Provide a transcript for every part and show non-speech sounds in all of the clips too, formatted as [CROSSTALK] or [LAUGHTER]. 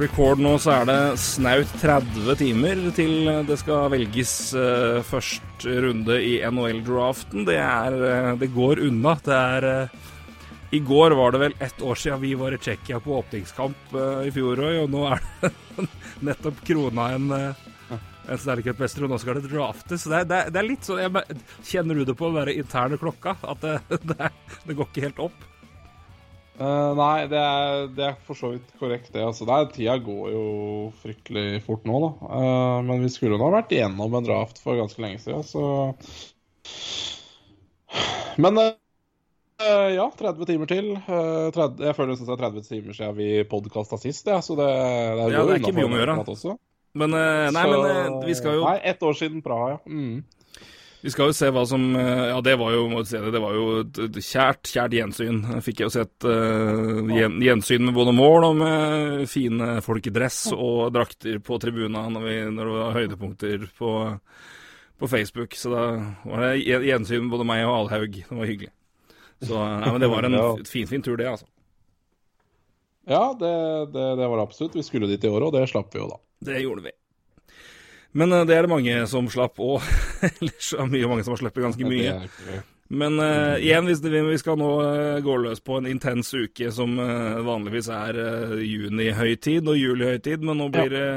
record nå, så er det snaut 30 timer til det skal velges uh, første runde i NHL-draften. Det uh, Det går unna. Det er uh, I går var det vel ett år siden vi var i Tsjekkia på åpningskamp i fjor og nå er det [LAUGHS] nettopp krona en en og nå skal det draftes. Det det, det er, litt sånn jeg, Kjenner du det på den interne klokka? At det, [LAUGHS] det går ikke helt opp? Uh, nei, det er, det er, for så vidt korrekt, det. Altså, er, tida går jo fryktelig fort nå, da. Uh, men vi skulle nå ha vært igjennom en draft for ganske lenge siden, så Men uh, ja, 30 timer til. 30, jeg føler det er 30 timer siden vi podkasta sist, ja, så det, det, ja, det er ikke mye om å gjøre. Men, nei, så, men vi skal jo Nei, ett år siden Praha, ja. Mm. Vi skal jo se hva som eh, Ja, det var jo, må si det, det var jo et kjært, kjært gjensyn. Fikk jeg jo sett uh, gjensyn med både mål og med fine folk i dress og drakter på tribuna når, vi, når det var høydepunkter på, på, Facebook. Så da var det gjensyn med både meg og Alhaug. Det var hyggelig. Så nei, men det var en [LAUGHS] fin, fin tur, det, altså. Ja, det, det, det var det absolutt. Vi skulle dit i år, og det slapp vi jo, da. Det gjorde vi. Men uh, det er det mange som slapp òg. [LAUGHS] Ellers er det mye mange som har sluppet ganske mye. Men uh, igjen, hvis vi, vi skal nå uh, gå løs på en intens uke som vanligvis er junihøytid og julihøytid, men nå blir det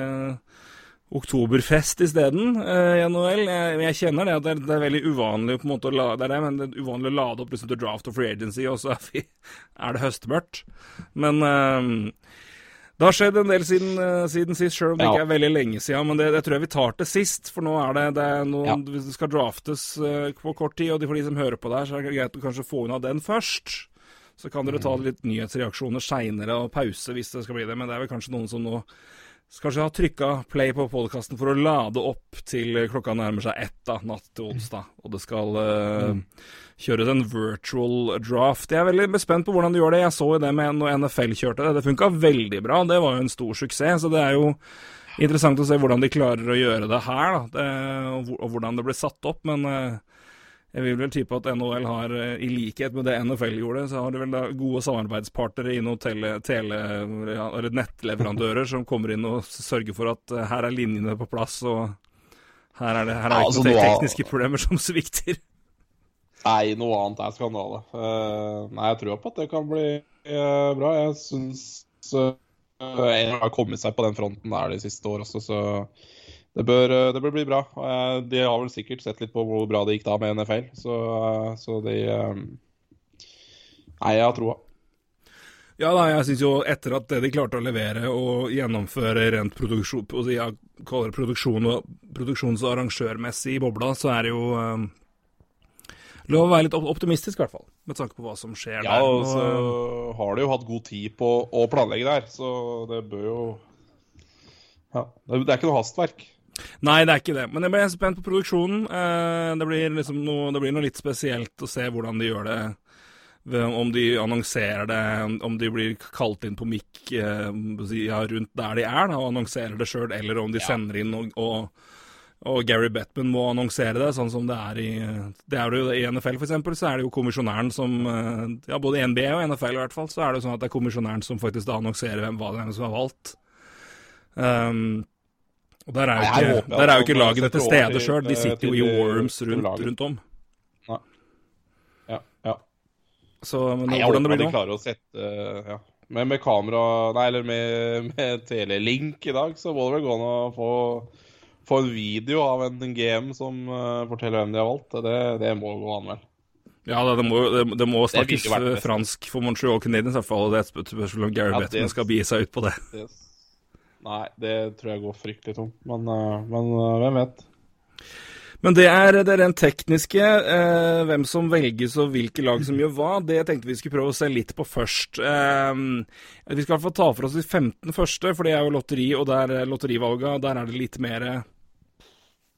oktoberfest isteden uh, i NHL. Jeg, jeg, kjenner det at det er, det er, veldig uvanlig på en måte å la, det er det, men det er uvanlig å lade opp liksom, til draft og free agency, og så er, vi, [LAUGHS] er det høstmørkt. Men det har skjedd en del siden, uh, siden sist, sjøl om det ja. ikke er veldig lenge siden. Men det, det, tror jeg vi tar til sist, for nå er det, det er noen, ja. Det skal draftes uh, på kort tid, og for de som hører på der, så er det greit å kanskje få unna den først. Så kan dere ta mm. litt nyhetsreaksjoner seinere og pause hvis det skal bli det. Men det er vel kanskje noen som nå kanskje ha trykka play på podkasten for å lade opp til klokka nærmer seg ett da, natt til onsdag. Og det skal uh, kjøres en virtual draft. Jeg er veldig spent på hvordan de gjør det. Jeg så jo det med når NFL kjørte det. Det funka veldig bra. Det var jo en stor suksess. Så det er jo interessant å se hvordan de klarer å gjøre det her, da. Det, og, hvordan det blir satt opp. Men uh, jeg vil vel type at NHL har, uh, i likhet med det NFL gjorde, så har de vel da gode samarbeidspartnere i noen tele, tele, ja, nettleverandører som kommer inn og sørger for at uh, her er linjene på plass, og her er det, her er ja, altså, ikke noen tekniske problemer som svikter. Nei, noe annet er skandale. Uh, nei, jeg tror på at det kan bli uh, bra. Jeg syns uh, en har kommet seg på den fronten der de siste år også, så det bør, det bør bli bra. de har vel sikkert sett litt på hvor bra det gikk da med NFL, så, så de Nei, jeg har troa. Ja da, jeg syns jo etter at det de klarte å levere og gjennomføre rent produksjon, jeg kaller det produksjon og produksjons- og arrangørmessig i bobla, så er det jo Lov å være litt optimistisk, i hvert fall, med tanke på hva som skjer ja, der. Ja, og så har de jo hatt god tid på å planlegge der, så det bør jo Ja, det er ikke noe hastverk. Nei, det er ikke det. Men jeg ble spent på produksjonen. Eh, det blir, liksom noe, det blir noe litt spesielt å se hvordan de gjør det. Om de annonserer det, om de blir kalt inn på mikk eh, ja, rundt der de er da, og annonserer det sjøl, eller om de ja. sender inn og, og og Gary Bettman må annonsere det, sånn som det er i det er jo I NFL for eksempel, så er det jo kommisjonæren som eh, Ja, både i NBA og NFL i hvert fall, så er det jo sånn at det er kommisjonæren som faktisk da annonserer hvem hva det er som er valgt. Um, og Der er jo ikke, Nei, der er jo ikke lagene til stede sjøl, de sitter jo i warrooms rundt, rundt om. Nei. Ja, ja. Så, men Nei, jeg hvordan det blir nå? De klarer å sette ja. Men med kamera Nei, eller med, med telelink i dag, så må det vel gå an å få få en video av en GM som uh, forteller hvem de har valgt, det, det må gå an, vel. Ja, det, må, det, det må snakkes fransk for Montreal Canadiens i hvert fall. Det er et spørsmål om Gary ja, Bettman skal begi seg ut på det. Yes. Nei, det tror jeg går fryktelig tomt. Men, uh, men uh, hvem vet? Men det er det rent tekniske. Eh, hvem som velges og hvilke lag som gjør hva, det tenkte vi skulle prøve å se litt på først. Eh, vi skal i hvert fall ta for oss de 15 første, for det er jo lotteri, og der lotterivalga, der er det litt mer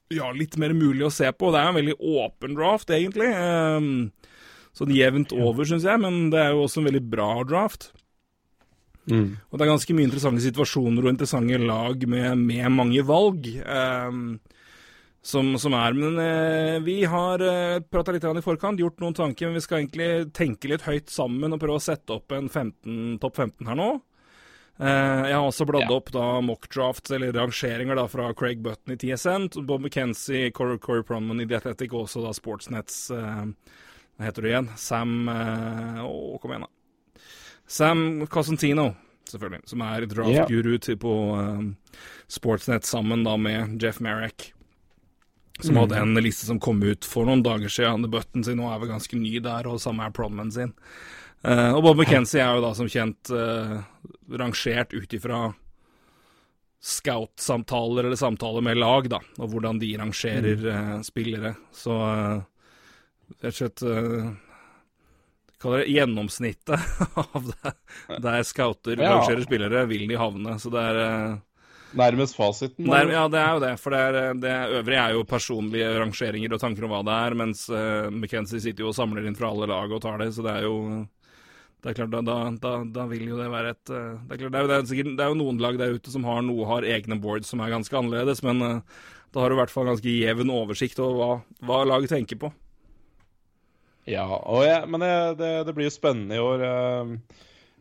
ja, litt mer mulig å se på. Det er en veldig åpen draft, egentlig. Eh, sånn jevnt over, syns jeg, men det er jo også en veldig bra draft. Mm. Og det er ganske mye interessante situasjoner og interessante lag med, med mange valg. Um, som, som, er. Men eh, vi har eh, prata litt i forkant, gjort noen tanker. Men vi skal egentlig tenke litt høyt sammen og prøve å sette opp en 15, topp 15 her nå. Eh, jeg har også bladd ja. opp da mockdrafts, eller rangeringer, da, fra Craig Button i TSN, Bob McKenzie, Corey, Corey Pronman i og også da Sportsnets eh, Hva heter det igjen? Sam eh, Å, kom igjen, da. Sam Cosentino, selvfølgelig, som er draft-guru yeah. på uh, Sportsnet sammen da med Jeff Merrick. Som mm. hadde en liste som kom ut for noen dager siden. Button sin nå er vel ganske ny der, og samme er Prodman sin. Uh, og Bob McKenzie er jo da som kjent uh, rangert ut ifra scout-samtaler eller samtaler med lag, da, og hvordan de rangerer uh, spillere. Så rett og slett Kaller det gjennomsnittet [LAUGHS] av det, der scouter ja. rangerer spillere, vil de havne. Så det er Nærmest fasiten? Nærm, ja, det er jo det. For det, er, det, øvrige er jo personlige rangeringer og tanker om hva det er, mens uh, McKenzie sitter jo og samler inn fra alle lag og tar det, så det er jo det er klart, da, da, da vil jo det være et det, er klart, det, er jo, det, er sikkert, det er jo noen lag der ute som har noe, har egne boards som er ganske annerledes, men da har du i hvert fall ganske jevn oversikt over hva, hva laget tenker på. Ja, jeg, men det, det, blir jo spennende i år.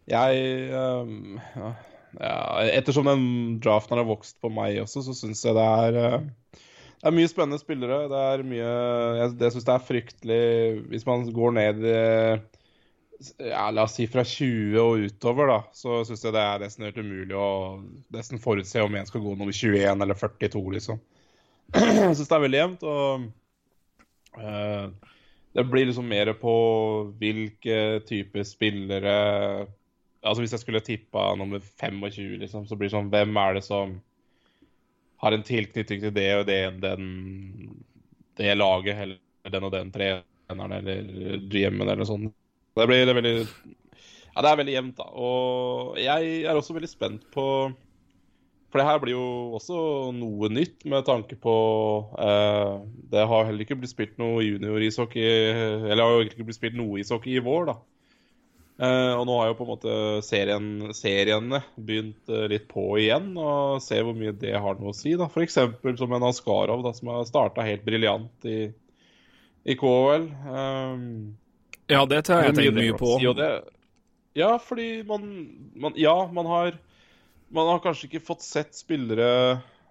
Jeg ja, ja, ettersom den draften har vokst på meg også, så syns jeg det er eh, det er mye spennende spillere. Det er mye Jeg, jeg syns det er fryktelig Hvis man går ned ja, La oss si fra 20 og utover, da, så syns jeg det er nesten helt umulig å nesten forutse om en skal gå nummer 21 eller 42, liksom. [CLEARS THROAT] Jeg syns det er veldig jevnt. Og uh, det blir liksom mer på hvilke typer spillere Altså Hvis jeg skulle tippa nummer 25, liksom, så blir det sånn Hvem er det som har en tilknytning til det og det, den, det laget, eller den og den treneren eller GM-en eller sånt. Det blir det veldig Ja, det er veldig jevnt, da. Og jeg er også veldig spent på For det her blir jo også noe nytt med tanke på eh, Det har heller ikke blitt spilt noe junior-ishockey Eller har jo ikke blitt spilt noe ishockey i vår, da. Eh, og nå har jo på en måte serien, seriene begynt uh, litt på igjen, og se hvor mye det har noe å si. da. F.eks. som en Askarov da, som har starta helt briljant i, i KHL. Um, ja, det tar jeg tenkt mye på. Si, det, ja, fordi man, man, Ja, man har Man har kanskje ikke fått sett spillere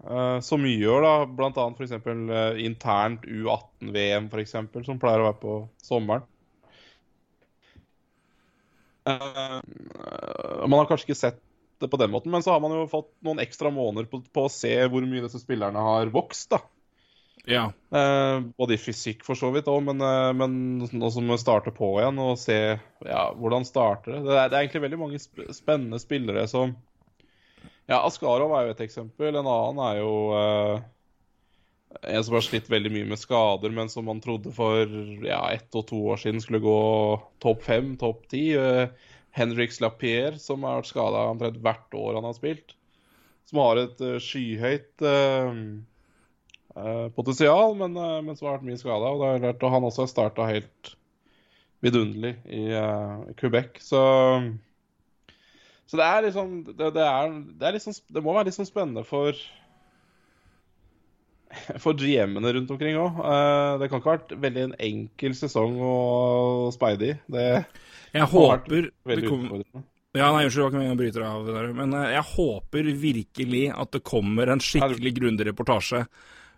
uh, så mye i år, da. Blant annet f.eks. Uh, internt U18-VM, f.eks., som pleier å være på sommeren. Uh, man har kanskje ikke sett det på den måten, men så har man jo fått noen ekstra måneder på, på å se hvor mye disse spillerne har vokst. da. Ja. Uh, både i fysikk for så vidt òg, men, uh, men nå som vi starter på igjen og se ja, hvordan starter det. Det er, det er egentlig veldig mange sp spennende spillere som Ja, Askarov er jo et eksempel. En annen er jo uh, en som har slitt veldig mye med skader, men som man trodde for ja, ett og to år siden skulle gå topp fem, topp ti. Uh, Henriks Lapierre, som har vært skada omtrent hvert år han har spilt. Som har et uh, skyhøyt uh, potensial, men, men, som har vært mye skada. Og, og, han også har starta helt vidunderlig i Quebec. Så, så det er liksom det, det, er, det, er liksom, det må være litt sånn spennende for for GM-ene rundt omkring òg. Uh, det kan ikke ha vært veldig en enkel sesong å speide i. Det jeg håper det kom... Ja, nei, Unnskyld, det var ikke bryter av der. Men uh, jeg håper virkelig at det kommer en skikkelig grundig reportasje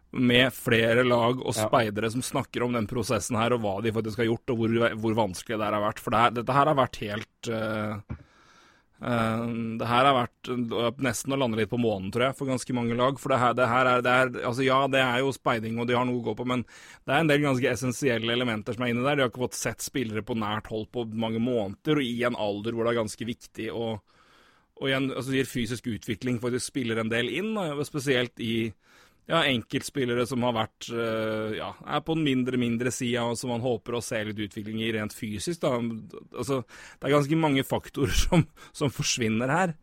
med flere lag og speidere som snakker om den prosessen her, og hva de faktisk har gjort, og hvor, hvor vanskelig det har vært. For det her, dette her har vært helt uh, Uh, det her har vært nesten å lande litt på månen, tror jeg, for ganske mange lag. For det her, det her er, det er, altså Ja, det er jo speiding, og de har noe å gå på, men det er en del ganske essensielle elementer som er inne der. De har ikke fått sett spillere på nært hold på mange måneder, og i en alder hvor det er ganske viktig å og igjen, altså, gir fysisk utvikling faktisk spiller en del inn, spesielt i ja, enkeltspillere som har vært uh, ja, er på den mindre, mindre sida, og som man håper å se litt utvikling i rent fysisk. Da. Altså, det er ganske mange faktorer [LAUGHS] som, som forsvinner her.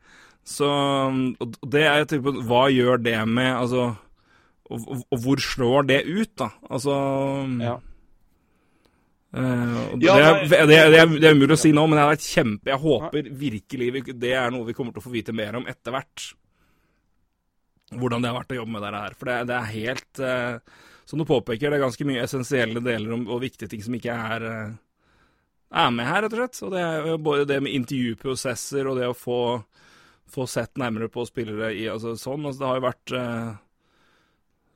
Så det er type, Hva gjør det med Altså, og, og, hvor slår det ut, da? Altså ja. Uh, det, er, det, er, det, er, det, er, umulig å si nå, men jeg, kjempe, jeg håper virkelig det er noe vi kommer til å få vite mer om etter hvert. Hvordan det har vært å jobbe med dette her. For det, er helt uh, Som du påpeker, det er ganske mye essensielle deler om, og viktige ting som ikke er, uh, er med her, rett og slett. Og det er både det med intervjuprosesser og det å få, få sett nærmere på spillere i altså, sånn. Altså, det har jo vært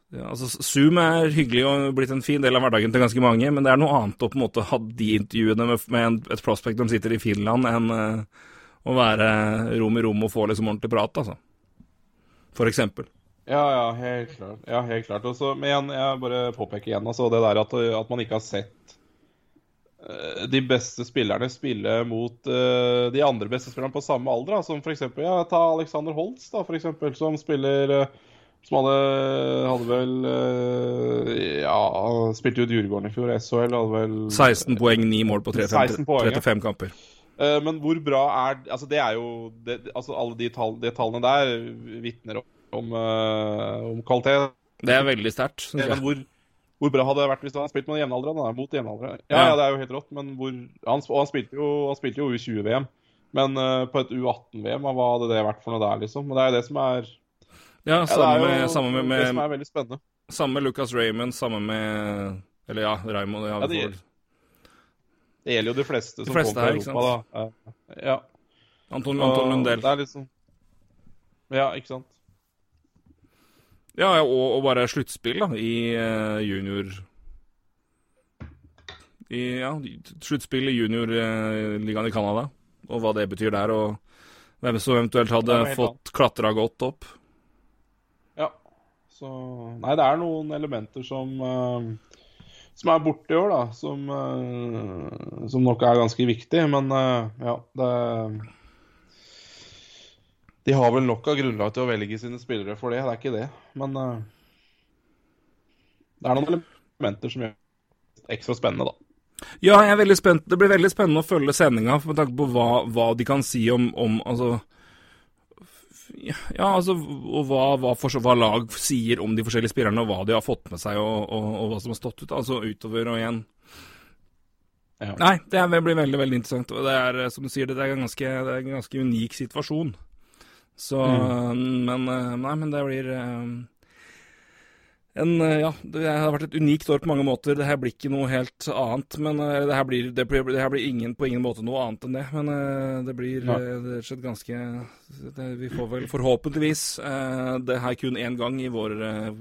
ja, altså Zoom er hyggelig og blitt en fin del av hverdagen til ganske mange, men det er noe annet å på en måte ha de intervjuene med, med en, et prospect som sitter i Finland, enn uh, å være rom i rom og få liksom ordentlig prat, altså. For. Ja, ja, helt klart. Ja, helt klart. Også, men igjen, jeg bare påpeker igjen altså, det der at, at man ikke har sett uh, de beste spillerne spille mot uh, de andre beste spillerne på samme alder. Da, som f.eks. Ja, ta Alexander Holtz, da, for eksempel, som spiller uh, som hadde, hadde vel Ja, spilte jo Djurgården i fjor. SHL hadde vel 16 poeng, 9 mål på 35, poeng, 35 kamper. Eh, men hvor bra er Altså, det er jo det, Altså, alle de, tall, de, tallene der vitner om, eh, om, kvalitet. Det er veldig sterkt. Men hvor, hvor, bra hadde det vært hvis han spilt med jevnaldrende? Mot jevnaldrende. Ja, ja, det er jo helt rått, men hvor han, Og han spilte jo, han spilte jo U20-VM. Men uh, på et U18-VM, hva hadde det vært for noe der, liksom? Men det er jo det som er ja, samme, ja, med, med, Det som er veldig spennende. Samme med Lucas Raymond, samme med Eller ja, Raymond ja, det, det, gjelder jo de fleste som fleste kommer til Europa, da. Ja. Anton, Anton Lundell. Det er liksom Ja, ikke sant. Ja, og, og bare sluttspill, da, i uh, junior i, Ja, sluttspill i juniorligaen uh, i Canada, og hva det betyr der, og hvem som eventuelt hadde fått klatra godt opp. Så Nei, det er noen elementer som uh, som er borte i år, da. Som, uh, som nok er ganske viktig. Men uh, ja, det De har vel nok av grunnlag til å velge sine spillere for det, det er ikke det. Men det er noen elementer som gjør det ekstra spennende, da. Ja, jeg er veldig spent. Det blir veldig spennende å følge sendinga med tanke på hva, hva de kan si om, om altså ja, altså, og hva, hva, for, hva, lag sier om de forskjellige spillerne, og hva de har fått med seg, og, og, og hva som har stått ut. Altså utover og igjen. Ja. Nei, det blir veldig veldig interessant. Og det er, som du sier, det er ganske, det er en ganske unik situasjon. Så mm. Men eh, Nei, men det blir um, en, eh, ja, det har vært et unikt år på mange måter. Det her blir ikke noe helt annet. Men uh, det, her blir, det, blir, det her blir ingen, på ingen måte noe annet enn det. Men uh, det blir rett og slett ganske det, Vi får vel forhåpentligvis det her kun én gang i, vår,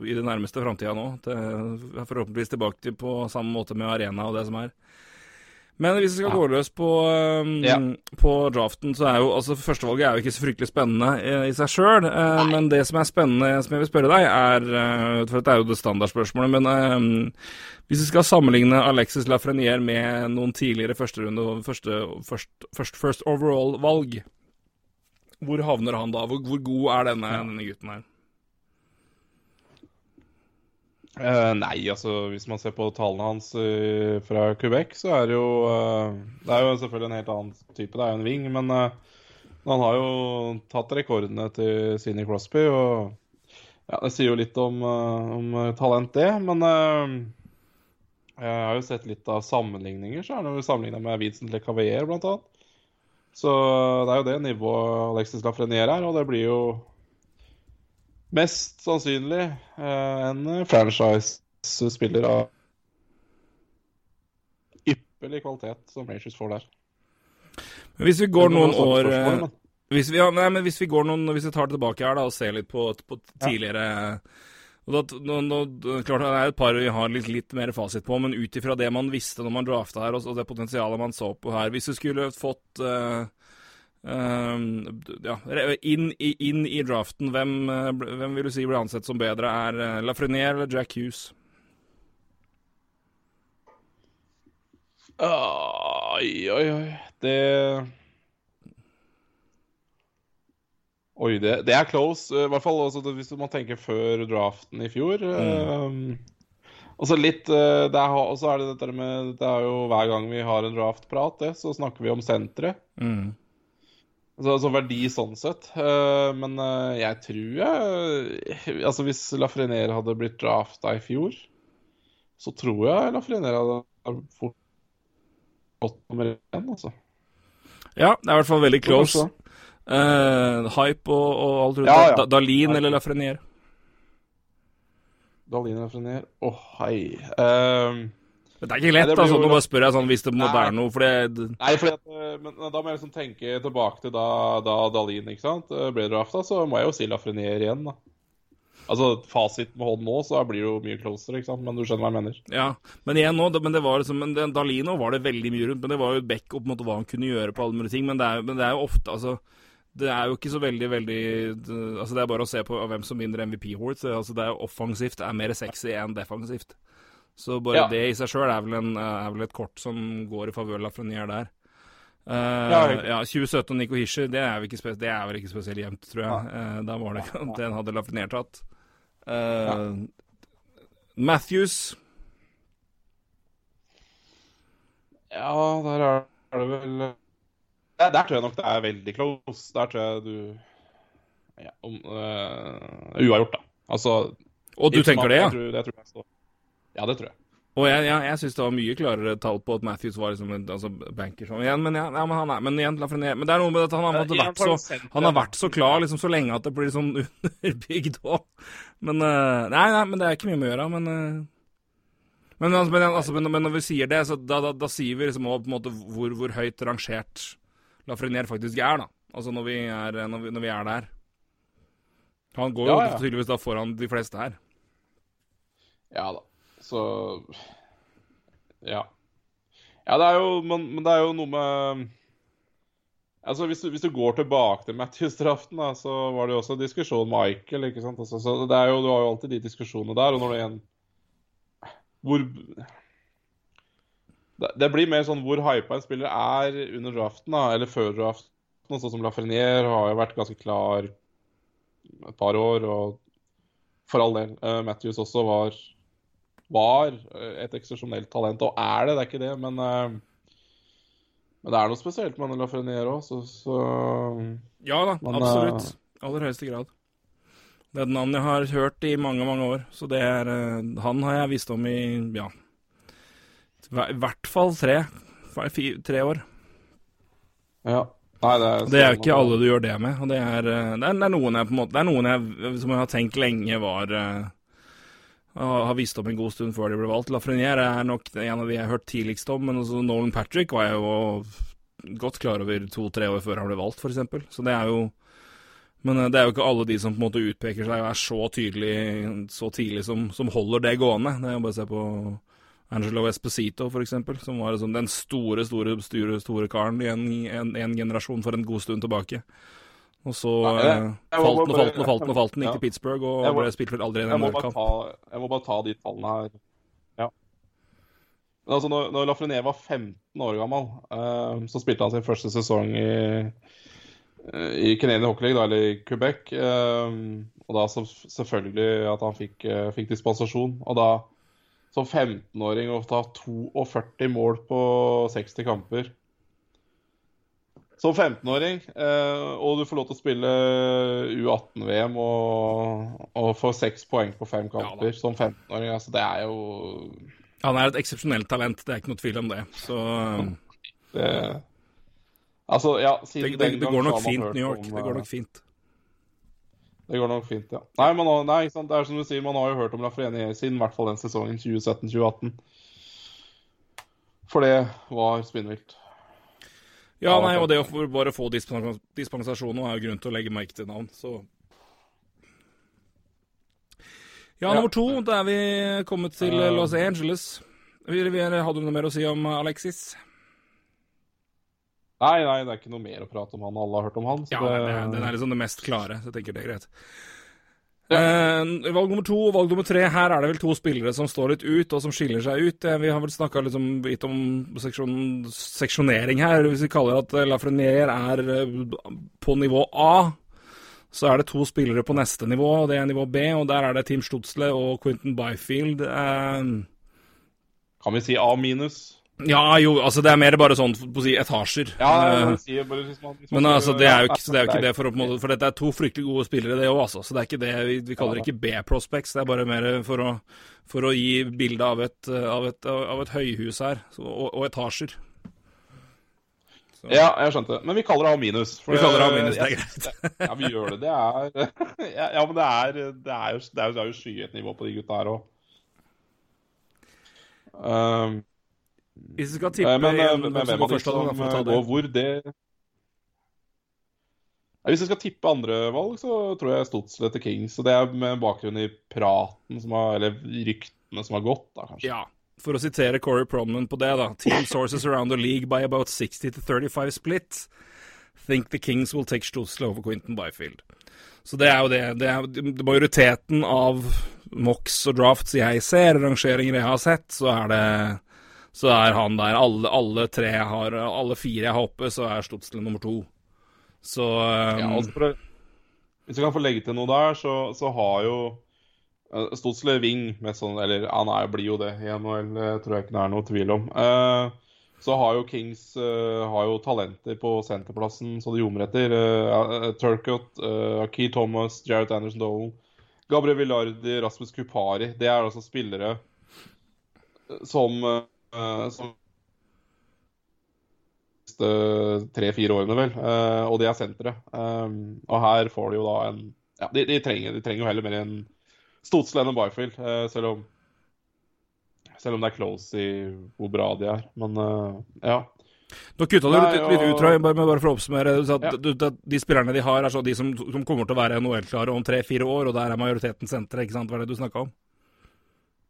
i det nærmeste framtida nå. Det er forhåpentligvis tilbake til på samme måte med arena og det som er. Men hvis vi skal gå løs på, um, ja. på draften, så er jo altså Førstevalget er jo ikke så fryktelig spennende i, i seg sjøl. Uh, men det som er spennende, som jeg vil spørre deg, er uh, For dette er jo det standardspørsmålet, men uh, hvis vi skal sammenligne Alexis Lafreniere med noen tidligere førsterunde og første, first, first, first overall-valg, hvor havner han da? Hvor, hvor god er denne, denne gutten her? Uh, nei, altså hvis man ser på tallene hans uh, fra Quebec, så er det jo uh, Det er jo selvfølgelig en helt annen type, det er jo en wing, men han har jo tatt rekordene til Sidney Crosby, og ja, det sier jo litt om, om talent, det. Men jeg har jo sett litt av sammenligninger, så er det jo sammenligna med Vincent Le Cavalier, blant annet. Så det er jo det nivået Alexis Lafreniere er, og det blir jo mest sannsynlig eh, en franchise-spiller av ypperlig kvalitet som Rangers får der. Men hvis vi går noen år eh, hvis vi, ja, nei, men hvis vi går noen, hvis vi tar det tilbake her da, og ser litt på, på tidligere og da, nå, nå, klart Det er et par vi har litt, litt mer fasit på, men ut ifra det man visste når man drafta her, og, og, det potensialet man så på her Hvis du skulle fått Uh, ja, inn, inn, i draften, hvem, eh, hvem, vil du si blir ansett som bedre? Er uh, Lafreniere eller Jack Hughes? Oi, oi, oi. Det Oi, det, det er close. I hvert fall altså, hvis man tenker før draften i fjor. Mm. Um, og så litt uh, det er, Og så er det dette med Det er jo hver gang vi har en draftprat, det, så snakker vi om senteret. Mm. Altså, altså, verdi sånn sett. Uh, men uh, jeg tror jeg Altså, hvis Lafreniere hadde blitt drafta i fjor, så tror jeg Lafreniere hadde fort gått nummer én, altså. Ja, det er i hvert fall veldig close. Uh, hype og, og alt rundt. Ja, ja. Dalin eller Lafreniere? Dalin eller Lafreniere Å, oh, hei. Uh, det er ikke lett, Nei, altså. Nå bare spør jeg sånn hvis det må være noe, for det Nei, fordi eh, men da må jeg liksom tenke tilbake til da, da Dalin ikke sant, eh, ble drafta, så må jeg jo si Lafrenier igjen, da. Altså, Fasit med hånd nå, så blir det jo mye closer, ikke sant? men du skjønner hva jeg mener. Ja, men igjen nå, men det var liksom, men det, Dalino var det veldig mye rundt, men det var jo back opp mot hva han kunne gjøre på alle mulige ting, men det, er, men det er jo ofte, altså det er jo ikke så veldig, veldig Altså, det er bare å se på hvem som vinner MVP Awards. Altså, det er jo offensivt er mer sexy enn defensivt. Så bare ja. det i seg sjøl er, er, vel et kort som går i favør Lafreniere der. Uh, ja, ja, 2017 og Nico Hischer, det er, det er, vel ikke spesielt jevnt, tror jeg. Uh, da var det Den hadde Lafreniere tatt. Uh, Matthews Ja, der er det vel Der, der tror jeg nok det er veldig close. Der tror jeg du ja, om, Uavgjort, da. Altså Og du tenker det, ja? Jeg tror, jeg tror jeg ja, det tror jeg. Og jeg, jeg, jeg syns det var mye klarere tall på at Matthews var liksom en altså banker sånn igjen, men, ja, ja, men han er Men igjen, men det er noe med at han har, vært, så, han har vært så klar liksom så lenge at det blir sånn [LAUGHS] underbygd òg. Men uh, nei, nei, men det er ikke mye med å gjøre, men uh, men, altså, men, altså, men, men, når vi sier det, så da, da, da sier vi liksom også på en måte hvor, hvor høyt rangert Lafreniere faktisk er, da. Altså når vi er, når vi, når vi er der. Han går jo ja, ja. tydeligvis da foran de fleste her. Ja da. Så Ja. Ja, det er jo Men, men det er jo noe med Altså, hvis du, hvis du går tilbake til Matthews-draften, så var det jo også en diskusjon med Michael. ikke sant? Altså, så det er jo, Du har jo alltid de diskusjonene der. Og når det igjen Hvor det, det, blir mer sånn hvor hypa en spiller er under draften, da, eller før draften. Sånn som Lafrenier har jo vært ganske klar et par år, og for all del. Uh, Matthews også var var eh, et eksepsjonelt talent, og er det, det er ikke det, men, uh, men det er noe spesielt med Anela Frenier òg, så, så, Ja da, men, absolutt. Aller høyeste grad. Det er et navn jeg har hørt i mange, mange år, så det er Han har jeg visst om i ja i hvert fall tre. Tre år. Ja. Nei, det, er det er jo ikke alle du gjør det med. Og det er, det er, det er noen jeg på en måte Det er noen jeg som jeg har tenkt lenge var uh, har visst om en god stund før de ble valgt. Lafreniere er nok en av de jeg har hørt tidligst om, men også Nolan Patrick var jeg jo godt klar over to-tre år før han ble valgt, f.eks. Så det er jo Men eh, det er jo ikke alle de som på en måte utpeker seg og er så tydelig så tidlig som, som holder det gående. Det er jo bare å se på Angelo Esposito, f.eks., som var liksom den store, store, store, store karen i en, en, en generasjon for en god stund tilbake. Og så ja, jeg falt den og falt den og falt den, og falt den gikk til Pittsburgh og må, ble spilt vel aldri en kamp. Jeg må bare ta de tallene her. Ja. Men altså, når, når Lafrenier var 15 år gammel, uh, så spilte han sin første sesong i, uh, i Canadian Hockey League, da, eller i Quebec. Uh, og da så, selvfølgelig at han fikk, fikk dispensasjon. Og da, som 15-åring, å ta 42 mål på 60 kamper som 15-åring, eh, og du får lov til å spille U18-VM og, og få seks poeng på fem kamper ja, som 15-åring, altså det er jo Han er et eksepsjonelt talent, det er ikke noe tvil om det. Så [LAUGHS] det, Altså, ja Det, det, det går nok fint, New York. Om, det går nok fint. Det går nok fint, ja. Nei, men nei, det er som du sier, man har jo hørt om Lafreniere siden i hvert fall den sesongen 2017-2018. For det var spinnvilt. Ja, nei, og det å bare få dispensasjon nå er jo grunn til å legge merke til navn, så Ja, nummer to, da er vi kommet til Los Angeles. Hadde du noe mer å si om Alexis? Nei, nei, det er ikke noe mer å prate om han. Alle har hørt om han. ja, det... den er liksom det mest klare, så jeg tenker det er greit. Eh, valg nummer to og valg nummer tre. Her er det vel to spillere som står litt ut, og som skiller seg ut. Eh, vi har vel snakka liksom litt om seksjon, seksjonering her. Hvis vi kaller at Lafreniere er eh, på nivå A, så er det to spillere på neste nivå, og det er nivå B. Og der er det Team Stutzle og Quentin Byfield. Eh, kan vi si A minus? Ja, jo, altså det er mer bare sånn på å si etasjer. Ja, jeg Eh, si, bare hvis man, hvis man Men altså, det er jo ikke, det er jo ikke det for måte For dette er to fryktelig gode spillere, det òg, altså. Så det er ikke det Vi, vi kaller det ikke B-prospects. Det er bare mer for å, for å gi bilde av av av et høyhus her, så, og, og etasjer. Så, Ja, jeg skjønte. Men vi kaller det A minus. for Vi kaller det A minus, det er greit. Ja, vi gjør det. Det er Ja, ja men det er, det er jo, det er jo, det er jo skyhøyt nivå på de gutta her òg. Um, Hvis du skal tippe Nei, men eh, en- men som går først, da, for å ta eh, det. går hvor, det Nei, Hvis jeg skal tippe andrevalg, så tror jeg Stutzle til Kings. Og det er med bakgrunn i praten som har Eller ryktene som har gått, da, kanskje. Ja. For å sitere Corey Pronman på det, da. Team sources around the league by about 60 to 35 split think the Kings will take Stutzle over Quentin Byfield. Så det er jo det. Det er majoriteten av mocks og drafts jeg ser, rangeringer jeg har sett, så er det så er han der. Alle, alle tre har, alle fire jeg har oppe, så er Stutzle nummer to. Så um, Ja, altså å, hvis jeg kan få legge til noe der, så, så har jo uh, Stutzle Wing mest sånn Eller han er, blir jo det i NHL, tror jeg ikke det er noe tvil om. Uh, så har jo Kings uh, har jo talenter på senterplassen så det ljomer etter. Uh, Turcott, uh, Key Thomas, Jarrett Anderson Dolan, Gabriel Villardi, Rasmus Kupari. Det er altså spillere eh, som, eh, som siste tre-fire årene, vel. Eh, og de er senteret. Um, og her får de jo da en Ja, de, de, trenger, de trenger jo heller mer en Stotsel enn en Byfield, eh, selv om selv om det er close i hvor bra de er. Men eh, ja. Nå kutta du litt, litt og- ut, Roy, bare, bare for å oppsummere. Du sa at Ja. du, de spillerne de har, er så de som, som kommer til å være NHL-klare om tre-fire år, og der er majoriteten sentre, ikke sant? Hva er det du snakka om?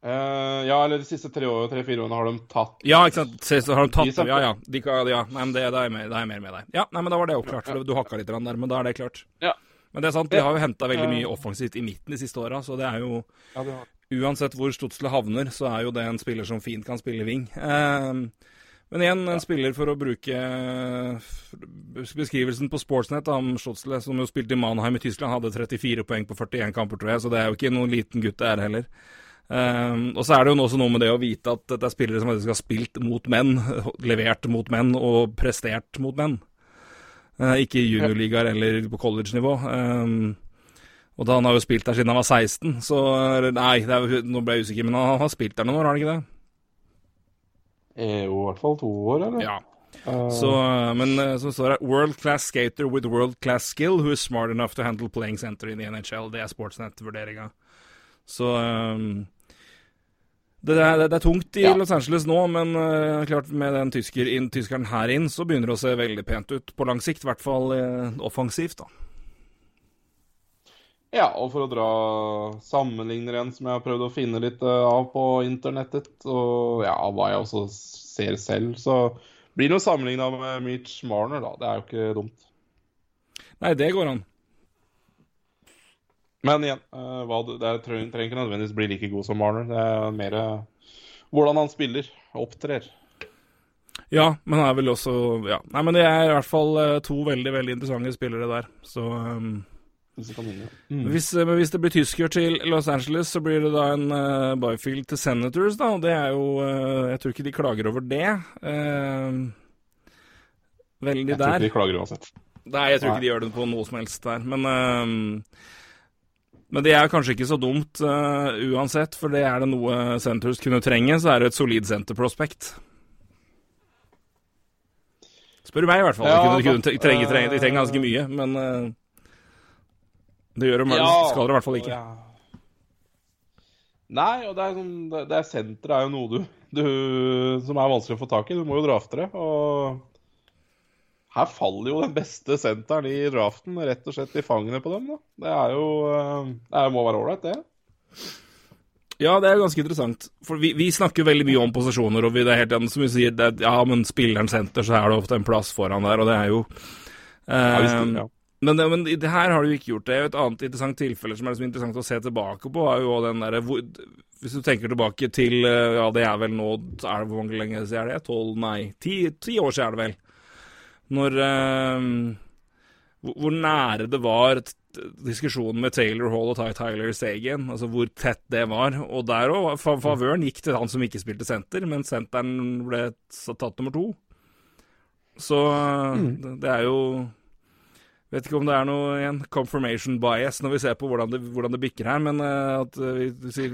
Eh, ja, eller de siste tre tre-fire årene har de tatt Ja, ikke sant. Så har de tatt Ja, ja. De, ja. Nei, men det, det, er mer, det, er mer med deg. Ja, nei, men da var det oppklart. Du hakka litt der, men da er det klart. Ja. Men det er sant, de har jo henta veldig mye offensivt i midten de siste åra, så det er jo Ja, det. Uansett hvor Stutzle havner, så er jo det en spiller som fint kan spille wing. Uh, men igjen, en spiller for å bruke beskrivelsen på Sportsnet om Stutzle, som jo spilte i Mannheim i Tyskland, hadde 34 poeng på 41 kamper, tror jeg, så det er jo ikke noen liten gutt det er heller. Eh, og så er det jo også noe med det å vite at dette er spillere som faktisk har spilt mot menn, levert mot menn og prestert mot menn. Uh, ikke i juniorligaer eller på college-nivå. Um, og da han har jo spilt der siden han var 16, så Nei, det er, nå ble jeg usikker, men han har spilt der noen år, har han ikke det? Er jo i hvert fall to år, eller? Ja. Eh, Så, men eh, som står her World class skater with world class skill who is smart enough to handle playing center in the NHL. Det er Sportsnet-vurderinga. Så um, det, er, det er tungt i Ja. Los Angeles nå, men uh, klart med den tysker inn, tyskeren her inn, så begynner det å se veldig pent ut. På lang sikt, i hvert fall uh, offensivt, da. Ja, og for å dra sammenligner en som jeg har prøvd å finne litt uh, av på internettet, og ja, hva jeg også ser selv, så blir det jo sammenligna med Mitch Marner, da. Det er jo ikke dumt. Nei, det går an. Men igjen, eh, hva det, det er- trenger ikke nødvendigvis bli like god som Marner. Det er mer eh, hvordan han spiller, opptrer. Ja, men han er vel også Ja. Nei, men det er i hvert fall eh, to veldig, veldig interessante spillere der, så um, minne. Hvis, men hvis det blir tysker til Los Angeles, så blir det da en uh, Byfield til Senators, da. Og det er jo uh, Jeg tror ikke de klager over det. Uh, veldig Jeg tror ikke de klager uansett. Nei, jeg tror ikke de gjør det på noe som helst der. Men, eh, men det er kanskje ikke så dumt uh, uansett, for det er det noe Senterhus kunne trenge, så er det et solid senterprospekt. Spør du meg, i hvert fall. Ja, de, kunne, de, trenge, trenge, de trenger ganske mye, men uh, det gjør de, skal de i hvert fall ikke. Ja. Nei, og det er sånn Det, det er senter er jo noe du, du Som er vanskelig å få tak i. Du må jo drafte det. Og her faller jo den beste senteren i draften rett og slett i fangene på dem. da. Det er jo eh, Det må være ålreit, det. Ja, det er ganske interessant. For vi, vi snakker veldig mye om posisjoner, og vi, det er helt som vi sier, det ja, men spilleren senter, så er det ofte en plass foran der, og det er jo Ja, hvis eh, ja. Men, det, men det her har du ikke gjort det. er jo Et annet interessant tilfelle som er liksom interessant å se tilbake på, er jo den der, hvor- Hvis du tenker tilbake til eh, Ja, det er vel nå er det Hvor mange lenge siden er det? Tolv? Nei, ti, ti år siden er det vel. Når eh, hvor, nære det var diskusjonen med Taylor Hall og Ty Tyler Sagan, altså hvor tett det var. Og der òg, favøren gikk til han som ikke spilte senter, men senteren ble tatt nummer to. Så mm. det er jo Vet ikke om det er noe igjen, confirmation bias når vi ser på hvordan det, hvordan det bikker her, men uh, at uh,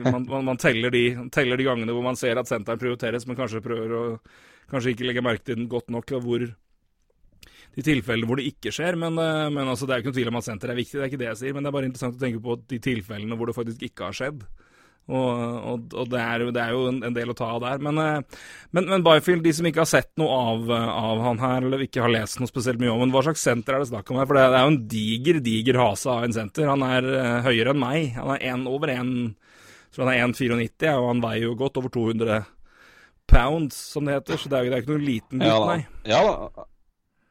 [LAUGHS] man, man, man teller, de, teller, de, gangene hvor man ser at senteren prioriteres, men kanskje prøver å kanskje ikke legge merke til den godt nok, hvor de tilfellene hvor det ikke skjer. Men, uh, men altså, det er jo ikke noe tvil om at senter er viktig, det er ikke det jeg sier. Men det er bare interessant å tenke på de tilfellene hvor det faktisk ikke har skjedd. Og, og, og det, er, det, er, jo en, en, del å ta av der. Men, eh, men, men Byfield, de som ikke har sett noe av, av, han her, eller ikke har lest noe spesielt mye om ham, hva slags senter er det snakk om her? For det, det er jo en diger, diger hase av en senter. Han er høyere enn meg. Han er en, over 1 så han er 1,94, og han veier jo godt over 200 pounds, som det heter. Så det er jo det er ikke noen liten gutt, nei. Ja da.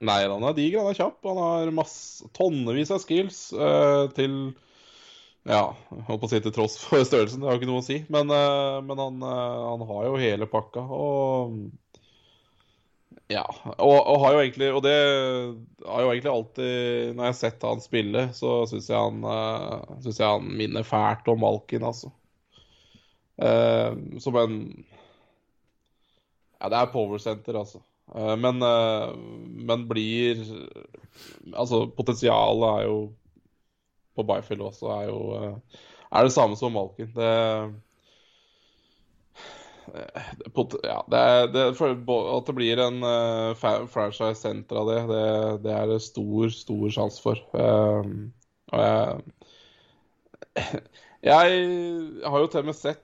Nei, han er diger, han er kjapp. Han har masse, tonnevis av skills uh, til ja, holdt på å si til tross for [LAUGHS] størrelsen, det har ikke noe å si. Men, uh, men han, uh, han, har jo hele pakka. Og ja. Og, og, har jo egentlig Og det har jo egentlig alltid Når jeg har sett han spille, så syns jeg, uh, synes jeg han minner fælt om Malkin, altså. Som en Ja, det er power center, altså. Uh, men, men blir Altså, potensialet er jo på Byfield også er jo eh, er det samme som Malkin. Det, ja, det, det, At det blir en uh, franchise-senter av det, det, det, er det stor, stor sjanse for. Og jeg [LAUGHS] Jeg har jo til og med sett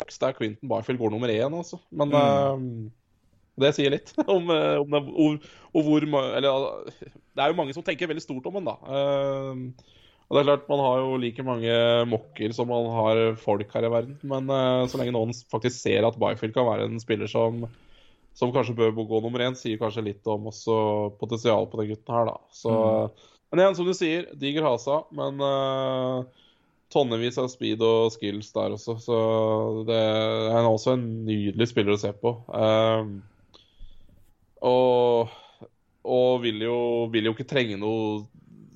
uh, der Quentin Byfield går nummer én, altså. Men mm. uh, det sier litt [LAUGHS] om, eh, om det, og, og hvor Eller det er jo mange som tenker veldig stort om den, da. Uh, og det er klart, Man har jo like mange mokker som man har folk her i verden. Men uh, så lenge noen faktisk ser at Byfield kan være en spiller som, som kanskje bør gå nummer én, sier kanskje litt om også potensialet på den gutten her, da. Så, mm. Men igjen, som du sier, diger hasa, men uh, tonnevis av speed og skills der også. Så det er også en nydelig spiller å se på. Uh, og, og vil, jo, vil, jo, ikke trenge noe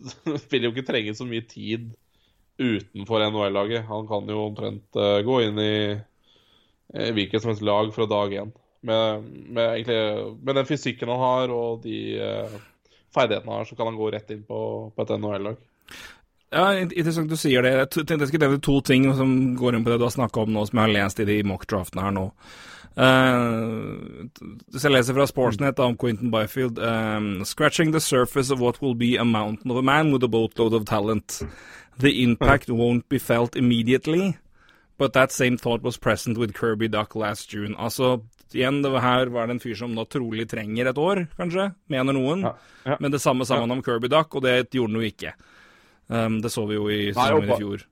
[LAUGHS] Vil jo ikke trenge så mye tid utenfor NHL-laget. Han kan jo omtrent uh, gå inn i uh, hvilket som helst lag fra dag én. Med, med, egentlig, med, den fysikken han har og de uh, ferdighetene han har, så kan han gå rett inn på, på et NHL-lag. Ja, Interessant du sier det. Jeg tenkte jeg skulle nevne to ting som går inn på det du har snakka om nå, som jeg har lest i de mock-draftene her nå. Uh, så jeg leser fra Sportsnet om Quentin Byfield. Um, Scratching the surface of what will be a mountain of a man with a boatload of talent. The impact won't be felt immediately, but that same thought was present with Kirby Duck last June. Altså, igjen, det var her var det en fyr som nå trolig trenger et år, kanskje, mener noen. Ja, ja, Men det samme sa man om Kirby Duck, og det gjorde han jo ikke. Um, det så vi jo i sommer i fjor.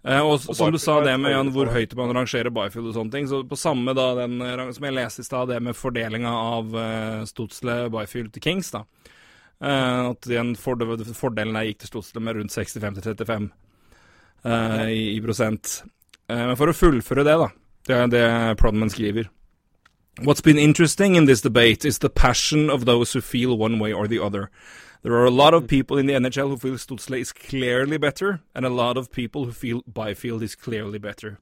Uh, og, og som du sa, det med Jan, hvor høyt man rangerer Byfield og sånne ting. Så på samme da, den som jeg leste i stad, det med fordelinga av uh, Stotsle Byfield til Kings, da. Uh, at igjen fordel, fordelen der gikk til Stotsle med rundt 65 35 uh, i, i, prosent. men for å fullføre det, da. Det er det Prodman skriver. What's been interesting in this debate is the passion of those who feel one way or the other. There are a lot of people in the NHL who feel Stutzle is clearly better, and a lot of people who feel Byfield is clearly better.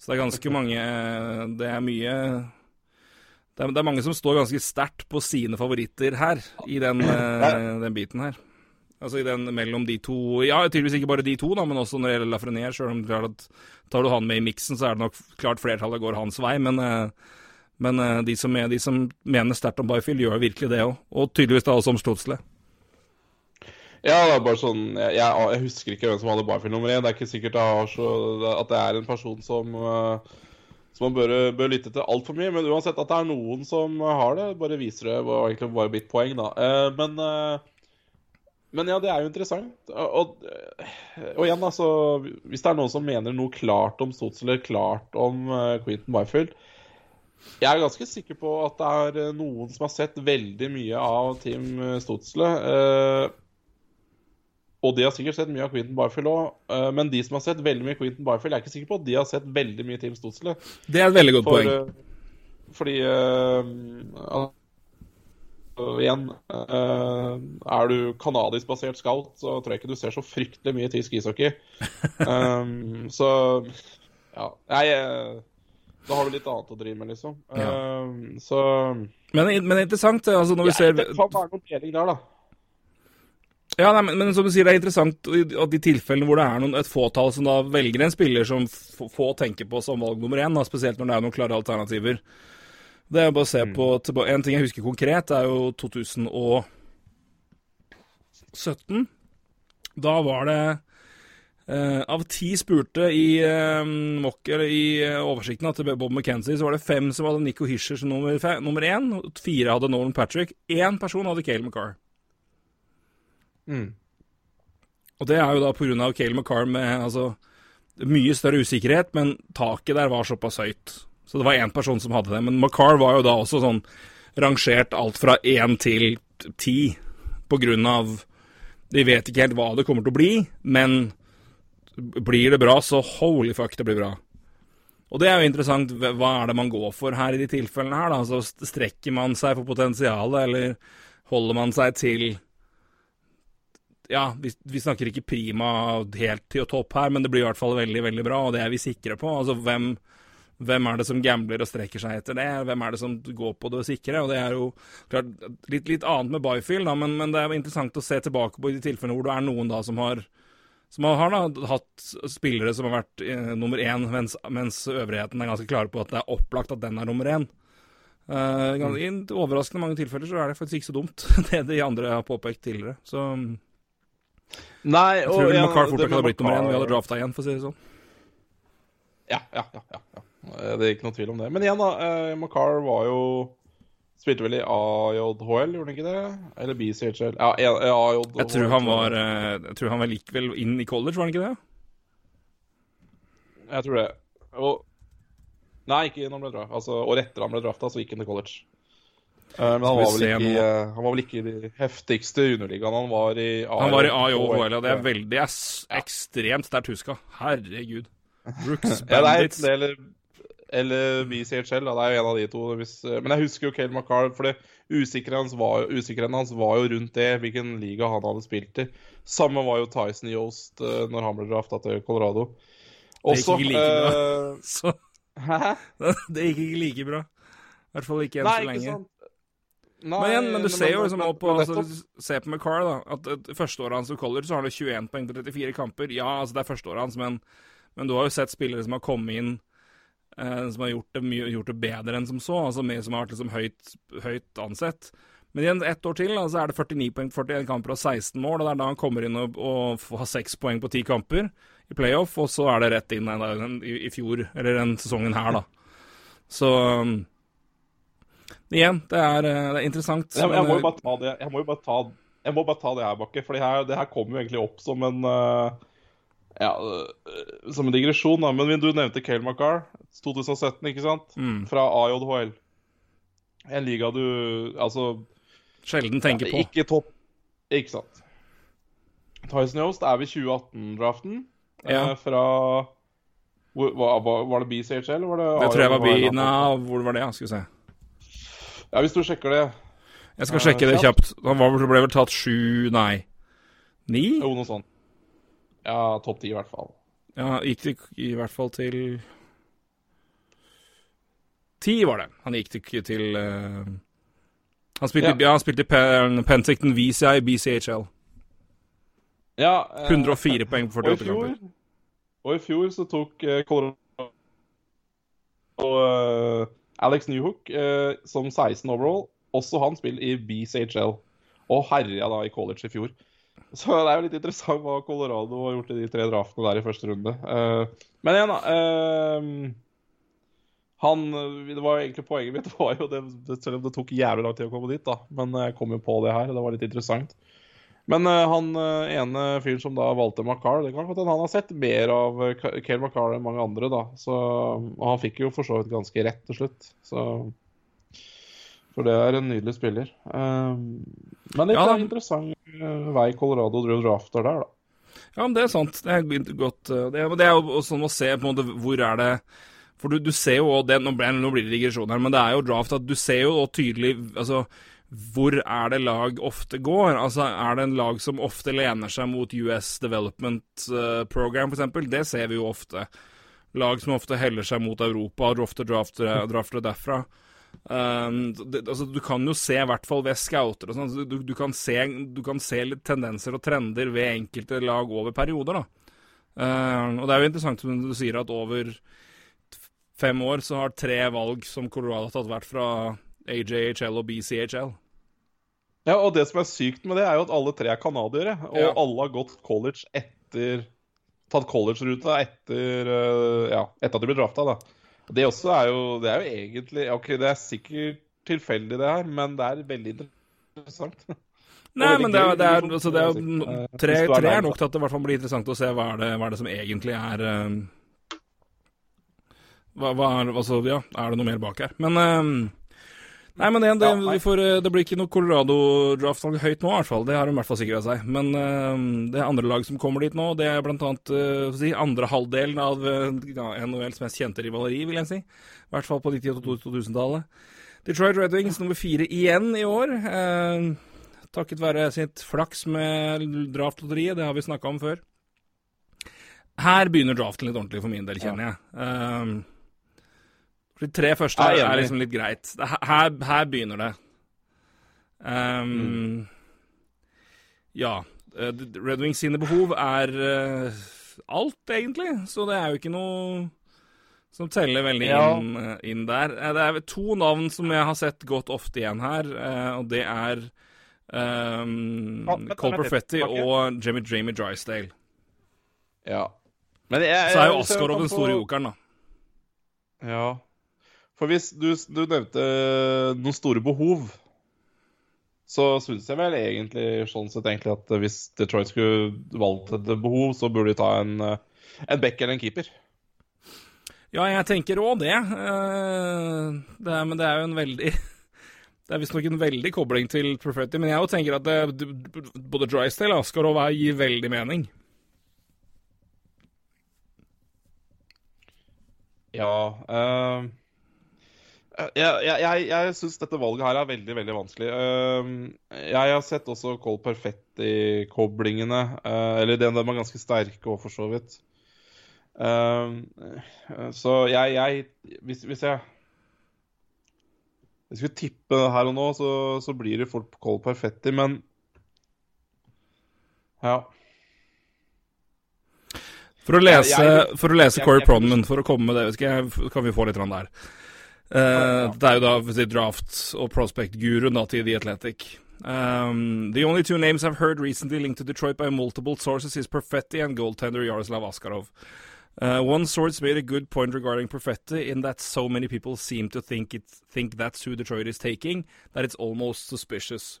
Så det er ganske mange Det er mye Det er, det er mange som står ganske sterkt på sine favoritter her, i den, uh, den, biten her. Altså i den mellom de to Ja, tydeligvis ikke bare de to, da, men også når det gjelder Lafrenier. Sjøl om klart at tar du han med i miksen, så er det nok klart flertallet går hans vei. Men, uh, men de, som er, de, som mener sterkt om Byfield, gjør virkelig det òg. Og tydeligvis da også om Stutzle. Ja, det er bare sånn Jeg, jeg husker ikke hvem som hadde Barfield nummer én. Det er ikke sikkert så, at det er en person som, uh, som man bør, bør lytte til altfor mye. Men uansett at det er noen som har det, bare viser det var egentlig bare mitt poeng, da. Uh, men, uh, men ja, det er jo interessant. Og, og, igjen, altså Hvis det er noen som mener noe klart om Stotz eller klart om Quentin Byfield jeg er ganske sikker på at det er noen som har sett veldig mye av Team Stotsle. Og de har sikkert sett mye av Quentin Barfield òg, eh, men de som har sett veldig mye Quentin Barfield, er ikke sikker på at de har sett veldig mye Team Stotsle. Det er et veldig godt For, poeng. Uh, fordi uh, igjen, uh, er du canadisk-basert scout, så tror jeg ikke du ser så fryktelig mye tysk ishockey. [LAUGHS] Um, så ja. Jeg Da har du litt annet å drive med, liksom. Ja. Uh, så men, men interessant, altså når vi ser Det kan være noen deling der, da. Ja, nei, men, men, som du sier, det er interessant at de tilfellene hvor det er noen, et fåtall som da velger en spiller som få tenker på som valg nummer én, da, spesielt når det er noen klare alternativer. Det er bare å se mm. på En ting jeg husker konkret, er jo 2017. Da var det eh, Av ti spurte i, eh, i eh, oversikten til Bob McKenzie, så var det fem som hadde Nico Hischer som nummer, nummer én. Fire hadde Nolan Patrick. Én person hadde Cale McCarr. Mm. Og det er jo da pga. Cale McCarr med altså, mye større usikkerhet, men taket der var såpass høyt. Så det var én person som hadde det. Men McCarr var jo da også sånn rangert alt fra én til ti på grunn av De vet ikke helt hva det kommer til å bli, men blir det bra, så holy fuck, det blir bra. Og det er jo interessant. Hva er det man går for her i de tilfellene her, da? Altså, strekker man seg for potensialet, eller holder man seg til ja, vi, vi, snakker ikke prima helt til topp her, men det blir i hvert fall veldig, veldig bra, og det er vi sikre på. Altså, hvem, hvem er det som gambler og strekker seg etter det? Hvem er det som går på det sikre? Og det er jo klart litt, litt annet med Byfield, da, men, men, det er interessant å se tilbake på i de tilfellene hvor det er noen da som har som har da, hatt spillere som har vært eh, nummer én, mens, mens, øvrigheten er ganske klare på at det er opplagt at den er nummer én. Uh, I overraskende mange tilfeller så er det faktisk ikke så dumt, [LAUGHS] det de andre har påpekt tidligere. Så Nei, jeg tror ja, McCarr fort hadde blitt nummer én. Vi hadde drafta igjen, for å si det sånn. Ja, ja, ja, ja, ja. Det er ikke noe tvil om det. Men igjen, da. Eh, McCarr var jo Spilte vel i AJHL, gjorde han ikke det? Eller BCHL? Ja, AJHL. Jeg tror han var eh, Jeg tror han gikk vel inn i college, var han ikke det? Jeg tror det. Og Nei, ikke når han ble drafta. Altså, året etter han ble drafta, så gikk han til college. Uh, men han var, ikke, uh, han var vel ikke i de heftigste underligaene. Han var i A Han var i A og HL, og det er veldig er ekstremt sterkt huska. Herregud. Brooks [LAUGHS] Bandits. ja, eller, eller BCHL, da. Det er jo en av de to. Hvis, eh, men jeg husker jo Cale McCarl, for det usikkerheten hans, usikkerheten hans var jo rundt det, hvilken liga han hadde spilt i. Samme var jo Tyson Yost når han ble drafta til Colorado. Også, det gikk ikke like bra. [LAUGHS] Så... Hæ? [LAUGHS] det gikk ikke like bra. I hvert fall ikke enn så lenge. Sant? Nei, men igjen, men du ser jo liksom på altså, Se på McCarr, da. At at Førsteåret hans i college så har han 21 poeng på 34 kamper. Ja, altså det er førsteåret hans, men, men, du har jo sett spillere som har kommet inn eh, som har gjort det, mye, gjort det, bedre enn som så. Altså mye som har vært liksom høyt, høyt ansett. Men igjen, ett år til, da, så er det 49 poeng på 41 kamper og 16 mål. og Det er da han kommer inn og, og har 6 poeng på 10 kamper i playoff, og så er det rett inn i, i fjor, eller den sesongen her, da. Så igjen, det er, eh, det er interessant. Jeg, jeg, må jo bare ta det jeg må jo bare ta, bare ta det her, Bakke. For det her, kommer jo egentlig opp som en uh, ja, som en digresjon, da. Men du nevnte Cale McCarr, 2017, ikke sant? Mm. Fra AJHL. En liga du altså Sjelden tenker på. Ikke topp Ikke sant. Tyson Yost er ved 2018-draften. Ja. Eh, fra hvor, var, var, det BCHL, eller var det Det tror jeg var B... Nei, hvor var det? Skal vi se. Ja, hvis du sjekker det. Jeg skal sjekke det kjapt. Han var, ble vel tatt sju, nei Ni? Jo, noe sånt. Ja, topp ti i hvert fall. Ja, gikk det i hvert fall til Ti var det. Han gikk til, til uh... Han spilte, ja. ja han spilte Pen Penticton VCI BCHL. Ja, eh, 104 poeng på 48 kamper. Og i fjor så tok eh, Colorado og uh, Alex Newhook eh, som 16 overall. Også han spiller i BCHL. Og herja da i college i fjor. Så det er jo litt interessant hva Colorado har gjort i de tre draftene der i første runde. Eh, men igjen, da. Eh, han, det var jo egentlig Poenget mitt [LAUGHS] var jo det, selv om det tok jævlig lang tid å komme dit. da, Men jeg kom jo på det her. Det var litt interessant. Men uh, han uh, ene fyren som da valgte Macar, det kan godt hende han har sett mer av uh, Kale Macar enn mange andre, da. Så, og han fikk jo for så vidt ganske rett til slutt. Så For det er en nydelig spiller. men men litt ja, interessant vei Colorado drev drafter der, da. Ja, men det er sant. Det er godt Det er, det er jo sånn å se på en måte hvor er det for du, du ser jo det, nå, blir, nå blir det digresjon her, men det er jo draft at du ser jo tydelig altså hvor er det lag ofte går? Altså, Er det en lag som ofte lener seg mot US Development uh, Program, f.eks.? Det ser vi jo ofte. Lag som ofte heller seg mot Europa, og ofte drafter, drafter derfra. Um, det, altså, du kan jo se, i hvert fall ved scouter og sånn, du, du, kan se, du kan se litt tendenser og trender ved enkelte lag over perioder, da. Um, og det er jo interessant som du sier, at over fem år så har tre valg som Colorado har tatt, vært fra AJHL og BCHL. Ja, og det som er sykt med det, er jo at alle tre er canadiere. Og ja. alle har gått college etter Tatt college-ruta etter, uh, ja, etter at de ble drafta, da. Det også er jo Det er jo egentlig OK, det er sikkert tilfeldig, det her, men det er veldig interessant. [LAUGHS] Nei, men det er, det er, altså, det er tre, tre, er nok til at det i hvert fall blir interessant å se hva er det, hva er det som egentlig er um, hva, hva er, altså, ja, er det noe mer bak her? Men um, Nei, men det, det, får, eh, det blir ikke noe Colorado-draft høyt nå, i hvert fall. Det har de i hvert fall sikra seg. Men uh, det er andre lag som kommer dit nå. Det er annet uh, si, andre halvdelen av uh, NHLs mest kjente rivaleri, vil jeg si. I hvert fall på 90- og 2000-tallet. Detroit Red Wings nummer fire igjen i år. Uh, takket være sitt flaks med draftlotteriet, det har vi snakka om før. Her begynner draften litt ordentlig for min del, kjenner jeg. Uh, for de tre første er, er liksom litt greit. Her, her begynner det. Um, mm. Ja. Eh, Red Wings sine behov er uh, alt, egentlig. Så det er jo ikke noe som teller veldig ja. inn, uh, inn, der. Det er to navn som jeg har sett gått ofte igjen her, uh, og det er um, ah, Cole Perfetti og Jimmy Jamie Drysdale. Ja. Men jeg, jeg, Så er jo Askarov den store jokeren, da. Ja. For hvis du, du nevnte noen store behov, så syns jeg vel egentlig sånn sett egentlig at hvis Detroit skulle valgt et behov, så burde de ta en, en back eller en keeper. Ja, jeg tenker òg det. Eh, det er, men det er jo en veldig [LAUGHS] Det er visstnok en veldig kobling til Profetti, men jeg tenker at det, både Drysdale og Askarov gir veldig mening. Ja uh... Jeg, jeg, jeg, jeg syns dette valget her er veldig veldig vanskelig. Ehm, jeg har sett også Cole Perfetti-koblingene. Eh, eller de, er ganske sterke òg, for så vidt. Ehm, så jeg, hvis, hvis, jeg Hvis vi tipper her og nå, så, så blir det fort Col Perfetti, men Ja. For å lese, for å lese Corey Pronman, for å komme med det, kan vi få litt der. Uh, det er jo da draft- og prospect-guruen til The Athletic. Um, the only two names I've heard recently linked to Detroit by multiple sources is Perfetti and goaltender Yaroslav Askarov. Uh, one source made a good point regarding Perfetti in that so many people seem to think it think that's who Detroit is taking that it's almost suspicious.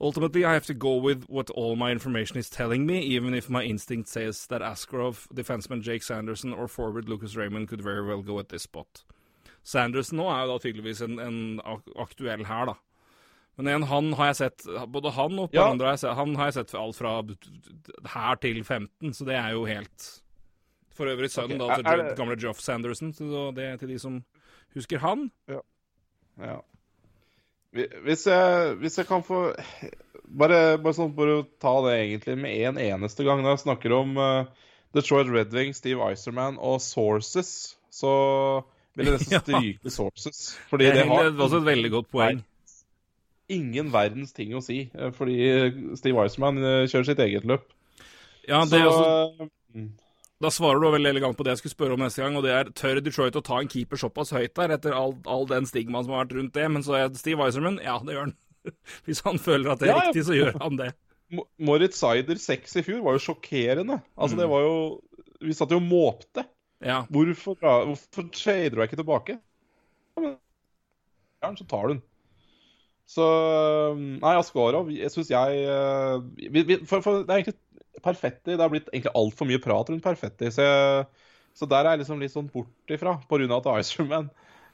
Ultimately, I have to go with what all my information is telling me, even if my instinct says that Askarov, defenseman Jake Sanderson, or forward Lucas Raymond could very well go at this spot. Sanderson nå er jo da tydeligvis en, en aktuell her, da. Men igjen, han har jeg sett Både han og ja. andre har jeg sett, han har jeg sett alt fra her til 15, så det er jo helt For øvrig sønnen okay. da, til gamle Joff Sanderson, så det er til de som husker han. Ja. ja. Hvis, jeg, hvis jeg, kan få bare, bare sånn for å ta det egentlig med en eneste gang Når jeg snakker om uh, Detroit Red Wing, Steve Iserman og Sources, så ville nesten [LAUGHS] stryke sources. Fordi det, det har også et veldig godt poeng. Ingen verdens ting å si, eh, fordi Steve Wiseman eh, kjører sitt eget løp. Ja, det Så, også, mm. Da svarer du veldig elegant på det jeg skulle spørre om neste gang, og det er tør Detroit å ta en keeper såpass høyt der, etter all, all den stigmaen som har vært rundt det? Men så er Steve Weiserman, ja, det gjør han. [LAUGHS] Hvis han føler at det er ja, riktig, så gjør han det. Moritz Sider 6 i fjor var jo sjokkerende. Altså, mm. det var jo Vi satt jo og måpte. Ja. Hvorfor, hvorfor shader du ikke tilbake? Ja, så tar du den. Så Nei, Askarov syns jeg uh, for, for, Det er egentlig Perfetti. Det har blitt egentlig altfor mye prat rundt Perfetti. Så, jeg, så der er jeg liksom litt sånn bort ifra, pga. at er Icerman.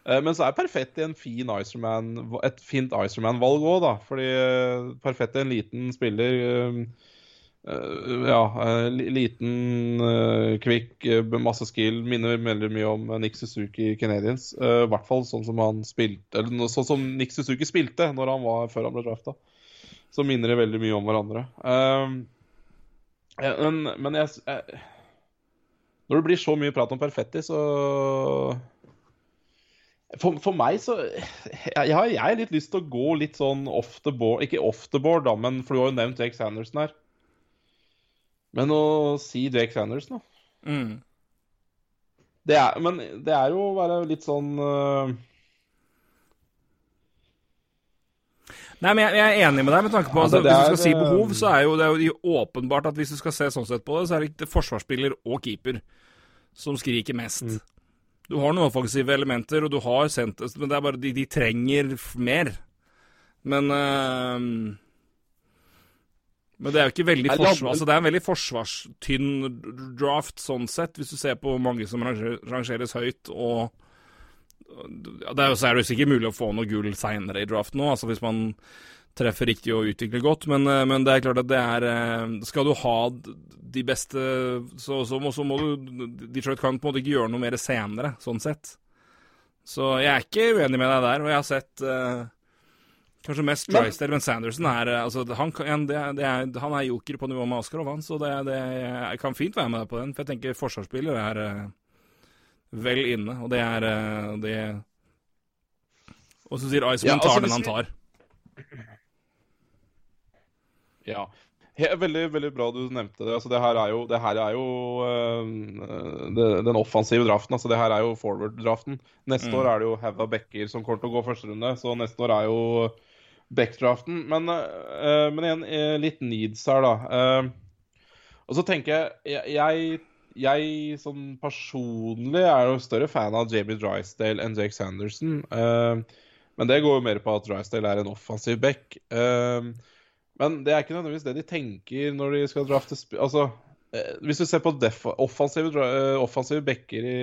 Uh, men så er Perfetti en fin Icerman, et fint Icerman-valg òg, da. Fordi uh, Perfetti er en liten spiller. Uh, ja, uh, liten, kvikk, masse skill. Minner veldig mye om Nick Suzuki Canadians. I hvert fall sånn som han spilte Eller sånn som Nick Suzuki spilte når han var før han ble drafta. Så minner de veldig mye om hverandre. men, men jeg, jeg, Når det blir så mye prat om Perfetti, så for, for, meg så jeg, jeg, har litt lyst til å gå litt sånn off the board Ikke off the board, da, men for du har jo nevnt Jake Sanderson her. Men å si Jake Sanders, da mm. det er, Men det er jo å være litt sånn uh... Nei, men jeg, jeg, er enig med deg med tanke på altså, Hvis du skal si behov, så er jo det er jo åpenbart at hvis du skal se sånn sett på det, så er det ikke forsvarsspiller og keeper som skriker mest. Mm. Du har noen offensive elementer, og du har sendt men det er bare de, de trenger mer. Men uh, men det er jo ikke veldig forsvar, altså det er en veldig forsvarstynn draft sånn sett, hvis du ser på mange som rangeres høyt. og det er jo, så er det jo sikkert mulig å få noe gull seinere i draften nå, altså hvis man treffer riktig og utvikler godt. Men, eh, men, det er klart at det er eh, Skal du ha de beste, så, så, må, så må du Detroit kan på en måte ikke gjøre noe mer senere, sånn sett. Så jeg er ikke uenig med deg der, og jeg har sett uh, Kanskje mest Drysdale, men, men Sanderson er eh, altså, han, det, det er, han, er joker på nivå med Askarov, han. Så det, det, jeg kan fint være med deg på den. For jeg tenker forsvarsspiller er uh, vel inne, og det er uh, det Og så sier Iceman ja, altså, tar den han tar. Ja. veldig, veldig bra du nevnte det. Altså, det her er jo, det her er jo uh, det, den offensive draften. Altså, det her er jo forward-draften. Neste mm. år er det jo Heva Becker som kommer til å gå første runde, så neste år er jo backdraften. Men, uh, men igjen, uh, litt needs her, da. Uh, og så tenker jeg Jeg, jeg sånn personlig er jo større fan av Jamie Drysdale enn Jake Sanderson. men det går jo mer på at Drysdale er en offensiv back. men det er ikke nødvendigvis det de tenker når de skal drafte Altså, hvis du ser på offensive, offensive backer i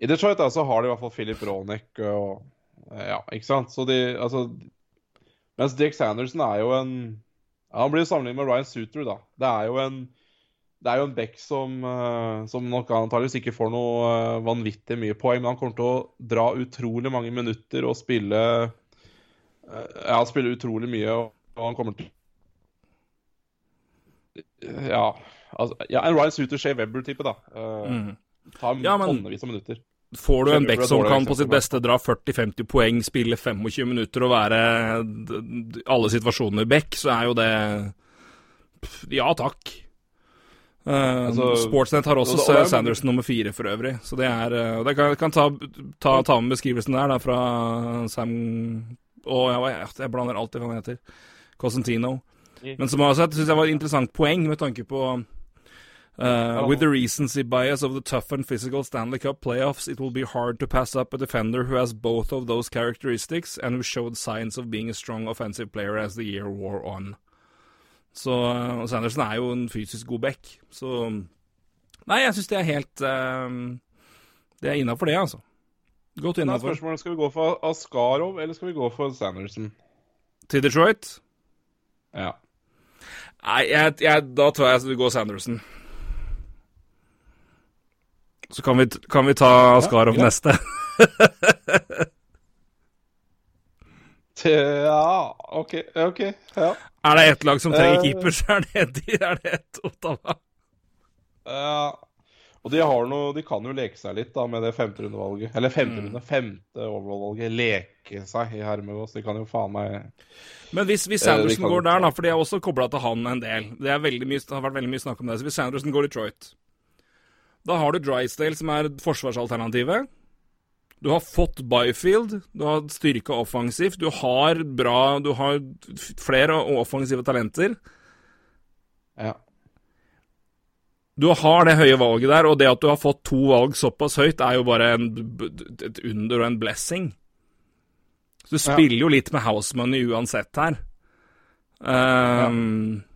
i Detroit da, så har de i hvert fall Philip Ronek og ja, ikke sant? Så de Altså Mens Dick Sanderson er jo en ja, Han blir sammenlignet med Ryan Suter, da. Det er jo en det er jo en back som, uh, som nok antakeligvis ikke får noe uh, vanvittig mye poeng, men han kommer til å dra utrolig mange minutter og spille uh, Ja, spille utrolig mye, og, han kommer til Ja, altså, ja en Ryan Suter, Shay Webber-type, da. Mm. Tar ja, men... tonnevis av minutter. Får du en back som kan på sitt beste dra 40-50 poeng, spille 25 minutter og være alle situasjoner back, så er jo det Ja takk. Uh, altså, Sportsnett har også og Sanderson nummer fire for øvrig, så det er uh, det kan, kan ta, ta, ta, med beskrivelsen der da, fra Sam Og jeg, jeg blander alltid hva han heter. Cosentino. Men som også syns jeg var et interessant poeng med tanke på Uh, with the recency bias of the tough and physical Stanley Cup playoffs, it will be hard to pass up a defender who has both of those characteristics and who showed signs of being a strong offensive player as the year wore on. Så uh, Sanderson er jo en fysisk god back, så Nei, jeg syns det er helt uh, Det er innafor det, altså. Godt innafor. Spørsmålet skal vi gå for Askarov, eller skal vi gå for Sanderson? Til Detroit? Ja. Nei, jeg, jeg, da tror jeg vi går Sanderson. Så kan vi, kan vi ta Askarov ja, neste. [LAUGHS] ja, OK. ok, ja. Er det ett lag som trenger uh, keeper, så er det, de, er det et Ottawa. Ja. Og de, har noe, de kan jo leke seg litt da med det femte rundevalget. Eller femte mm. femte overall-valget. Leke seg i hermegås. De kan jo faen meg Men hvis, hvis eh, Sanderson går der, da, for de har også kobla til han en del Det, mye, det har vært veldig mye snakk om det. Så hvis Sanderson går Detroit da har du Drysdale, som er forsvarsalternativet. Du har fått Byfield, du har styrka offensivt, du har bra Du har flere offensive talenter. Ja. Du har det høye valget der, og det at du har fått to valg såpass høyt, er jo bare en, et under og en blessing. Så du spiller ja. jo litt med house money uansett her. Um, ja.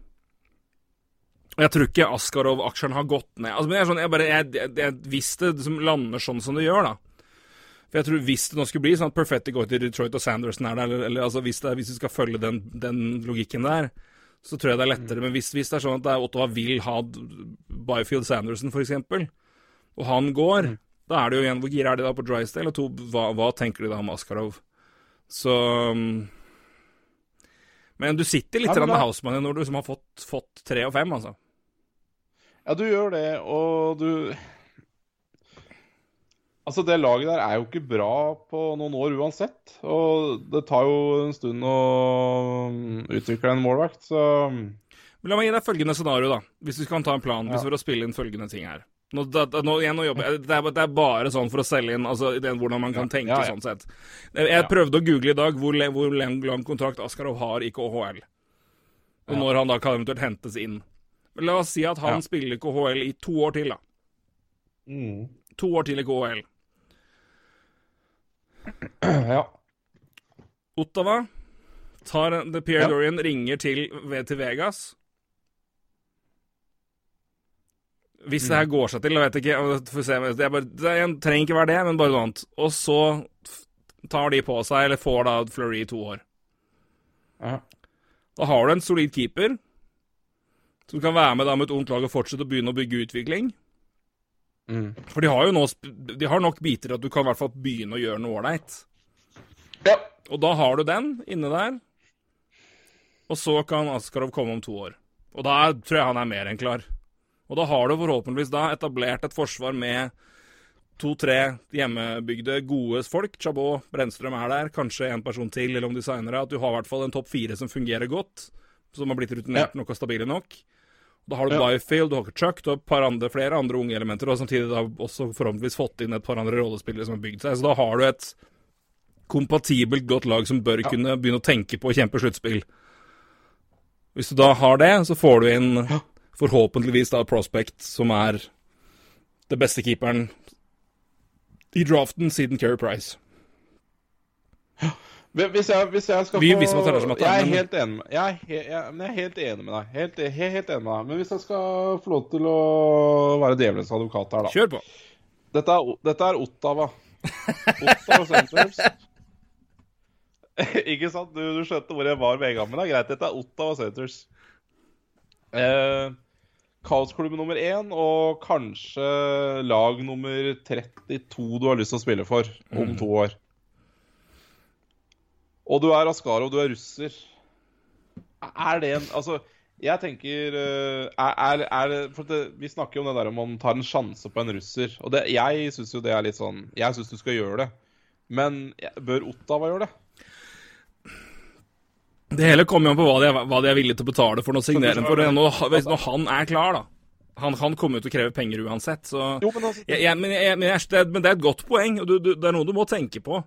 Jeg tror ikke Askarov-aksjen har gått ned. Altså, men jeg, sånn, jeg bare, jeg, jeg, Hvis det liksom lander sånn som det gjør, da For jeg tror Hvis det nå skulle bli sånn at Perfetti går til Detroit og Sanderson er der, eller, eller altså, hvis, det, hvis vi skal følge den, den, logikken der, så tror jeg det er lettere. Men hvis, hvis det er sånn at Ottawa vil ha Byfield Sanderson, f.eks., og han går, mm. da er det jo igjen Hvor gira er de da på Drysdale? Og to, hva, hva, tenker de da om Askarov? Så um, Men du sitter litt ja, med Houseman når du som har fått, fått tre og fem, altså. Ja, du gjør det, og du Altså, det laget der er jo ikke bra på noen år uansett. Og det tar jo en stund å um, utvikle en målvakt, så Men La meg gi deg følgende scenario, da. Hvis vi kan ta en plan. Ja. Hvis vi får spille inn følgende ting her. Nå, da, nå, igjen, nå jobber, det, er, det, er, bare sånn for å selge inn altså, den, hvordan man kan ja. tenke ja, sånn sett. Jeg, jeg prøvde å google i dag hvor, hvor lang kontrakt Askarov har i KHL. Og når han da kan eventuelt hentes inn. Men la oss si at han spiller KHL i to år til, da. Mm. To år til i KHL. [CLEARS THROAT] Ja. Ottawa tar The Pierre ja. Dorian ringer til, til Vegas. Hvis det her går seg til, jeg vet ikke Får se, det, bare, det trenger ikke være det, men bare noe annet. Og så tar de på seg, eller får da Fleury i to år. Ja. Da har du en solid keeper som kan være med da med et ungt lag og fortsette å begynne å bygge utvikling. Mm. For de har jo nå De har nok biter at du kan i hvert fall begynne å gjøre noe ålreit. Ja. Og da har du den inne der. Og så kan Askarov komme om to år. Og da tror jeg han er mer enn klar. Og da har du forhåpentligvis da etablert et forsvar med to-tre hjemmebygde, gode folk. Chabot, Brennstrøm er der, kanskje en person til eller om designere. At du har i hvert fall en topp fire som fungerer godt, som har blitt rutinert ja. nok og stabile nok. Da har du ja. Byfield, du har Chuck, du har et par andre, flere andre unge elementer, og samtidig da også forhåpentligvis fått inn et par andre rollespillere som har bygd seg. Så da har du et kompatibelt godt lag som bør ja. kunne begynne å tenke på å kjempe sluttspill. Hvis du da har det, så får du inn forhåpentligvis da Prospect, som er det beste keeperen i draften siden Keri Price. Hvis jeg, hvis jeg skal få Jeg er helt enig med jeg er, he, jeg, jeg er helt enig med deg. Helt, helt, helt, enig med deg. Men hvis jeg skal få lov til å være djevelens advokat her, da Kjør på. Dette er, dette er Ottawa. Ottawa Sentrums. [LAUGHS] Ikke sant? Du, du, skjønte hvor jeg var med en gang. Men det er greit. Dette er Ottawa Centers. Eh, Kaosklubb nummer én og kanskje lag nummer 32 du har lyst til å spille for om mm. to år. Og du er Askarov, du er russer. Er det en Altså, jeg tenker eh, er, er, For det, vi snakker jo om det der om man tar en sjanse på en russer. Og det, jeg syns jo det er litt sånn Jeg syns du skal gjøre det. Men bør Ottawa gjøre det? Det hele kommer jo an på hva de, er, hva de, er, villige til å betale for å signere for. Når, når han er klar, da. Han, han kommer jo til å kreve penger uansett, så jo, men, altså, jeg, jeg, men, jeg, men, men, det er et godt poeng, og du, du, det er noe du må tenke på.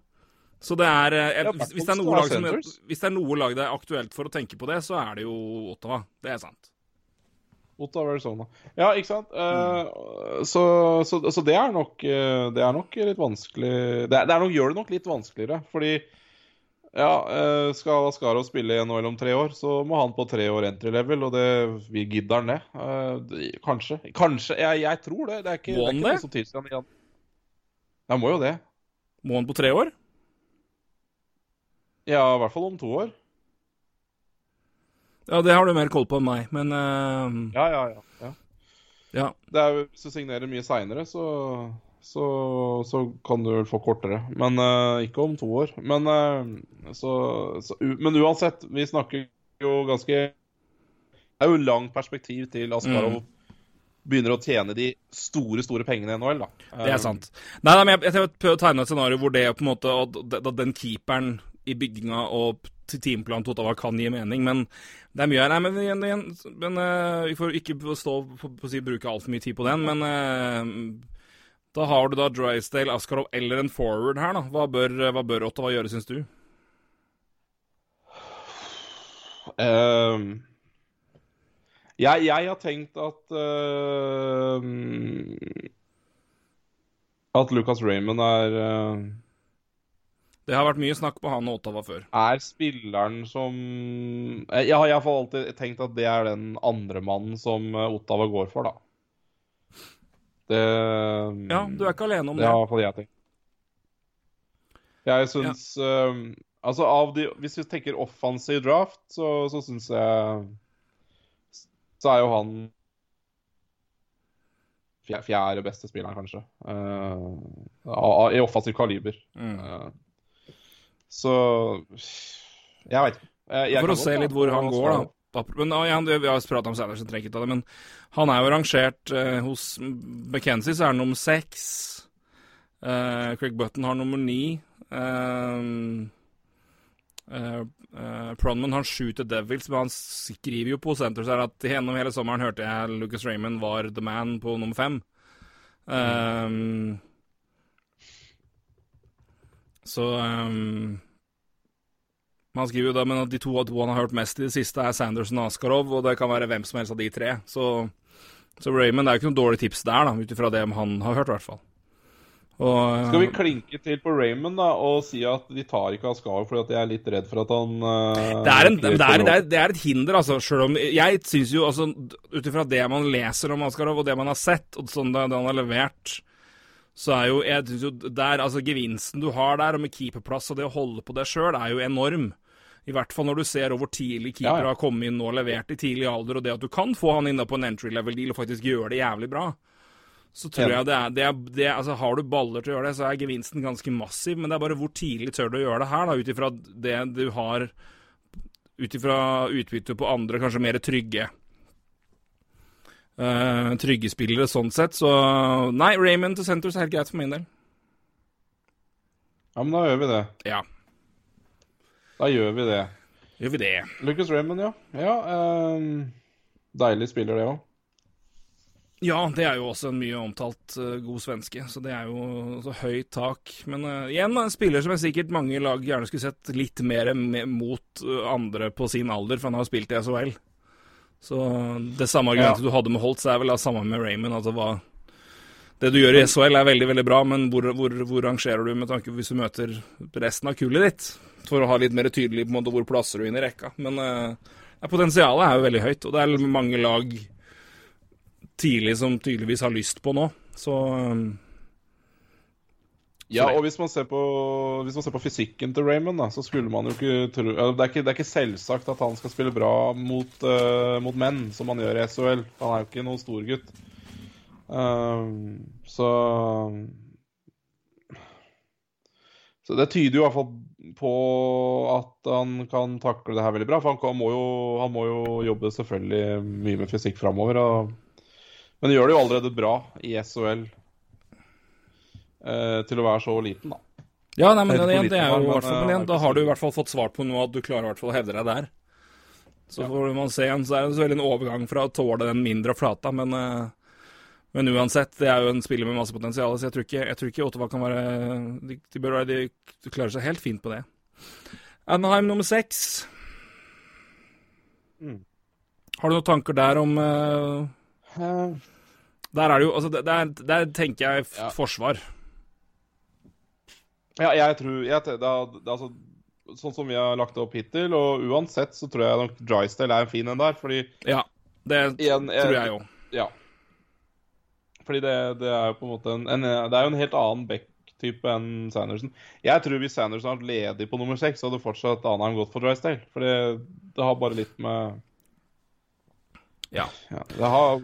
Så det er, jeg, ja, hvis, det er noe lag som, hvis det er noe lag det er aktuelt for å tenke på det, så er det jo Ottawa. Det er sant. Ottawa Arizona. Ja, ikke sant. Mm. Uh, så, så, så, det er nok eh, Det er nok litt vanskelig Det, er, det er nok, gjør det nok litt vanskeligere, fordi ja, skal Askarov spille i NHL om tre år, så må han på tre år entry level, og det vi gidder han det. Kanskje. Kanskje. Jeg, jeg, tror det. Det er ikke, må han det? Er ikke det? Igjen. han må jo det. Må han på tre år? Ja, i hvert fall om to år. Ja, det har du mer koll på enn meg, men uh... ja, ja, ja, ja, ja. Det er jo, Hvis du signerer mye seinere, så, så, så, kan du vel få kortere. Men uh, ikke om to år. Men, uh, så, men uansett, vi snakker jo ganske Det er jo langt perspektiv til Askarov. Mm begynner å tjene de store store pengene i NHL. da. Det er sant. Nei, nei men jeg, jeg prøver å tegne et scenario hvor det på en måte, at den keeperen i bygginga og teamplan til Ottawa kan gi mening, men det er mye her. Nei, men, igjen, igjen, men uh, Vi får ikke stå på, på si, bruke altfor mye tid på den, men uh, da har du da Drysdale, Askarov eller en forward her, da. Hva bør, hva bør Ottawa gjøre, syns du? Um, jeg, jeg, har tenkt at At Lucas Raymond er det har vært mye snakk på han og Ottawa før. Er spilleren som Jeg har iallfall alltid tenkt at det er den andre mannen som eh, Ottawa går for, da. Det Ja, du er ikke alene om det. Det har iallfall jeg tenkt. Jeg syns ja. uh, Altså, av de Hvis vi tenker offensive draft, så, så syns jeg så er jo han fjerde beste spilleren, kanskje. Uh, I offensiv kaliber. Mm. Uh, så jeg veit ikke. For å se litt hvor han går, da. Men, ja, Vi har pratet om Sanders, jeg trenger ikke ta det, men han er jo rangert eh, hos McKenzie, så er han nummer seks. Craig Button har nummer ni. Eh, eh, Pronman har sju til Devils, men han skriver jo på Centers her at gjennom hele sommeren hørte jeg Lucas Raymond var the man på nummer fem. Um, så um, Man skriver jo da men at de to, to han har hørt mest i det siste, er Sanderson og Askarov, og det kan være hvem som helst av de tre. Så, så Raymond er jo ikke noe dårlig tips der, da, ut ifra det han har hørt, i hvert fall. Og, Skal vi klinke til på Raymond da, og si at de tar ikke Askarov fordi at de er litt redd for at han uh, det, er en, det, er, det, er, det, er et hinder, altså. Selv om Jeg syns jo, altså, ut ifra det man leser om Askarov, og det man har sett, og sånn det, han har levert, så er jo jeg synes jo der, altså Gevinsten du har der, og med keeperplass og det å holde på deg sjøl, er jo enorm. I hvert fall når du ser hvor tidlig keeper ja, ja. har kommet inn og levert i tidlig alder, og det at du kan få han inne på en entry level deal og faktisk gjøre det jævlig bra så tror jeg det er, det er, det altså Har du baller til å gjøre det, så er gevinsten ganske massiv. Men det er bare hvor tidlig tør du å gjøre det her, da, ut ifra det du har Ut ifra utbyttet på andre, kanskje mer trygge uh, Trygge spillere sånn sett. Så nei, Raymond til Centers er helt greit for min del. Ja, men da gjør vi det. Ja. Da gjør vi det. Gjør vi det. Lucas Raymond, ja. ja um, deilig spiller, det òg. Ja, det er jo også en mye omtalt uh, god svenske, så det er jo så høyt tak. Men uh, igjen, en spiller som jeg sikkert mange lag gjerne skulle sett litt mer mot uh, andre på sin alder, for han har spilt i SHL. Så det samme argumentet ja. du hadde med Holtz, er vel det samme med Raymond. Altså hva Det du gjør i SHL er veldig, veldig bra, men hvor, hvor, hvor rangerer du med tanke på hvis du møter resten av kullet ditt? For å ha litt mer tydelig på en måte hvor plasser du inn i rekka. Men potensialet er jo veldig høyt, og det er mange lag tidlig som tydeligvis har lyst på nå. Så um, ja, og hvis man, på, hvis man, ser på, fysikken til Raymond, da, så skulle man jo ikke tro det er ikke, det er ikke selvsagt at han skal spille bra mot, uh, mot menn, som han gjør i SHL. Han er jo ikke noen storgutt. Uh, så Så det tyder jo i hvert fall på at han kan takle det her veldig bra. For han må jo, han må jo jobbe selvfølgelig mye med fysikk framover. Og men det gjør det jo allerede bra i SHL til å være så liten, da. Ja, nei, men igjen, det er jo hvert fall, men igjen, da har du i hvert fall fått svart på noe at du klarer i hvert fall å hevde deg der. Så ja. får man se igjen, så er det selvfølgelig en overgang fra å tåle den mindre flata, men, uh, men uansett, det er jo en spiller med masse potensial, så jeg tror ikke, jeg tror ikke Ottawa kan være de, de, bør, de, de klarer seg helt fint på det. Anaheim nummer seks. Mm. Har du noen tanker der om uh, der er det jo Altså, der, der tenker jeg ja. forsvar. Ja, jeg tror jeg, det, det, altså, Sånn som vi har lagt det opp hittil, og uansett så tror jeg nok Drysdale er en fin en der, fordi Ja, det igjen, jeg, tror jeg jo. Ja. Fordi det, det, er jo på en måte en, en, Det er jo en helt annen back-type enn Sanderson. Jeg tror hvis Sanderson hadde vært ledig på nummer seks, hadde fortsatt Anheim gått for Drysdale. For det har bare litt med ja. ja det har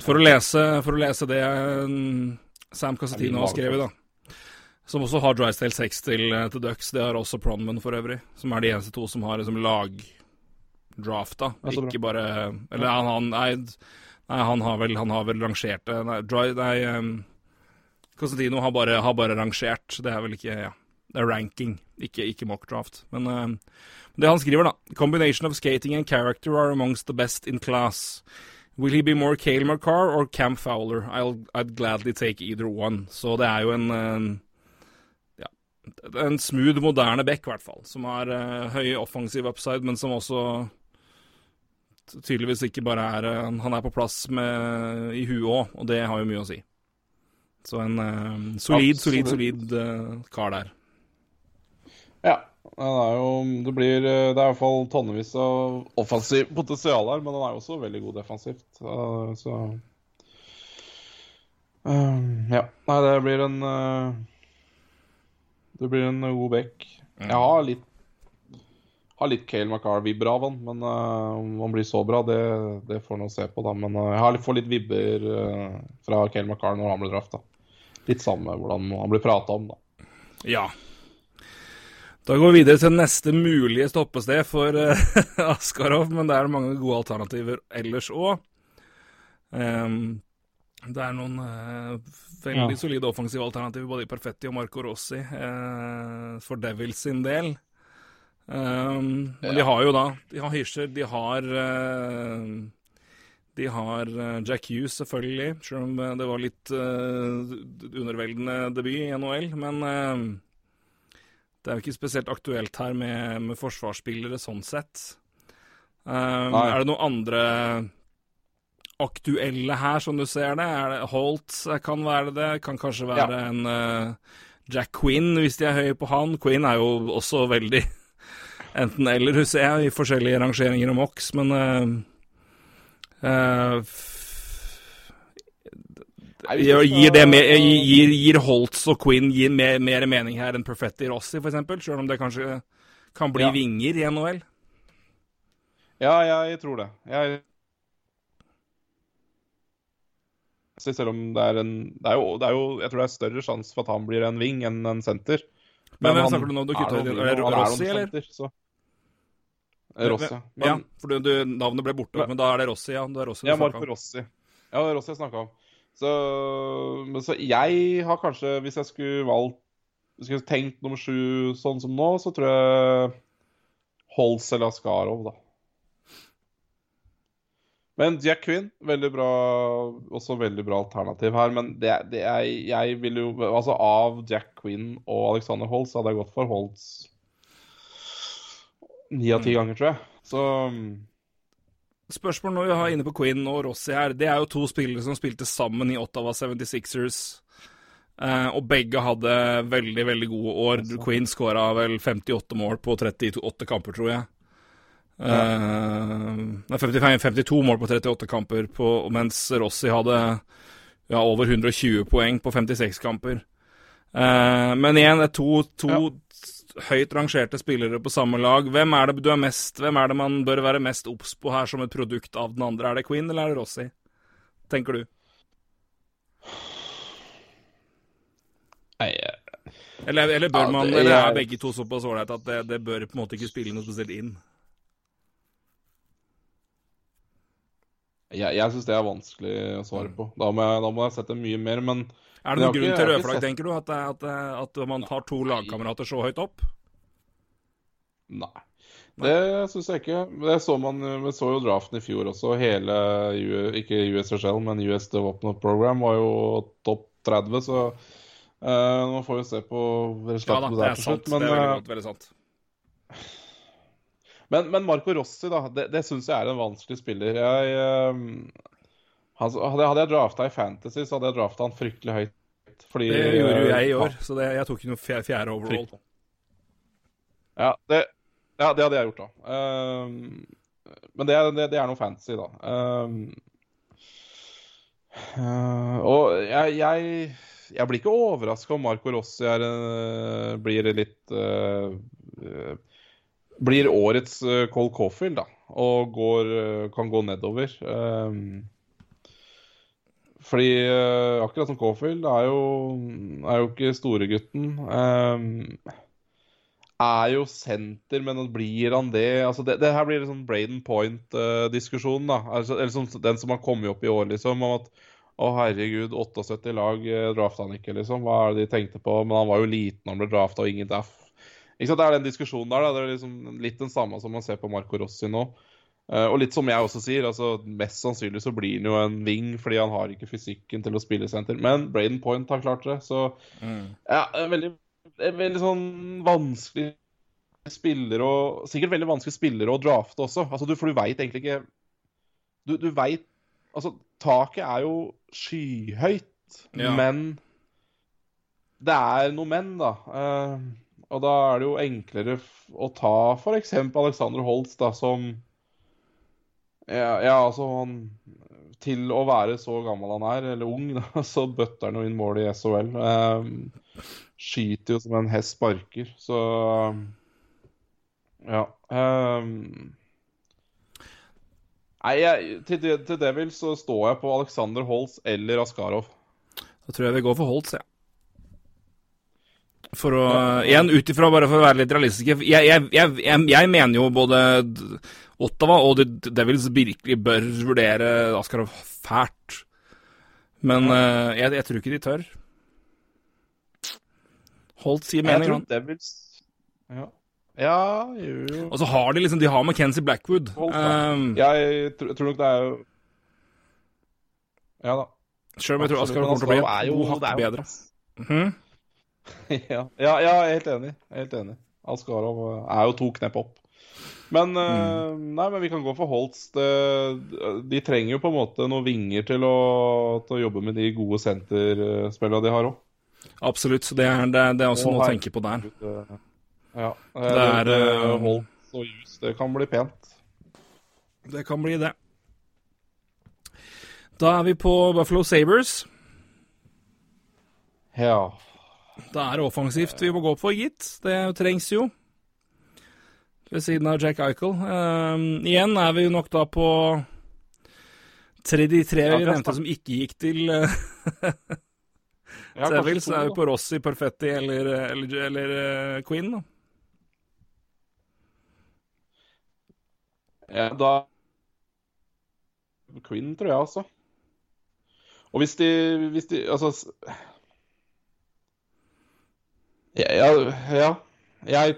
for å lese, for å lese det mm, Sam Casatino har skrevet, da. Som også har Drysdale 6 til, eh, til Ducks. Det har også Pronman for øvrig. Som er de eneste to som har liksom lagdrafta. Ikke bare Eller han, han nei, nei, han har vel, han har vel rangert det. Nei, Dry, nei um, Constantino har bare, har bare, rangert. Det er vel ikke Ja, det er ranking, ikke, ikke mockdraft. Men uh, det han skriver, da Combination of skating and character are amongst the best in class. Will he be more Cale McCarr or Cam Fowler? I'll, I'd gladly take either one. Så det er jo en, en en smooth, moderne back, i hvert fall. Som har uh, høy offensiv upside, men som også tydeligvis ikke bare er uh, Han er på plass med, i huet òg, og det har jo mye å si. Så en uh, solid, solid, solid kar der. Ja. Det er jo Det blir Det er i hvert fall tonnevis av offensiv potensial her, men han er jo også veldig god defensivt. Så um, Ja. Nei, det blir en Det blir en god back. Jeg har litt har litt Kale McCarr-vibber av han. Men uh, om han blir så bra, det, det får vi se på, da. Men uh, jeg har får litt vibber uh, fra Kale McCarr når han blir drafta. Litt samme hvordan han blir prata om, da. Ja. Da går vi videre til neste mulige stoppested for [LAUGHS] Askarov, men det er mange gode alternativer ellers òg. Um, ehm, det er noen veldig ja. solide offensive alternativer både i Perfetti og Marco Rossi for Devils sin del. Um, men de har jo da De har Hirscher, de har eh, De har uh, Jack Hughes, selvfølgelig, selv om det var litt uh, underveldende debut i NHL. Men det er jo ikke spesielt aktuelt her med, med forsvarsspillere sånn sett. Um, er det noen andre aktuelle her, som du ser det? Er det Holt kan være det. Kan kanskje være ja. en Jack Quinn, hvis de er høye på han. Quinn er jo også veldig [LAUGHS] enten-eller, husker jeg, i forskjellige rangeringer om Ox, men uh, uh, Gir, det mer, gir, gir, Holtz og Quinn gir mer, mer mening her enn Perfetti Rossi, f.eks., selv om det kanskje kan bli ja. vinger i NHL? Ja, jeg tror det. Jeg selv om det er en det er, jo, det er jo, Jeg tror det er større sjanse for at han blir en ving enn en senter. Men, hvem snakker du nå? Du kutta ut Rossi, eller? Senter, Rossi, men, ja. For du, du, navnet ble borte, men da er det Rossi, ja? Det er Rossi ja, Marco Rossi. Ja, det er Rossi jeg snakka om. Så, men så jeg har kanskje, hvis jeg skulle valgt Skulle tenkt nummer sju sånn som nå, så tror jeg Holz eller Askarov, da. Men Jack Quinn, veldig bra, også veldig bra alternativ her. Men det, det er, jeg vil jo Altså av Jack Quinn og Alexander Holtz hadde jeg gått for Holtz ni av ti mm. ganger, tror jeg. Så Spørsmål når vi har inne på Quinn og Rossi her. Det er jo to spillere som spilte sammen i Ottawa 76ers. Uh, og begge hadde veldig, veldig gode år. Quinn skåra vel 58 mål på 38 kamper, tror jeg. Uh, 55, 52 mål på 38 kamper, på, mens Rossi hadde ja, over 120 poeng på 56 kamper. Uh, men igjen, det er to, to ja. høyt rangerte spillere på samme lag. Hvem er det du er mest Hvem er det man bør være mest obs på her som et produkt av den andre? Er det Queen eller er det Rossi, tenker du? Nei, eller, eller, bør man, eller er begge to såpass ålreite at det, det bør på en måte ikke spille noe spesielt inn? Jeg, jeg syns det er vanskelig å svare på. Da må jeg, da må jeg sette mye mer, men Er det noen grunn til rødflagg, tenker du? At, at, at, man tar to lagkamerater så høyt opp? Nei. Det syns jeg ikke. Det så man Vi så jo draften i fjor også. Hele ikke USHL, men US Development Program var jo topp 30, så uh, nå får vi se på resultatet ja, da, der til slutt. Men, det er veldig, godt, veldig sant. Men, men Marco Rossi, da, det, det syns jeg er en vanskelig spiller. Jeg, uh, hadde, jeg drafta i Fantasy, så hadde jeg drafta han fryktelig høyt. Fordi, det gjorde jo jeg i år, så det, jeg tok ikke noe fjerde overall. Ja det, ja, det hadde jeg gjort, da. Uh, men det, det, det, er noe fantasy, da. Uh, uh, og jeg, jeg, jeg, blir ikke overraska om Marco Rossi er, blir litt blir årets uh, Cole Caulfield, da. Og går, uh, kan gå nedover. Um, fordi uh, akkurat som Caulfield er jo, er jo ikke storegutten. Um, er jo senter, men blir han det? Altså det, det her blir en sånn Braden Point-diskusjon, da. Altså, eller som, den som har kommet opp i år, liksom. Om at å, herregud, 78 lag drafta han ikke, liksom. Hva er det de tenkte på? Men han var jo liten da han ble drafta, og ingen daff. Ikke sant? Det er den diskusjonen der. Da. Det er liksom litt den samme som man ser på Marco Rossi nå. Uh, og litt som jeg også sier, altså mest sannsynlig så blir han jo en wing fordi han har ikke fysikken til å spille senter. Men Braden Point har klart det, så mm. ja, veldig, veldig sånn vanskelig spiller og Sikkert veldig vanskelig spiller å drafte også. Altså, du, for du veit egentlig ikke Du, du veit Altså, taket er jo skyhøyt, ja. men det er noe men, da. Uh, og da er det jo enklere å ta f.eks. Alexander Holtz, da, som ja, ja, altså han Til å være så gammel han er, eller ung, [LAUGHS] da, så bøtter han jo inn mål i SHL. Um, skyter jo som en hest sparker, så Ja. Um... Nei, jeg, til, til Devil så står jeg på Alexander Holtz eller Askarov. Da tror jeg vi går for Holtz, ja. For å Igjen ut ifra, bare for å være litt realistiske jeg, jeg, jeg, jeg, mener jo både Ottawa og The Devils virkelig bør vurdere Askarov fælt. Men uh, jeg, tror ikke de tør. Holt sier mening, han. Devils Ja. Ja, jo, jo. Og så har de liksom De har McKenzie Blackwood. Um, jeg tror, tror, nok det er jo Ja da. Sjøl om jeg tror Askarov kommer til å bli god hakk bedre. Mm [LAUGHS] ja, ja, jeg er helt enig. Er helt enig. Askarov er jo to knepp opp. Men, mm. nei, men vi kan gå for Holtz. De trenger jo på en måte noen vinger til å, til å jobbe med de gode senterspillene de har òg. Absolutt. Det er, det, det er også noe å tenke på der. Ja. Det er Holtz og Jus. Det kan bli pent. Det kan bli det. Da er vi på Buffalo Sabres. Ja. Da er det offensivt vi må gå for, gitt. Det trengs jo. Ved siden av Jack Eichel. Um, igjen er vi nok da på tre, de tre vi nevnte som ikke gikk til [LAUGHS] uh, Så er vi på Rossi, Perfetti eller, eller, eller uh, Queen, da. Ja, da Queen, tror jeg, altså. Og hvis de, hvis de Altså ja, ja, Jeg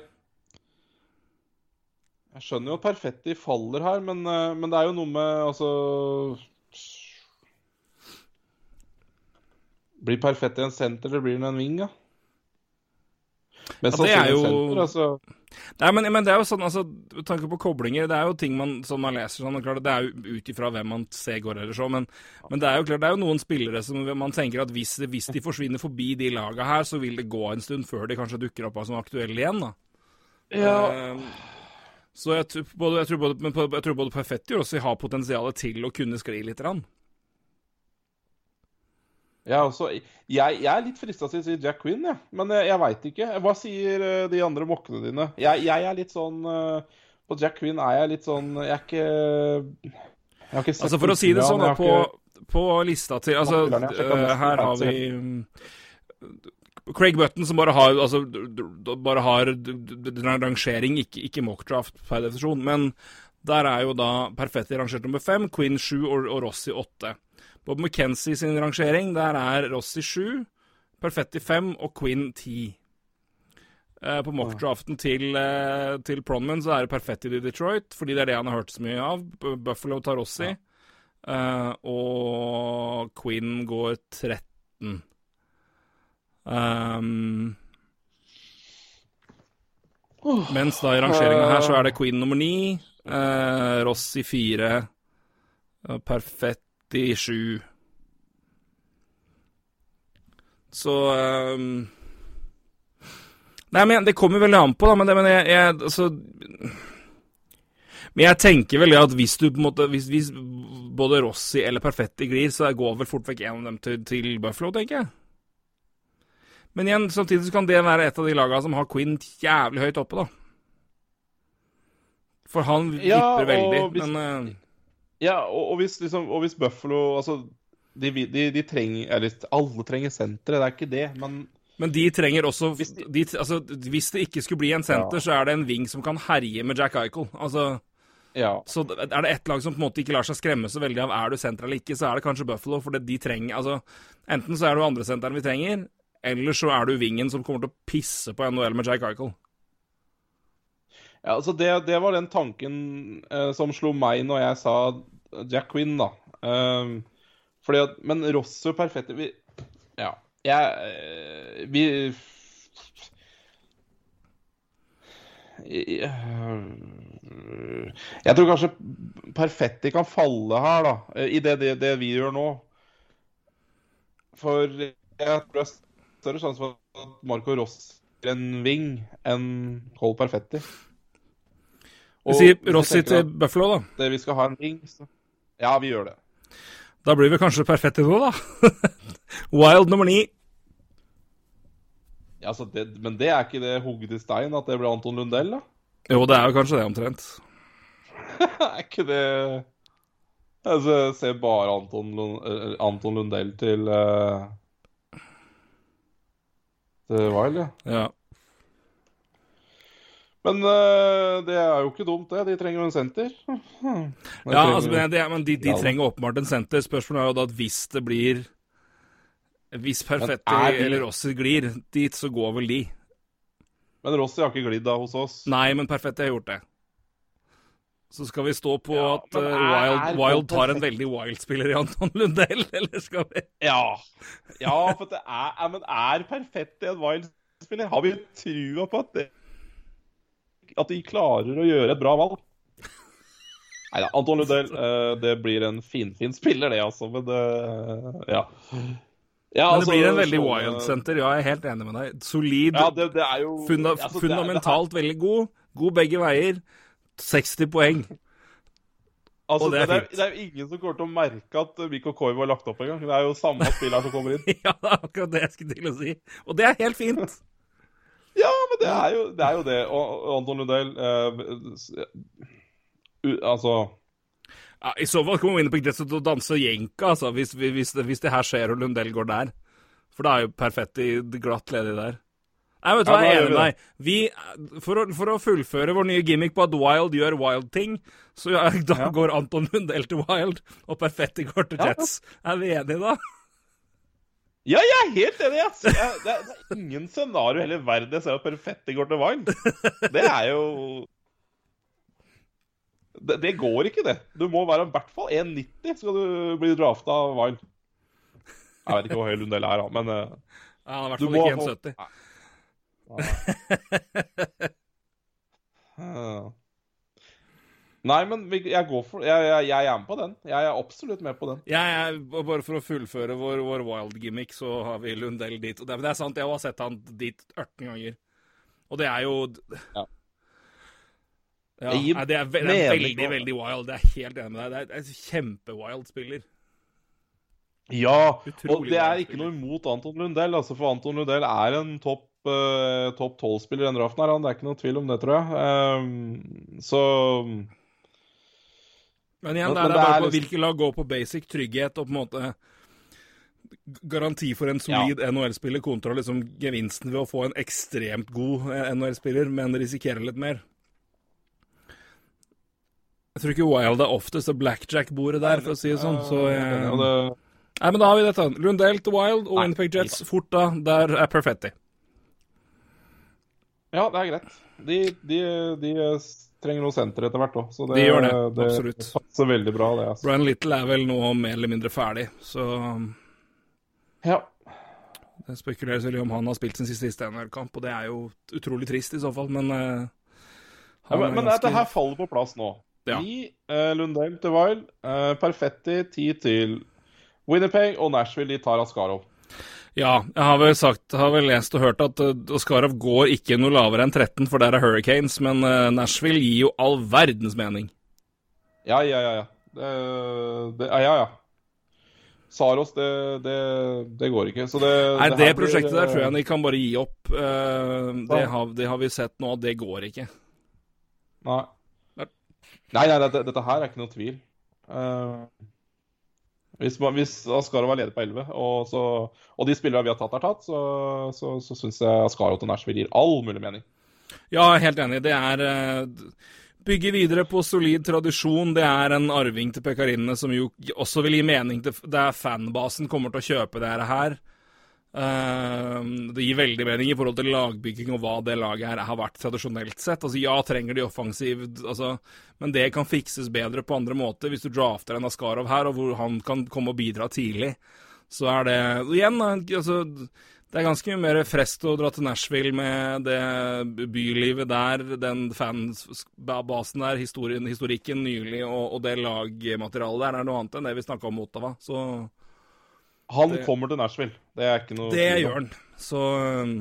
Jeg skjønner jo at Perfetti faller her, men, eh, men, det er jo noe med Altså Blir Perfetti en senter, eller blir han en wing, da? Men ja, det er jo senter, altså. Nei, men, men, det er jo sånn, altså, med tanke på koblinger, det er jo ting man, som man leser sånn, klart, Det er jo ut ifra hvem man ser går eller så, men, men, det er jo klart, det er jo noen spillere som man tenker at hvis, hvis de forsvinner forbi de laga her, så vil det gå en stund før de kanskje dukker opp som aktuelle igjen, da. Ja. Uh, så jeg, både, jeg, tror både, jeg tror både Perfetti og Rossi har potensialet til å kunne skli litt. Rann. Jeg, også, jeg, jeg er litt frista til å si Jack Quinn, ja. men jeg, jeg veit ikke. Hva sier uh, de andre mokkene dine? Jeg, jeg, er litt sånn uh, På Jack Quinn er jeg litt sånn Jeg er ikke Jeg har ikke sett Altså For å si det sånn, på, ikke... på, lista til Altså, uh, her har vi um, Craig Button, som bare har altså, bare har rangering, ikke, ikke mockdraft per definisjon. Men der er jo da Perfetti rangert nummer fem, Quinn sju og, og Rossi åtte. Bob McKenzie sin rangering, der er Rossi 7, Perfetti 5 og Quinn 10. Uh, på mockdraften til, uh, til Pronman så er det Perfetti i Detroit, fordi det er det han har hørt så mye av. Buffalo tar Rossi. Eh, og Quinn går 13. Um, mens da i rangeringa her så er det Quinn nummer 9, eh, Rossi 4, Perfett 87. Så um, Nei, men det kommer veldig an på, da. Men, det, men jeg, jeg, altså Men jeg tenker vel at hvis du på en måte Hvis, hvis både Rossi eller Perfetti glir, så går vel fort vekk en av dem til, til Buffalo, tenker jeg. Men igjen, samtidig så kan det være et av de lagene som har Quinn jævlig høyt oppe, da. For han vipper ja, veldig, hvis, men uh, ja, og, og, hvis, liksom, og hvis, Buffalo Altså, de, de, de trenger Eller alle trenger sentre, det er ikke det, men men de trenger også hvis, de, altså, hvis det ikke skulle bli en senter, ja. så er det en wing som kan herje med Jack Eichel. Altså, ja. Så er det ett lag som på en måte ikke lar seg skremme så veldig av er du senter eller ikke, så er det kanskje Buffalo. For de trenger altså, Enten så er du andre senteren vi trenger, eller så er du wingen som kommer til å pisse på NHL med Jack Eichel. Ja, altså det, det var den tanken eh, som slo meg når jeg sa Jack Quinn, da. Um, fordi at, men Rosso Perfetti vi, Ja. Jeg eh, Vi jeg, jeg tror kanskje Perfetti kan falle her, da, i det, det, det vi gjør nå. For jeg tror det er større sjanse for at Marco Ross er en wing enn Cole Perfetti. Og vi sier Rossi til Buffalo, da. Det vi skal ha en wing, så ja, vi gjør det. Da blir vi kanskje perfekte nå, da. [LAUGHS] Wild nummer ni. Ja, det, men det er ikke det hugget i stein at det blir Anton Lundell, da? Jo, det er jo kanskje det, omtrent. [LAUGHS] er ikke det Altså, jeg ser bare Anton, Lund, eh, Anton Lundell til uh, Til Wild, ja. ja. Men uh, det er jo ikke dumt, det. De trenger jo en senter. De ja, trenger- altså, men, det, men de, de Ja. trenger åpenbart en senter. Spørsmålet er jo da at hvis det blir Hvis Perfetti er de- eller Rossi glir dit, så går vel de. Men Rossi har ikke glidd da hos oss. Nei, men Perfetti har gjort det. Så skal vi stå på Ja, at uh, Wild, Wild tar en veldig Wild-spiller i Anton Lundell, [LAUGHS] eller skal vi Ja. ja, for det er, men er Perfetti en Wild-spiller? Har vi trua på at, det, at de klarer å gjøre et bra valg? Nei da, Anton Lundell, eh, det blir en finfin spiller, det, altså. Men det Ja. ja Men det altså, blir en veldig Wild-senter, ja, jeg er helt enig med deg. Solid, Ja, det, det er jo funda altså, fundamentalt veldig god. God begge veier. 60 poeng. Altså, det er det, er, det er ingen som kommer til å merke at Mikko Koivu har lagt opp engang. Det er jo samme spiller som kommer inn. [LAUGHS] ja, det er akkurat det jeg skulle til å si. Og det er helt fint. Ja, men det er jo det. Er jo det. Og, og Anton Lundell eh, u, Altså Ja, I så fall kommer Winnerpick Jets til å danse jenka, altså, hvis, hvis, hvis det her skjer og Lundell går der. For da er jo Perfetti glatt ledig der. Nei, vet du Ja, hva, jeg er enig med deg. Vi, for, å, for å fullføre vår nye gimmick på at Wild gjør Wild ting, så ja, [LAUGHS] da Ja. går Anton Lundell til Wild, og Perfetti går til. Jets. Er vi enige da? Ja, jeg er helt enig! ass. Jeg, det, er, det er ingen scenario i hele verden jeg ser at Perfetti går til Wild. Det er jo det, det går ikke, det. Du må være i hvert fall 1,90 skal du bli drafta av Wild. Jeg vet ikke hvor høy Lundell er, men eh, Ja, han er i hvert fall ikke få- 1,70. Ja. [LAUGHS] Nei, men jeg går for jeg, jeg, jeg er med på den. Jeg er absolutt med på den. Er, bare for å fullføre vår, vår Wild-gimmick, så har vi Lundell dit. Og det, det er sant, jeg har sett han dit 18 ganger. Og det er jo Ja. Ja, nei, det er, det er veldig, veldig wild. Det er helt enig med deg. Det er, er kjempewild spiller. Ja, Utrolig og det er ikke noe imot Anton Lundell. Altså, for Anton Lundell er en topp uh, top 12-spiller i den draften. her, han. Det er ikke noe tvil om det, tror jeg. Um, så Men igjen, Men- det er men det bare er på liksom- hvilke lag går på basic trygghet og på en måte garanti for en solid NHL-spiller kontra liksom gevinsten ved å få en ekstremt god eh, NHL-spiller, men risikere litt mer. Jeg tror ikke Wild er oftest det blackjack-bordet der, for å si det sånn. Så Og Nei, men da har vi dette. Lundell til Wild og Winnipeg Jets fort da. Der er Perfetti. ja, det er greit. De, de, de trenger noe senter etter hvert òg, så det, De gjør det, absolutt. det passer veldig bra, det. Altså. Brian Little er vel nå mer eller mindre ferdig, så Ja. det spekuleres vel i om han har spilt sin siste NHL-kamp, og det er jo utrolig trist i så fall, men uh, Ja, men, er men ganske- dette her faller på plass nå. Ja. Gi eh, Lundell til Wild, uh, Perfetti 10 til Winnipeg, og Nashville de tar Askarov. Ja, jeg har vel sagt, har vel lest og hørt at uh, Oskarov går ikke noe lavere enn 13, for der er Hurricanes, men eh, Nashville gir jo all verdens mening. Ja, ja, ja. ja. Det, det, ja, ja. Saros, det, det, det går ikke. Så det, Nei, det her blir, prosjektet der tror eh, jeg de kan bare gi opp. Eh, det, har, det har vi sett nå, det går ikke. Nei. Nei, nei dette, dette her er ikke noe tvil. Eh, hvis, hvis Ascaro var ledig på 11, og, så, og de spillere vi har tatt, er tatt, så, så, så syns jeg Ascaro til Nashville gir all mulig mening. Ja, helt enig. Det er eh, Bygge videre på solid tradisjon. Det er en arving til Pekarinene som jo også vil gi mening til Det fanbasen kommer til å kjøpe det her. Eh, det gir veldig mening i forhold til lagbygging og hva det laget her har vært tradisjonelt sett. Altså Ja, trenger de offensivt, altså, men det kan fikses bedre på andre måter. Hvis du drafter en Askarov her, og hvor han kan komme og bidra tidlig, så er det Igjen, altså det er ganske mye mer frest å dra til Nashville med det bylivet der, den fanbasen der, historien, historikken nylig og, og det lagmaterialet der er noe annet enn det vi snakka om mot Ottawa. Så Han Det- kommer til Nashville. Det er ikke noe det gjør han. Så um,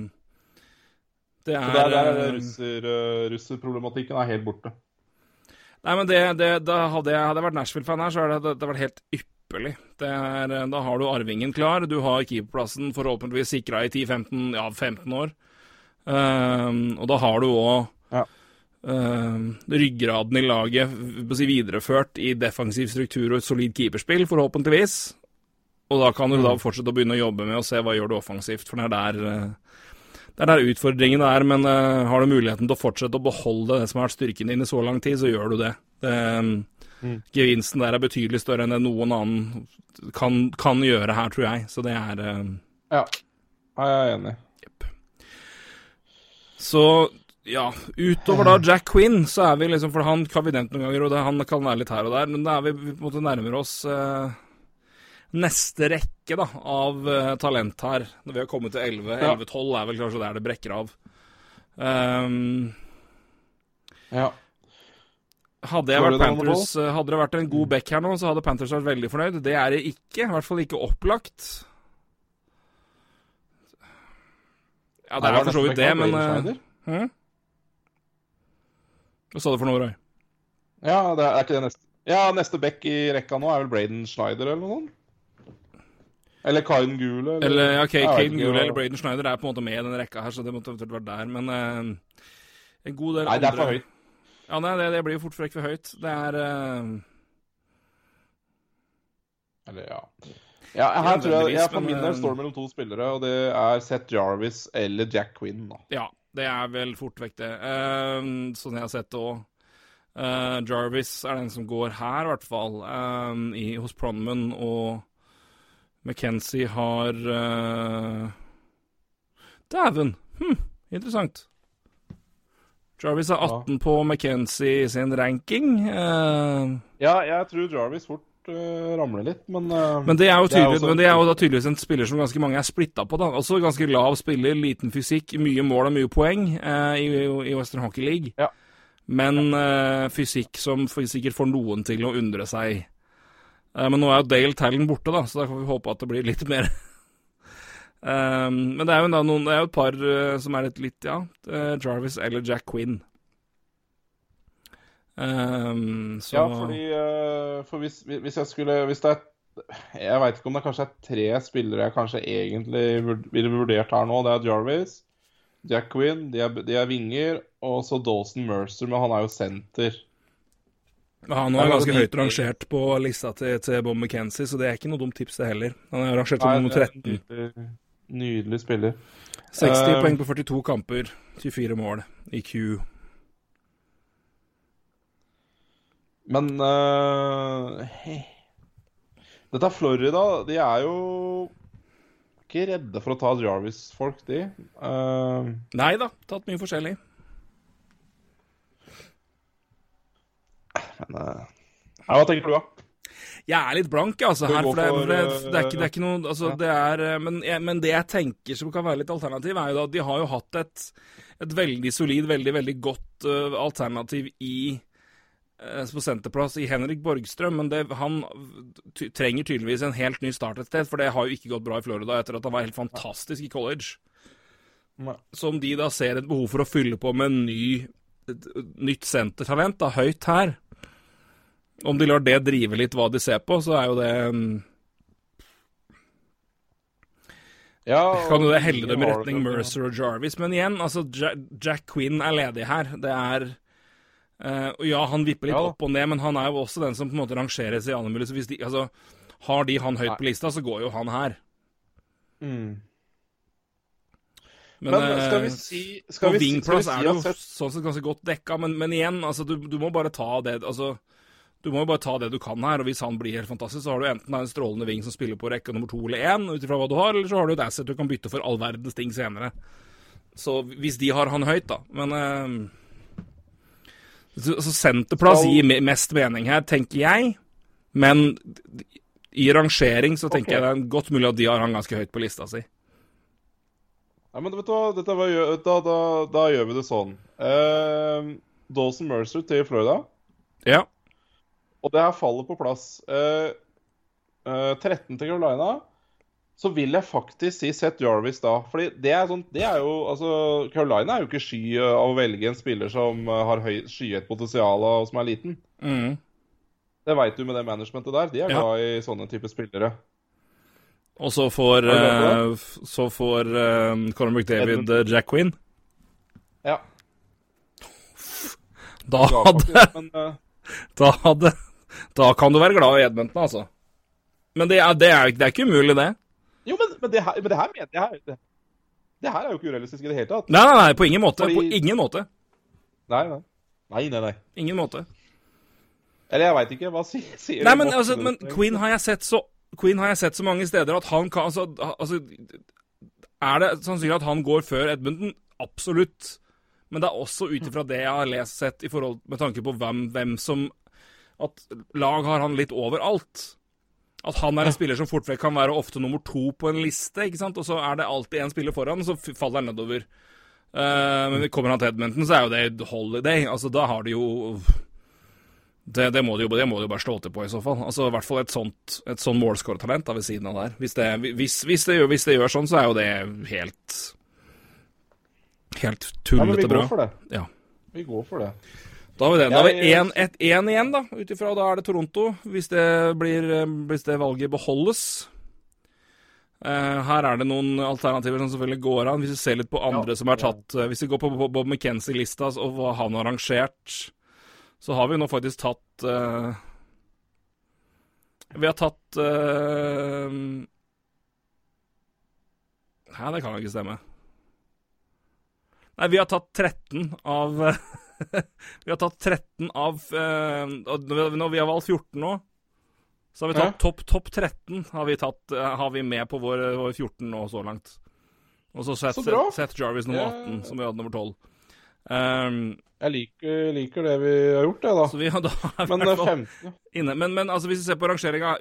det er der, der er um, russer, uh, russerproblematikken er helt borte. Nei, men det, det, da hadde jeg, hadde jeg vært Nashville-fan her, så hadde det, det vært helt ypperlig. Det er, da har du arvingen klar. Du har keeperplassen forhåpentligvis sikra i 10-15 ja, 15 år. Um, og da har du òg Ja. uh, ryggraden i laget si, videreført i defensiv struktur og et solid keeperspill, forhåpentligvis. Og da kan du mm. da fortsette å begynne å jobbe med å se hva gjør du offensivt, for det er der, uh, det er der utfordringen er. Men uh, har du muligheten til å fortsette å beholde det som har vært styrken din i så lang tid, så gjør du det. det mm. Gevinsten der er betydelig større enn det noen annen kan, kan gjøre her, tror jeg. Så det er Ja, jeg er enig. Yep. Så ja, utover da Jack Quinn, så er vi liksom For han kan vi nevnt noen ganger, og det, han kan være litt her og der, men da er vi på en måte nærmere oss eh, neste rekke da, av eh, talent her. Når vi har kommet til 11. Ja. 11-12 er vel kanskje der det brekker av. Um, ja. Hadde, jeg vært Panthers, eh, hadde det vært en god back her nå, så hadde Panthers vært veldig fornøyd. Det er det ikke. I hvert fall ikke opplagt. Ja, det er for så vidt det, men uh, hva sa du for noe, Roy? Ja, det er, er ikke det neste Ja, neste back i rekka nå er vel Braden Schneider eller noe sånt? Eller Kain Gule? Eller, eller ja, okay, Kain Gule eller Braden Schneider er på en måte med i denne rekka her, så det måtte eventuelt vært der. Men uh, en god del Nei, det er for høyt. Ja, nei, det, det blir jo fort frekk for høyt. Det er uh... Eller, ja. Ja, her tror jeg, jeg For min del står mellom to spillere, og det er Seth Jarvis eller Jack Quinn. Da. Ja, det er vel fort vekk, det. Uh, sånn jeg har sett det òg. Uh, eh, Jarvis er den som går her, i hvert fall, uh, i, hos Pronman. Og McKenzie har uh... Dæven! Hm, interessant. Jarvis er 18 ja. på McKenzie sin ranking. Uh... Ja, jeg tror Jarvis fort uh, ramler litt, men Men det er jo tydelig, det er, men det er jo tydeligvis en spiller som ganske mange er splitta på. da. Også ganske lav spiller, liten fysikk, mye mål og mye poeng i, i, Western Hockey League. Ja. Men fysikk som sikkert får noen til å undre seg. Men nå er jo Dale Tallen borte, da, så da kan vi håpe at det blir litt mer. [LAUGHS] men det er jo, noen, det er jo et par som er litt, litt, ja, Jarvis eller Jack Quinn. Um, så... Ja, fordi For hvis, hvis, jeg skulle Hvis det er Jeg veit ikke om det kanskje er tre spillere jeg kanskje egentlig ville vurdert her nå. Det er Jarvis, Jack Quinn, de er, de er vinger, og så Dawson Mercer, men han er jo senter. Ja, han var ganske høyt rangert på lista til, til Bob McKenzie, så det er ikke noe dumt tips, det heller. Han er rangert som nummer 13. Nydelig, nydelig spiller. 60 uh, eh, poeng på 42 kamper, 24 mål i Q. Men uh, hey. Dette er Florida. De er jo ikke redde for å ta Jarvis-folk, de. Uh, Nei da, tatt mye forskjellig. Men uh, Hva tenker du, da? Jeg er litt blank, altså, her. For det, for det, det, er ikke, det, er ikke, noe altså, ja. det er, men, men, det jeg tenker som kan være litt alternativ, er jo da at de har jo hatt et, et veldig solid, veldig, veldig godt uh, alternativ i Eh, på senterplass i Henrik Borgstrøm, men det, han trenger tydeligvis en helt ny start et sted, for det har jo ikke gått bra i Florida etter at han var helt fantastisk i college. Som Så om de da ser et behov for å fylle på med en ny, et, nytt sentertalent, da, høyt her Om de lar det drive litt hva de ser på, så er jo det um, ja, Kan jo det helle dem i retning Mercer og Jarvis, men igjen, altså Jack Quinn er ledig her. Det er Uh, og ja, han vipper litt ja. opp og ned, men han er jo også den som på en måte rangeres i alle mulige Så hvis de, altså, har de han høyt på lista, så går jo han her. Mm. Men, men, skal vi eh, si skal På Vingplass si er det jo sånn sett ganske godt dekka, men, men igjen, altså, du, du, må bare ta det altså, Du må jo bare ta det du kan her, og hvis han blir helt fantastisk, så har du enten en strålende ving som spiller på rekke nummer to eller én, ut ifra hva du har, eller så har du et asset du kan bytte for all verdens ting senere. Så hvis de har han høyt, da. Men eh, så senterplass gir mest mening her, tenker jeg. Men i rangering så tenker okay. jeg det er godt mulig at de har han ganske høyt på lista si. Nei, men vet du hva, var, da, da, da, gjør vi det sånn. Uh, Dawson Mercer til Florida. Ja. Og det her faller på plass. Uh, uh, 13 til Carolina så vil jeg faktisk si Seth Jarvis da. Fordi det er, sånn, det er jo altså, Carolina er jo ikke sky av å velge en spiller som uh, har høy, skyhøyt potensial og som er liten. Mm. Det veit du med det managementet der. De er ja. glad i sånne type spillere. Og så får, uh, så får uh, Conor McDavid uh, Jack Quinn. Ja. Da hadde, [LAUGHS] da hadde Da kan du være glad i Edmonton, altså. Men det er, det er, det er ikke umulig, det. Jo, men, men, det, her, men det her mener jeg det, det her er jo ikke urealistisk i det hele tatt. Nei, nei, nei, på ingen måte. Fordi... På ingen måte. Nei, nei. Nei, nei, nei. Ingen måte. Eller jeg veit ikke. Hva sier, sier Nei, men, altså, men Queen har så Queen har jeg sett så mange steder at han kan altså, altså Er det sannsynlig at han går før Edmundton? Absolutt. Men det er også ut ifra det jeg har lest sett i forhold med tanke på hvem, hvem som At lag har han litt overalt. At han er en spiller som fort vekk kan være ofte nummer to på en liste, ikke sant? og så er det alltid en spiller foran, og så faller han nedover. Uh, men kommer han til Edmonton, så er jo det holiday. Altså, da har de jo det, det, må de jo, det må de jo bare slå til på, i så fall. Altså, I hvert fall et sånt, et sånt målskårertalent ved siden av der. Hvis det, hvis, hvis, det gjør, hvis det, gjør, sånn, så er jo det helt Helt tullete bra. Ja, men vi går for det. Ja. Vi går for det. Da har vi det. Da har vi én igjen, da, ut ifra. Da er det Toronto, hvis det, blir, hvis det valget beholdes. Uh, her er det noen alternativer som selvfølgelig går an. Hvis vi ser litt på andre ja, som er tatt uh, Hvis vi går på Bob McKenzie-lista og hva han har rangert så har vi nå faktisk tatt uh, Vi har tatt Nei, det kan jo ikke stemme. Nei, vi har tatt 13 av [LAUGHS] [LAUGHS] Vi har tatt 13 av uh, Når vi har valgt 14 nå, så har vi tatt topp top 13 har vi, tatt, har vi med på vår, vår 14 nå så langt. Og så Seth, Seth Jarvis nummer 18, som vi hadde nummer 12. Um, jeg liker, liker, det vi har gjort, det, da. Så vi, da [LAUGHS] men 15. Eh, inne. Men, men altså, hvis vi ser på rangeringa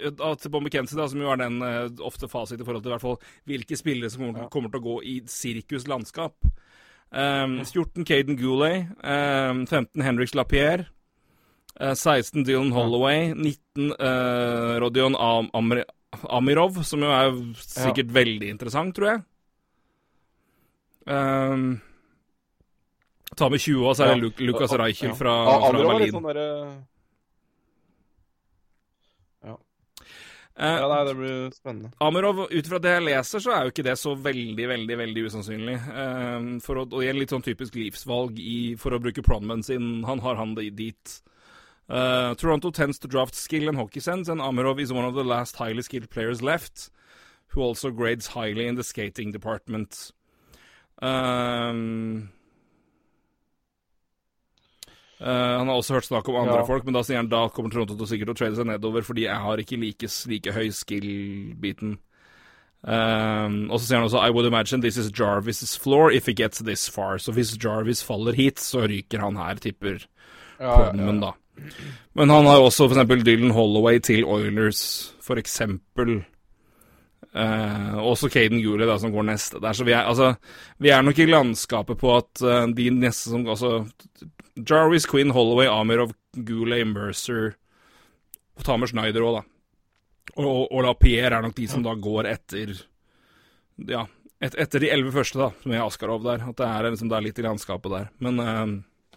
Bob McKenzie, da, som jo er den uh, ofte fasit i forhold til i hvert fall hvilke spillere som kommer, ja. kommer til å gå i sirkuslandskap um, 14 Caden Goulet, um, 15 Henriks Lapierre, uh, 16 Dylan Holloway, 19 uh, Rodion Am Amir Amirov, som jo er sikkert ja. veldig interessant, tror jeg. Um, Ta med 20 år, så er det Lukas Reichel fra, fra Berlin. Sånn der, ja. Eh, ja, nei, det blir spennende. Amirov, ut fra det jeg leser, så er jo ikke det så veldig, veldig veldig usannsynlig. Um, for å, og det er litt sånn typisk livsvalg i, for å bruke pronomen sin. Han har han dit. Uh, Toronto tends to draft skill and hockey sense, and Amirov is one of the last highly skilled players left, who also grades highly in the skating department. Um, Uh, han har også hørt snakk om andre ja. folk, men da sier han da kommer Toronto til sikkert å trade seg nedover, fordi jeg har ikke like, like høy skill-biten. Um, og så sier han også I would imagine this is Jarvis' floor if it gets this far. Så hvis Jarvis faller hit, så ryker han her, tipper ja, Podman, ja, da. Men han har jo også f.eks. Dylan Holloway til Oilers, eksempel. Uh, også Caden Gooley, da, som går neste der. Så vi er, altså, vi er nok i landskapet på at uh, de neste som Altså, Jarvis, Quinn, Holloway, Amirov, Goulet, Mercer og Tamer Schneider òg, da. Og, og, og La Pierre er nok de som da går etter Ja, et, etter de elleve første, da, med Askarov der. At det er, liksom, det er litt i landskapet der. Men uh,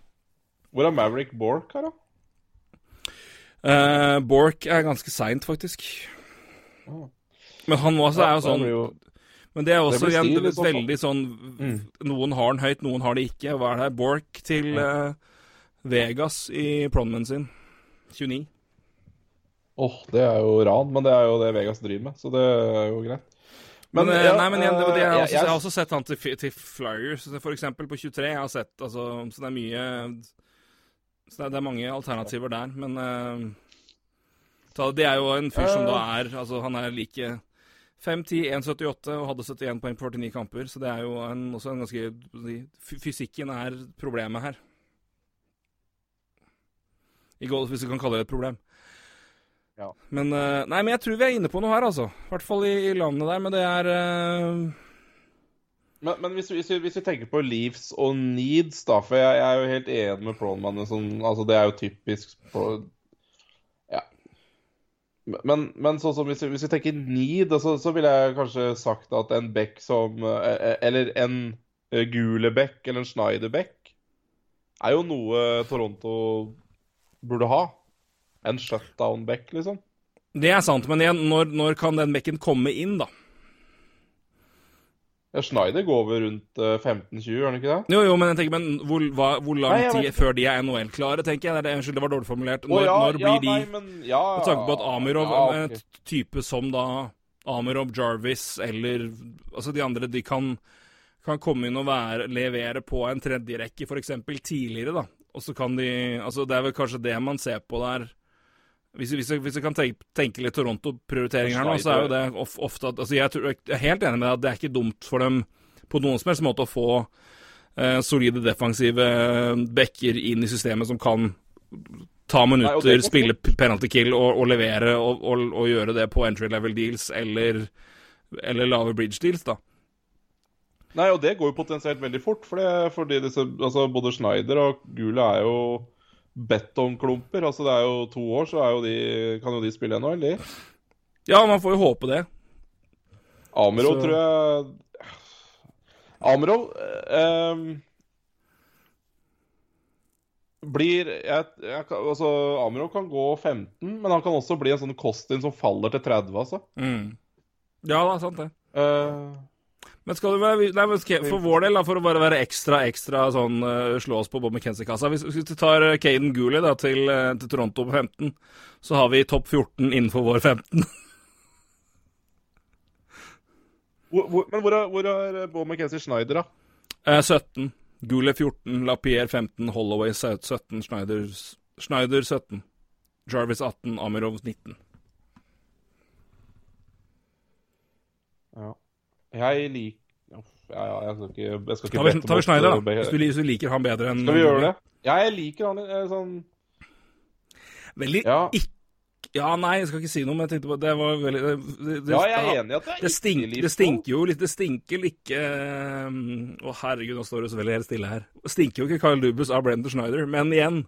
Hvor er Maverick Bork her, da? Uh, Bork er ganske seint, faktisk. Oh. Men han også er jo sånn. Men det er også det igjen det veldig sånn mm. Noen har den høyt, noen har det ikke. Hva er det? Bork til uh, Vegas i pronomen sin. 29. Åh, oh, det er jo ran, men det er jo det Vegas driver med, så det er jo greit. Men, men eh, ja, nei, men igjen, det, det er også, jeg, har også sett han til, til, Flyers, eksempel, på 23. Jeg har sett, altså, så det er mye Så det det er mange alternativer der, men uh, Det er jo en fyr som da er Altså, han er like 5-10, 1,78 og hadde 71 poeng på 49 kamper, så det er jo en, også en ganske Fysikken er problemet her i golf, hvis du kan kalle det et problem. Ja. Men uh, Nei, men jeg tror vi er inne på noe her, altså. I hvert fall i, i landet der, men det er uh... Men, men hvis, hvis, hvis, vi tenker på leaves og needs, da, for jeg, jeg er jo helt enig med Proneman. Sånn, altså, det er jo typisk. Men, men sånn som hvis, hvis, vi tenker need, så, så ville jeg kanskje sagt at en bekk som eh, Eller en Gule bekk, eller en Schneider bekk, er jo noe Toronto burde ha. En shutdown-back, liksom. Det er sant, men igjen, når, når, kan den bekken komme inn, da? Ja, Schneider går vel rundt 15-20, gjør han ikke det? Jo, jo, men jeg tenker, men hvor, hva, hvor lang nei, tid før de er NHL-klare, tenker jeg? Det unnskyld, det var dårlig formulert. Når, oh, ja, når blir ja, de nei, men, ja, Med tanke på at Amirov ja, er et type som da Amirov, Jarvis eller Altså, de andre, de kan, kan komme inn og være, levere på en tredjerekke, f.eks. tidligere, da. Og så kan de Altså, det er vel kanskje det man ser på der. Hvis, hvis, hvis jeg kan tenke, tenke litt Toronto-prioriteringer her nå, så er jo det ofte at Altså, jeg, tror, jeg er helt enig med deg at det er ikke dumt for dem på noen som helst måte å få eh, solide defensive eh, backer inn i systemet som kan ta minutter, Nei, spille penalty kill og, og levere og, og, og, gjøre det på entry level deals eller, eller lave bridge deals, da. Nei, og det går jo potensielt veldig fort, for det, fordi disse, altså både Schneider og Gula er jo betongklumper. Altså det er jo to år, så jo de, kan jo de spille ennå, eller? Ja, man får jo håpe det. Amiro så... tror jeg Amro eh, blir jeg, jeg, altså, Amro kan gå 15, men han kan også bli en sånn Kostin som faller til 30, altså. Mm. Ja, det er sant, det. Uh, men skal du være nei, For vår del, da, for å bare være ekstra ekstra sånn uh, slå oss på Bob McKenzie-kassa Hvis, hvis du tar Caden Gooley til, til, Toronto på 15, så har vi topp 14 innenfor vår 15. [LAUGHS] Hvor, hvor, men hvor er, hvor er Bob McKenzie Schneider, da? Eh, 17. Gooley 14, Lapierre 15, Holloway 17, Schneider, Schneider 17. Jarvis 18, Amirov 19. Ja. Jeg liker ja, ja, jeg skal ikke, jeg skal ikke Ta, vi, tar vi Schneider, da. Hvis du, hvis du, liker han bedre enn Skal vi gjøre det? Ja, jeg liker han eh, sånn Veldig ja. ikke ja, nei, jeg skal ikke si noe, men jeg tenkte på Det var veldig det, det, Ja, jeg er enig i at det er det, stink, det stinker jo litt Det stinker ikke um, Å, herregud, nå står det så veldig helt stille her. Det stinker jo ikke Kyle Lubus av Brendan Schneider, men igjen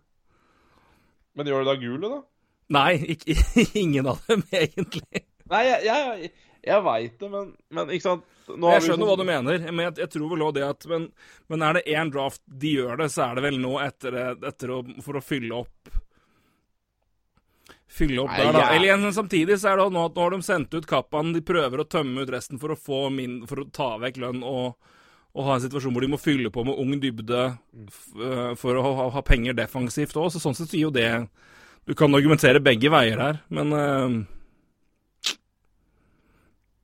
Men gjør det da gule, da? Nei, ikke, [LAUGHS] ingen av dem, [LAUGHS] egentlig. Nei, jeg, jeg, jeg veit det, men, men, ikke sant jeg skjønner hva du mener, men jeg, jeg tror vel òg det at men, men, er det én draft de gjør det, så er det vel nå etter, etter å, for å fylle opp fylle opp Nei, der, da. Ja. Eller igjen, samtidig så er det nå at nå har de sendt ut Kappan. De prøver å tømme ut resten for å, få min, for å ta vekk lønn og, og, ha en situasjon hvor de må fylle på med ung dybde uh, for å ha, ha, penger defensivt òg. Så sånn sett sier jo det Du kan argumentere begge veier her, men uh,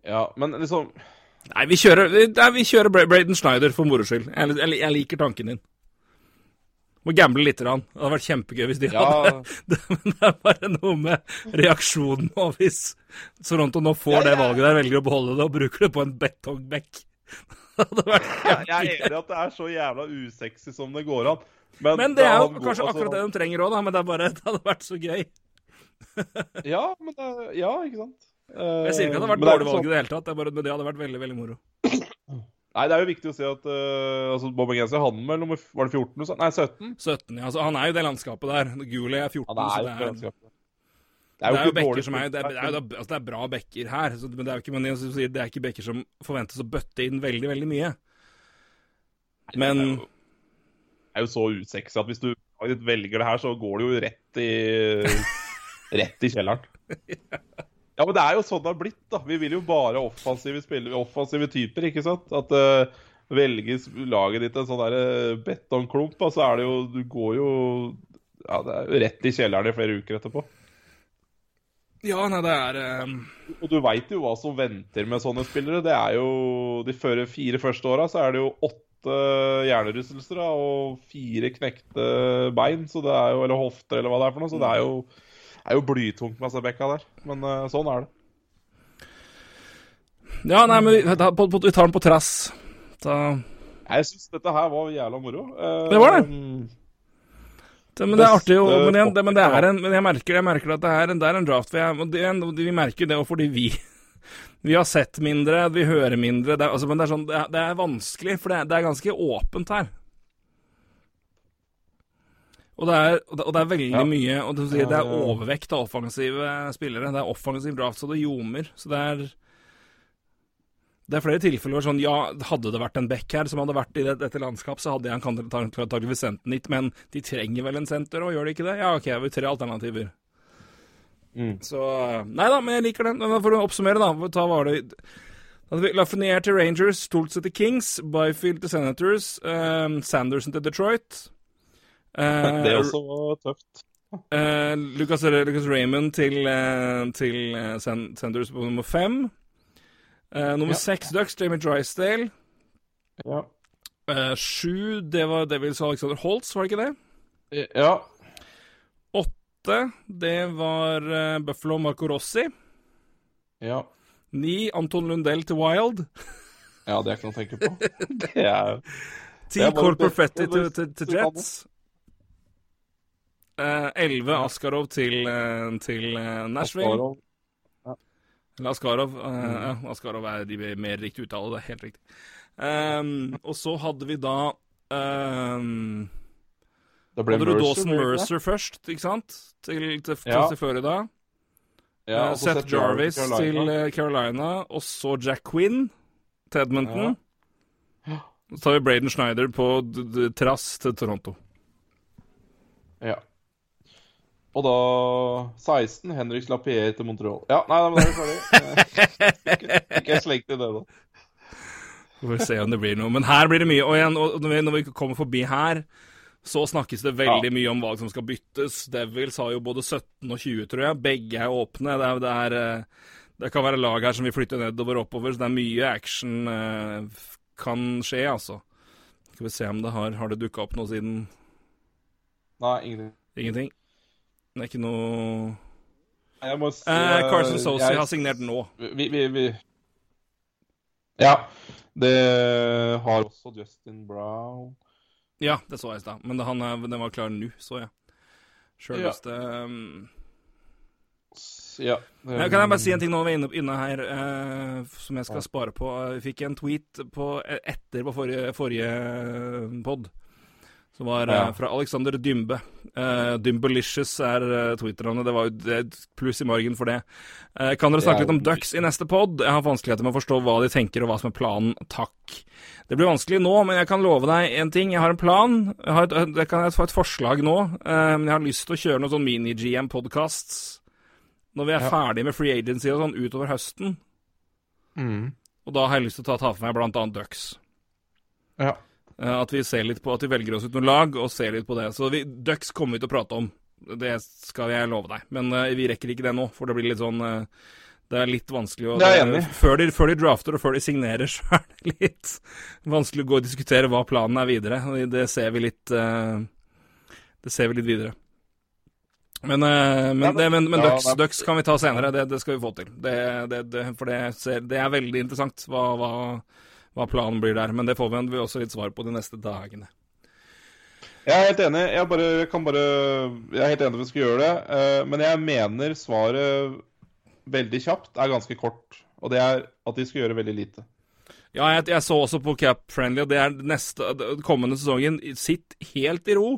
Ja, men liksom Nei, vi kjører, nei, vi kjører Braden Schneider for moro skyld. Jeg, jeg, jeg liker tanken din. Må gamble litt. grann. Det hadde vært kjempegøy hvis de ja. hadde [LAUGHS] det. Men det er bare noe med reaksjonen og hvis Soronto nå får ja, det valget der, velger å beholde det og bruker det på en betongbekk. [LAUGHS] Det hadde vært kjempegøy. Jeg er enig i at det er så jævla usexy som det går an. Men, men det er jo kanskje altså, akkurat det de trenger òg, da. Men det, bare, [LAUGHS] det hadde vært så gøy. ja, men det, ja, ikke sant. Jeg sier ikke at det hadde vært dårlig valg i det hele tatt, det, bare, det hadde vært veldig, veldig moro. Nei, det er jo viktig å si at uh, altså Bob McGenzie han vel nummer Var det 14? Nei, 17? 17, ja. Altså, han er jo det landskapet der. Guli er 14, er så det er, det er jo, det er jo bekker som er det er, det, er, altså, det er bra bekker her, så, men det er jo ikke, men det er ikke bekker som forventes å bøtte inn veldig, veldig mye. Men Det er jo, så usexy at hvis du velger det her, så går det jo rett i [LAUGHS] Rett i kjelleren. Ja, men det er jo sånn det har blitt, da. Vi vil jo bare offensive spillere, offensive typer, ikke sant? At uh, velges laget ditt en sånn der uh, betongklump, så altså er det jo Du går jo ja, det er rett i kjelleren i flere uker etterpå. Ja, nei, det er um... Og du veit jo hva som venter med sånne spillere. Det er jo De fire første åra så er det jo åtte hjernerystelser og fire knekte bein, så det er jo Eller hofter, eller hva det er for noe. Så det er jo er jo blytungt med Sebekka der. Men uh, sånn er det. Ja, nei, men vi, vi tar den på trass. Da... Jeg syns dette her var jævla moro. Uh, det var det. det. Men det er artig, jo, men, jeg, det, men, det er en, men jeg, merker, jeg merker at det er en, det er en draft. Det, vi merker det jo fordi vi [LAUGHS] vi har sett mindre, vi hører mindre. Det altså, men det er, sånn, det er, det er vanskelig, for det er, ganske åpent her. Og det er, og det er veldig ja. mye og det, det er overvekt av offensive spillere. Det er offensiv draft, så det ljomer. Så det er det er flere tilfeller hvor sånn Ja, hadde det vært en back her som hadde vært i dette landskap, så hadde jeg antakeligvis sendt den hit, men de trenger vel en senter, og gjør de ikke det? Ja, OK, vi har tre alternativer. Mm. Så Nei da, men jeg liker den. For å oppsummere, da. Ta var det hadde vi Lafreniere til Rangers, Stoltz til Kings, Byfield til Senators, um, Sanderson til Detroit. Uh, det også var tøft. Uh, Lucas, Lucas, Raymond til, uh, til Sanders på nummer fem. nummer ja. seks Ducks, Jamie Drysdale. Ja. sju, det var Devils Alexander Holtz, var det ikke det? Ja. Åtte, det var Buffalo Marco Rossi. Ja. Ni, Anton Lundell til Wild. ja, det er ikke noe å tenke på. [LAUGHS] det er Ti, Perfetti til, til, til Jets. Elleve, uh, Askarov til, uh, til uh, Nashville. Askarov. Ja. Eller Askarov. Mm. Ja, Askarov er de mer riktig uttale, det er helt riktig. Um, og så hadde vi da um, Det ble Hadde du Dawson Mercer først, ikke sant? Til, til, til, ja. til Florida. Ja, uh, Seth Jarvis til uh, Carolina, og så Jack Quinn til Edmonton. Ja. Så tar vi Braden Schneider på trass til Toronto. Ja. Og da 16 Henrik Lapierre til Montreal. Ja, nei, da er vi ferdig. [LAUGHS] ikke, slengt i det, da. Vi får se om det blir noe. Men her blir det mye. Og igjen, når vi, når vi kommer forbi her, så snakkes det veldig ja. mye om valg som skal byttes. Devils har jo både 17 og 20, tror jeg. Begge er åpne. Det, er, det, er, eh, det kan være lag her som vil flytte nedover og oppover, så det er mye action uh, kan skje, altså. Skal vi se om det har Har det dukka opp noe siden Nei, ingenting. Ingenting? Det er ikke noe jeg må si, eh, Carson Sosi har signert nå. Vi, vi, vi, Ja. Det har også Justin Brown. Ja, det så jeg i stad. Men det, han, den var klar nå, så jeg. Sjølveste ja. Um... ja. Kan jeg bare si en ting nå vi er inne, inne her, uh, som jeg skal spare på? Vi fikk en tweet på, etter på forrige, forrige pod som var ja. uh, fra Alexander Dymbe. Uh, Dymbelicious er uh, twitterne. Det var jo pluss i margen for det. Uh, kan dere snakke litt om Ducks i neste pod? Jeg har vanskeligheter med å forstå hva de tenker, og hva som er planen. Takk. Det blir vanskelig nå, men jeg kan love deg en ting. Jeg har en plan. Jeg, har et, jeg kan få et forslag nå. men jeg har lyst til å kjøre noen sånn mini-GM-podcasts når vi er ja. ferdig med free agency og sånn utover høsten. Mm. Og da har jeg lyst til å ta, ta for meg blant annet Ducks. Ja. Eh, at vi ser litt på At vi velger oss ut noen lag og ser litt på det. Så vi, Ducks kommer vi til å prate om. Det skal jeg love deg. Men uh, vi rekker ikke det nå, for det blir litt sånn uh, Det er litt vanskelig å det. Før de, før de, drafter og før de signerer, [LAUGHS] så er det litt vanskelig å gå og diskutere hva planen er videre. Det ser vi litt uh, Det ser vi litt videre. Men, men, ja, det, men, men ja, Ducks, Ducks, kan vi ta senere. Det, det skal vi få til. Det, for det, ser, det, er veldig interessant hva, hva hva planen blir der. Men det får vi også litt svar på de neste dagene. Jeg er helt enig. Jeg, bare, jeg, bare, jeg er helt enig at vi skal gjøre det. Uh, men jeg mener svaret veldig kjapt er ganske kort. Og det er at de skal gjøre veldig lite. Ja, jeg, jeg så også på Cap Friendly, og det er neste kommende sesongen. Sitt helt i ro.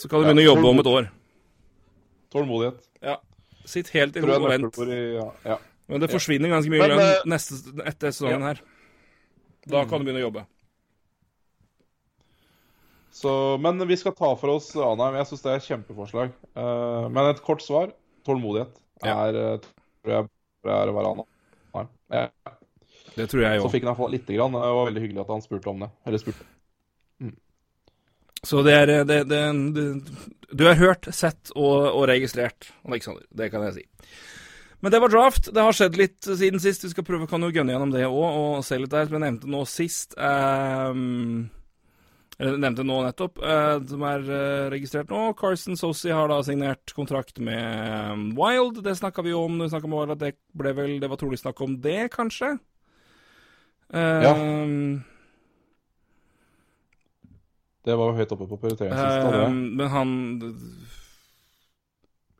Så kan du begynne å jobbe om et år. Tålmodighet. Ja. Sitt helt i ro og vent. Ja, ja. Men det forsvinner ganske mye lønn neste, etter sesongen ja. her. Da kan du begynne å jobbe. Så, men vi skal ta for oss Anheim. Jeg syns det er et kjempeforslag. Uh, men et kort svar tålmodighet er, ja. Eh, tror jeg, er å være Anheim. Ja. Det tror jeg òg. Så fikk han iallfall lite grann. Det var veldig hyggelig at han spurte om det. Eller spurte. Mm. Så det er det, det, Du har hørt, sett og, og registrert, Aleksander. Det kan jeg si. Men det var draft. Det har skjedd litt siden sist. Vi skal prøve kan jo gønne gjennom det òg og se litt der. Som jeg nevnte nå sist um, Eller nevnte nå nettopp, uh, som er uh, registrert nå. Carson Sosi har da signert kontrakt med um, Wild. Det snakka vi jo om. Vi om at det ble vel Det var trolig snakk om det, kanskje? Um, ja. Det var jo høyt oppe på prioriteringslista, Men han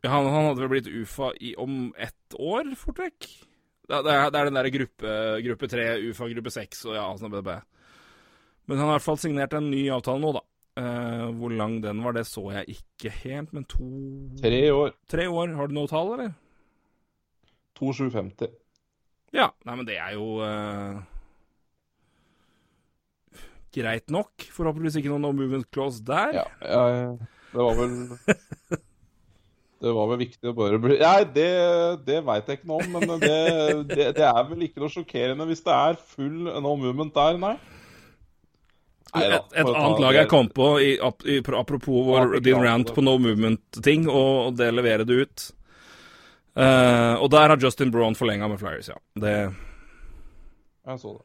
han, han, hadde vel blitt UFA i, om ett år, fort vekk. Det, det, er, det er, den derre gruppe, gruppe 3, UFA gruppe 6 og ja, sånn BDB. Men han har i hvert fall signert en ny avtale nå, da. Uh, hvor lang den var, det så jeg ikke helt, men to Tre år. Tre år. Har du noe tall, eller? 2750. Ja. Nei, men det er jo uh, greit nok. Forhåpentligvis ikke noen no movement clause der. Ja, ja, det var vel [LAUGHS] Det var vel viktig å bare bli Nei, det, det veit jeg ikke noe om. Men det, det, det, er vel ikke noe sjokkerende hvis det er full no movement der, nei. Et, et annet lag jeg kom på, i, i, apropos vår, din rant på no movement-ting, og, og, det leverer du ut. Uh, og der har Justin Brown forlenga med Flyers, ja. Det Jeg så det.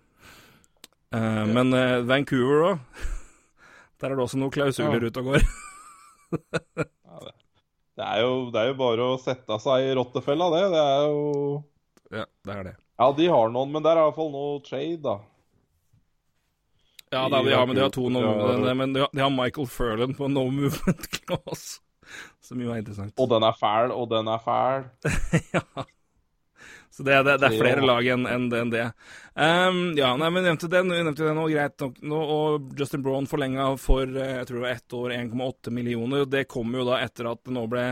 Uh, men uh, Vancouver òg. [LAUGHS] Der er det også noen klausuler ja. ute og går. [LAUGHS] ja, det. Er jo, det, er jo, bare å sette seg i rottefella, det. Det er jo Ja, det er det. Ja, de har noen, men det er iallfall noe trade, da. Ja, da, ja, men de har to no, men de har, de har Michael Furlan på no movement [LAUGHS] clause. Som jo er interessant. Og den er fæl, og den er fæl. [LAUGHS] ja. Så det, det, det, er flere lag enn en, en det. Um, ja, nei, men nevnte den, nevnte den og greit nok. Nå, og Justin Braun forlenga for eh, jeg tror det var ett år 1,8 millioner. og Det kom jo da etter at det nå ble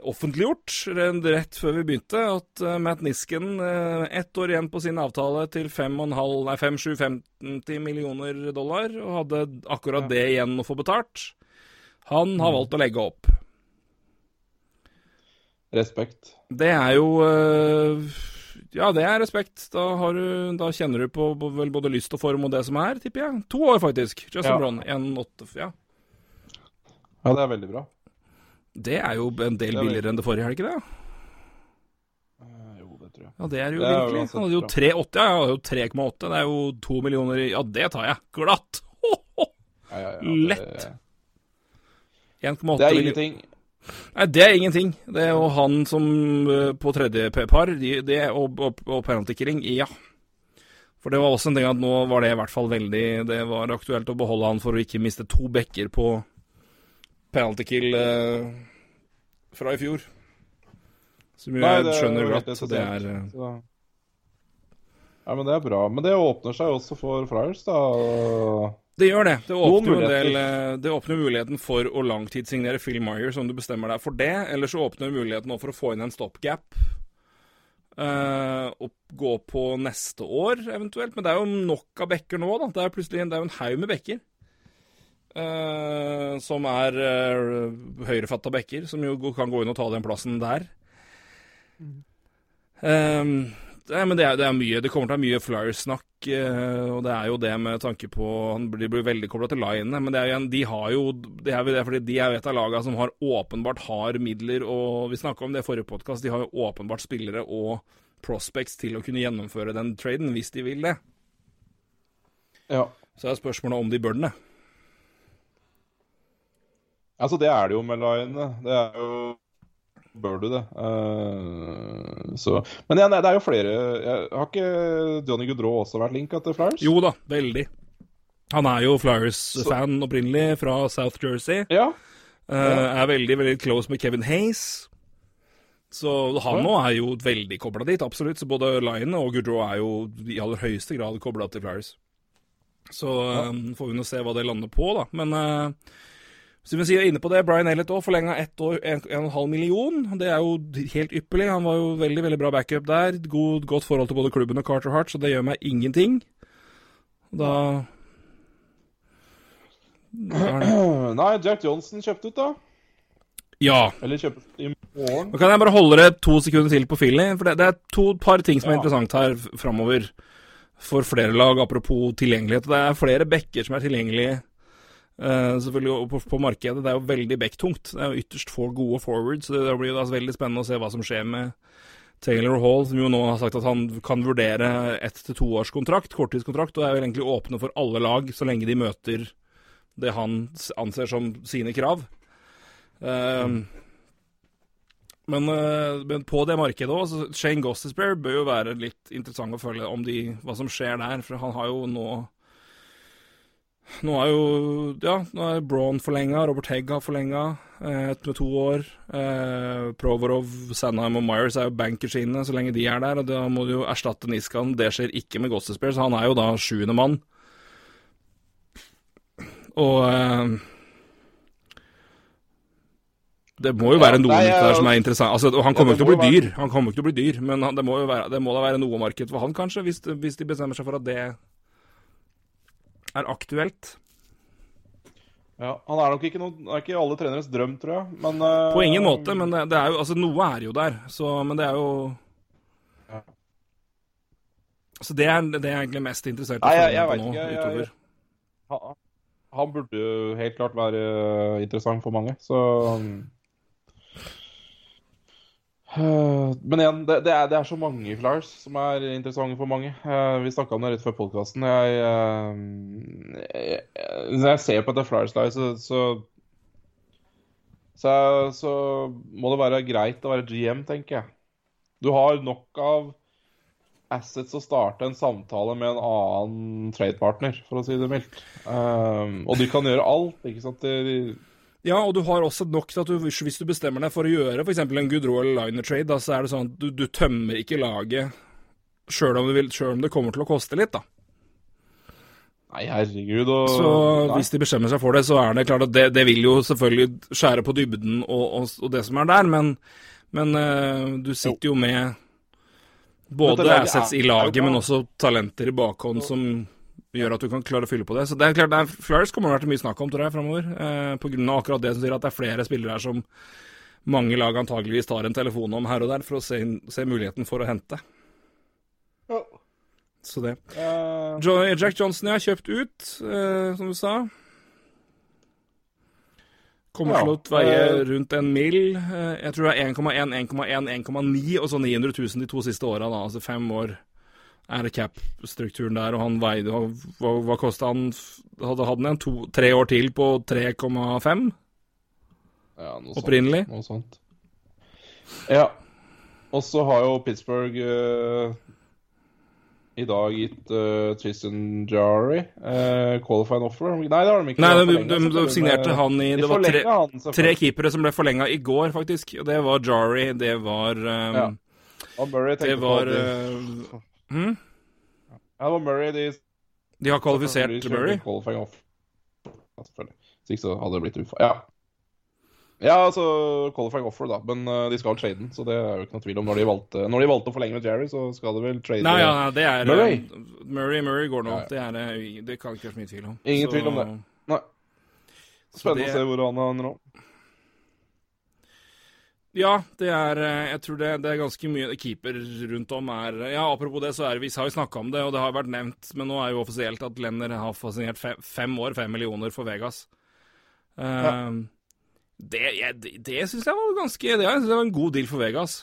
offentliggjort rett før vi begynte, at uh, Matt Nisken, uh, ett år igjen på sin avtale til 5-7-50 millioner dollar, og hadde akkurat det igjen å få betalt. Han har mm. valgt å legge opp. Respekt. Det er jo uh, Ja, det er respekt. Da, du, da kjenner du på vel både lyst og form og det som er, tipper jeg. To år, faktisk. Justin ja. Brown. 1,8 ja. ja, det er veldig bra. Det er jo en del billigere enn det forrige, er det ikke det? Jo, det tror jeg. Ja, det er jo det er virkelig. Han hadde jo 3,8. Ja, ja, 3,8. Det er jo to millioner Ja, det tar jeg. Glatt! Ho, ho. Ja, ja, Lett. 1,8 Det er ingenting. Nei, det er ingenting. Det er jo han som uh, på tredje par, de, det og, og, og penalty killing, ja. For det var også en ting at nå var det i hvert fall veldig Det var aktuelt å beholde han for å ikke miste to bekker på penalty kill eh, fra i fjor. Som jo jeg skjønner godt. Det, det er uh... Ja, men det er bra. Men det åpner seg også for Flyers, da. Det gjør det. Det åpner, del, eh, det åpner, muligheten for å langtidssignere Phil Myers om du bestemmer deg for det. Eller så åpner det muligheten for å få inn en stopgap. Uh, og gå på neste år, eventuelt. Men det er jo nok av bekker nå, da. Det er plutselig det er jo en haug med bekker. Uh, som er uh, høyrefatta bekker, som jo kan gå inn og ta den plassen der. Mm. Um, Nei, men det er, det er, mye. Det kommer til å være mye Flyers-snakk. Eh, og det er jo det med tanke på Han blir, blir veldig kobla til linene, men det er jo, de har jo Det er fordi de er jo et av lagene som har åpenbart har midler, og vi snakka om det i forrige podkast, de har jo åpenbart spillere og prospects til å kunne gjennomføre den traden, hvis de vil det. Ja. Så er spørsmålet om de bør den, det. Altså, det er det jo med Line. Det er jo bør du det. Uh, så. Men ja, nei, det er jo flere jeg, Har ikke Johnny Goodrow også vært linka til Flyers? Jo da, veldig. Han er jo Flyers-fan opprinnelig, fra South Jersey. Ja. Uh, er veldig, veldig close med Kevin Hayes. Så han nå er jo veldig kobla dit, absolutt. Så både Line og Goodrow er jo i aller høyeste grad kobla til Flyers. Så um, får vi nå se hva det lander på, da. Men uh, som vi sier inne på det, Brian Elliot òg forlenga ett år, 1,5 million. Det er jo helt ypperlig. Han var jo veldig veldig bra backup der. God, godt forhold til både klubben og Carter Hart, så det gjør meg ingenting. Da [CLEARS THROAT] Nei, Jack Johnson kjøpte ut, da. Ja. Eller kjøpte i morgen. Nå kan jeg bare holde det to sekunder til på Philly, for det, det er to par ting som er ja. interessant her framover. For flere lag, apropos tilgjengelighet. Det er flere backer som er tilgjengelige Uh, selvfølgelig på, på, markedet. Det er jo veldig backtungt. Det er jo ytterst få gode forwards. Så det blir jo altså veldig spennende å se hva som skjer med Taylor Hall, som jo nå har sagt at han kan vurdere ett til to års kontrakt, korttidskontrakt, og er jo egentlig åpne for alle lag så lenge de møter det han anser som sine krav. Uh, men, uh, men, på det markedet òg, Shane Gossesbear bør jo være litt interessant å følge om de, hva som skjer der, for han har jo nå nå er jo Ja, nå er Braun forlenga, Robert Hegg har forlenga eh, med to år. Eh, Provorov, Sandheim og Myers er jo bankers inne så lenge de er der. og Da må du jo erstatte Niskan. Det skjer ikke med Gossespear, så han er jo da sjuende mann. Og eh, det må jo være noe nei, der som er interessant. Altså, han kommer jo ikke til å bli dyr, Han kommer ikke til å bli dyr, men det må jo være, det må da være noe marked for han, kanskje, hvis, hvis de bestemmer seg for at det er aktuelt? Ja, Han er nok ikke, noe, er ikke alle treneres drøm, tror jeg. Men, uh, På ingen måte, men det, det, er jo Altså, noe er jo der, så Men det er jo ja. Så det er, det er egentlig mest interessert i Nei, jeg, jeg, på nå, ikke, utover. Jeg, jeg, han burde jo helt klart være interessant for mange, så Eh, men igjen, det, det, er, det, er, så mange Flyers som er interessante for mange. Uh, vi snakka om det rett før podkasten. Jeg, uh, jeg, når jeg ser på dette Flyers-laget, så, så, så, så, må det være greit å være GM, tenker jeg. Du har nok av assets å starte en samtale med en annen tradepartner, for å si det mildt. og de kan gjøre alt. ikke sant? De, ja, og du har også nok til at du, hvis du bestemmer deg for å gjøre f.eks. en Goodrow eller Liner trade, da, så er det sånn at du, du tømmer ikke laget sjøl om, om, det kommer til å koste litt, da. Nei, herregud og... Så Nei. hvis de bestemmer seg for det, så er det klart at det, det vil jo selvfølgelig skjære på dybden og, og, og det som er der, men, men uh, du sitter jo med både assets i laget, men også talenter i bakhånd som gjør at du kan klare å fylle på det. Så det er klart, det er, Flyers kommer det til å være mye snakk om, tror jeg, framover. Eh, på grunn av akkurat det som sier at det er flere spillere her som mange lag antageligvis tar en telefon om her og der for å se, se muligheten for å hente. Oh. Så det. Uh... Jack Johnson jeg har kjøpt ut, eh, som du sa. Kommer ja, til å veie uh... rundt en mil. Eh, jeg tror det er 1,1, 1,1, 1,9 og så 900 000 de to siste åra, altså fem år cap-strukturen der, og han veide Hva, hva kosta han? Hadde han en to, tre år til på 3,5? Ja, noe Opprinnelig? Sånt, noe sånt. Ja. Og så har jo Pittsburgh uh, i dag gitt uh, Tristan Jari uh, qualifying offer. Nei, det har de ikke. Nei, de, de, de, de signerte han i Det var tre, han, tre keepere som ble forlenga i går, faktisk. Og det var Jari, det var um, ja. Det var uh, Mm? Ja, det var Murray de De har kvalifisert Murray? Hvis ikke så hadde det blitt ufa. Ja. Ja, altså qualifying offer, da. Men uh, de skal trade den, så det er jo ikke noe tvil om. Når de valgte, når de valgte å forlenge med Jerry, så skal de vel trade Nei, ja, det er Murray. Murray, Murray går nå. Ja, ja. Det, er, eh, det kan ikke være så mye tvil om. Ingen så... tvil om det. Nei. Spennende det... å se hvor han er nå. Ja, det er eh, Jeg tror det, det, er ganske mye keeper rundt om er Ja, apropos det, så er vi har jo snakka om det, og det har vært nevnt, men nå er jo offisielt at Lenner har fascinert fem, fem år, fem millioner for Vegas. Uh, ja. Det, jeg, det, det syns jeg var ganske Det, jeg det var en god deal for Vegas.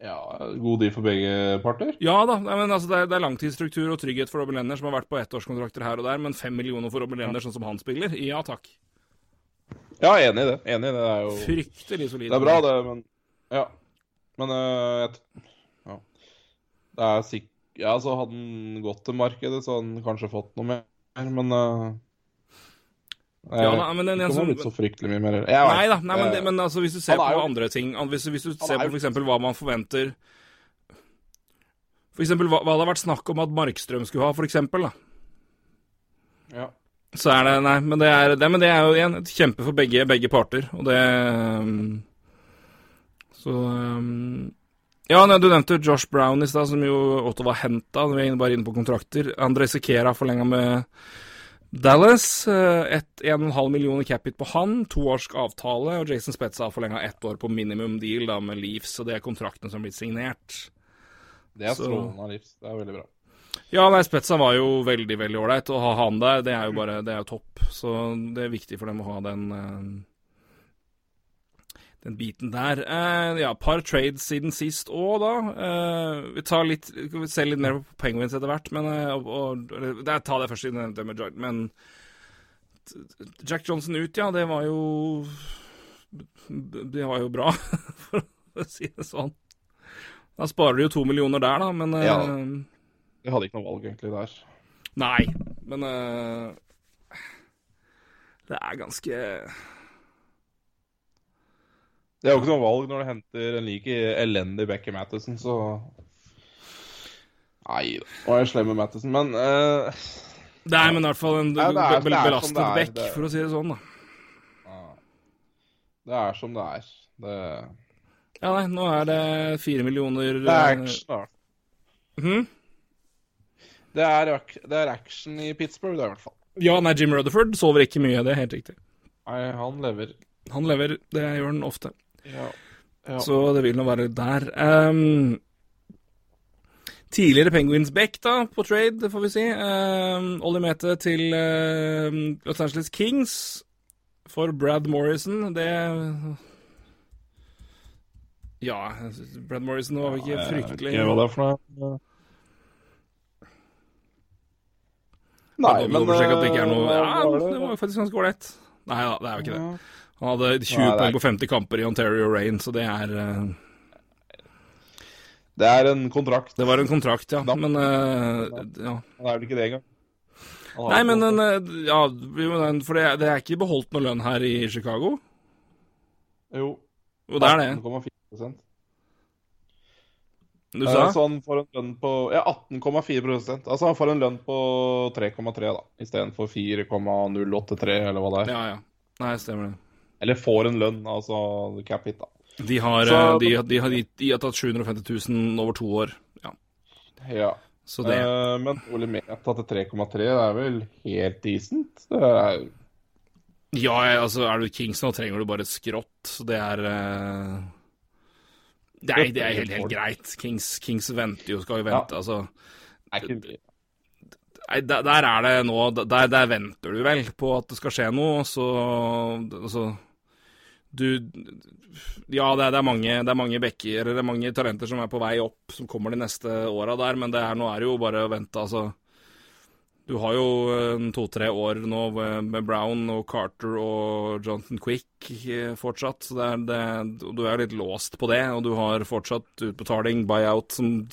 Ja, god deal for begge parter? Ja da, men altså, det, er, det er langtidsstruktur og trygghet for Robin Lenner, som har vært på ettårskontrakter her og der, men fem millioner for Robin Lenner, sånn som han spiller? Ja takk. Ja, enig i det. Enig i det. Det er jo Fryktelig solid. Det er bra, det, men Ja. Men uh, jeg, ja. Det er sikkert Ja, så hadde han gått til markedet, så hadde han kanskje fått noe mer, men uh, ja, nei, men den, det kommer litt så fryktelig mye mer. nei da, nei, men, det, men altså, hvis du ser på jo, andre ting Hvis, hvis du ser på f.eks. hva man forventer For eksempel hva, hva det har vært snakk om at Markstrøm skulle ha, eksempel. Ja. Så er det Nei, men det er, det, men det er jo igjen et kjempe for begge, begge parter, og det um, Så um, Ja, du nevnte Josh Brown i stad, som jo Otto var henta. Vi er bare inne på kontrakter. André Sekera forlenga med Dallas. 1,5 eh, millioner capit på han, toårsk avtale. Og Jason Spetza har forlenga ett år på minimum deal da med Leeds, og det er kontraktene som har blitt signert. Det er strålende av Leeds. Det er veldig bra. Ja, nei, Spetsa var jo veldig veldig ålreit. Å ha han der, det er jo bare det er jo topp. Så det er viktig for dem å ha den uh, den biten der. Eh, ja, par trades siden sist òg, da. Eh, vi tar litt vi ser litt mer på Penguins etter hvert, men og, og, Jeg tar det først, siden det med Jordan. Men Jack Johnson ut, ja, det var jo Det var jo bra, [LAUGHS] for å si det sånn. Da sparer du jo to millioner der, da, men ja. Jeg hadde ikke noe valg egentlig der. Nei, men uh, Det er ganske Det er jo ikke noe valg når du henter en like elendig Becky Mattison, så Nei, nå er jeg slem med Mattison, men uh... Nei, men i hvert fall en Nei, er, be belastet bekk, for å si det sånn, da. Det er som det er. Det Ja, nei, nå er det fire millioner Det er action, da. Hm? Det er, det er, action i Pittsburgh, det, i hvert fall. Ja, nei, Jim Rutherford sover ikke mye, det er helt riktig. Nei, han lever. Han lever, det gjør han ofte. Ja. ja. Så det vil nå være der. Um, tidligere Penguins Beck, da, på trade, får vi si. Um, Ollie Mete til uh, Los Angeles Kings for Brad Morrison. Det Ja, Brad Morrison var ja, ikke fryktelig Hva var det for noe? Nei, men at det ikke er noe eh, Ja, det var faktisk ganske ålreit. Nei da, det er jo ikke det. Han hadde 20 Nei, poeng på 50 kamper i Ontario Rain, så det er eh, Det er en kontrakt. Det var en kontrakt, ja. Da. Men uh, ja. Han er vel ikke det engang. Nei, men den, ja, for det, det er ikke beholdt noe lønn her i Chicago. Jo. Og det er det. 18,4 Du Eh, sa? Så han får en lønn på Ja, 18,4% Altså han får en lønn på 3,3 da, istedenfor 4,083, eller hva det er. Ja, ja. Nei, stemmer det. Eller får en lønn, altså cap hit, da. De har, Så- eh, de, de, har, de har tatt 750 000 over to år. Ja, Ja. så det Eh, men Ole Meta til 3,3 det er vel helt decent? Det er Ja, altså, er du Kings nå, trenger du bare et skrått. Så det er eh, Nei, det er helt, helt greit. Kings, Kings venter jo, skal jo vente, altså. ikke mye. Nei, der, der er det nå der, der venter du vel på at det skal skje noe, så Altså Du Ja, det er, det er mange det er mange bekker, eller det er mange talenter som er på vei opp, som kommer de neste åra der, men det er, nå er det jo bare å vente, altså. Du har jo eh, to-tre år nå med- Brown og Carter og Jonathan Quick eh, fortsatt, så det er, det, du er litt låst på det, og du har fortsatt utbetaling, buyout, som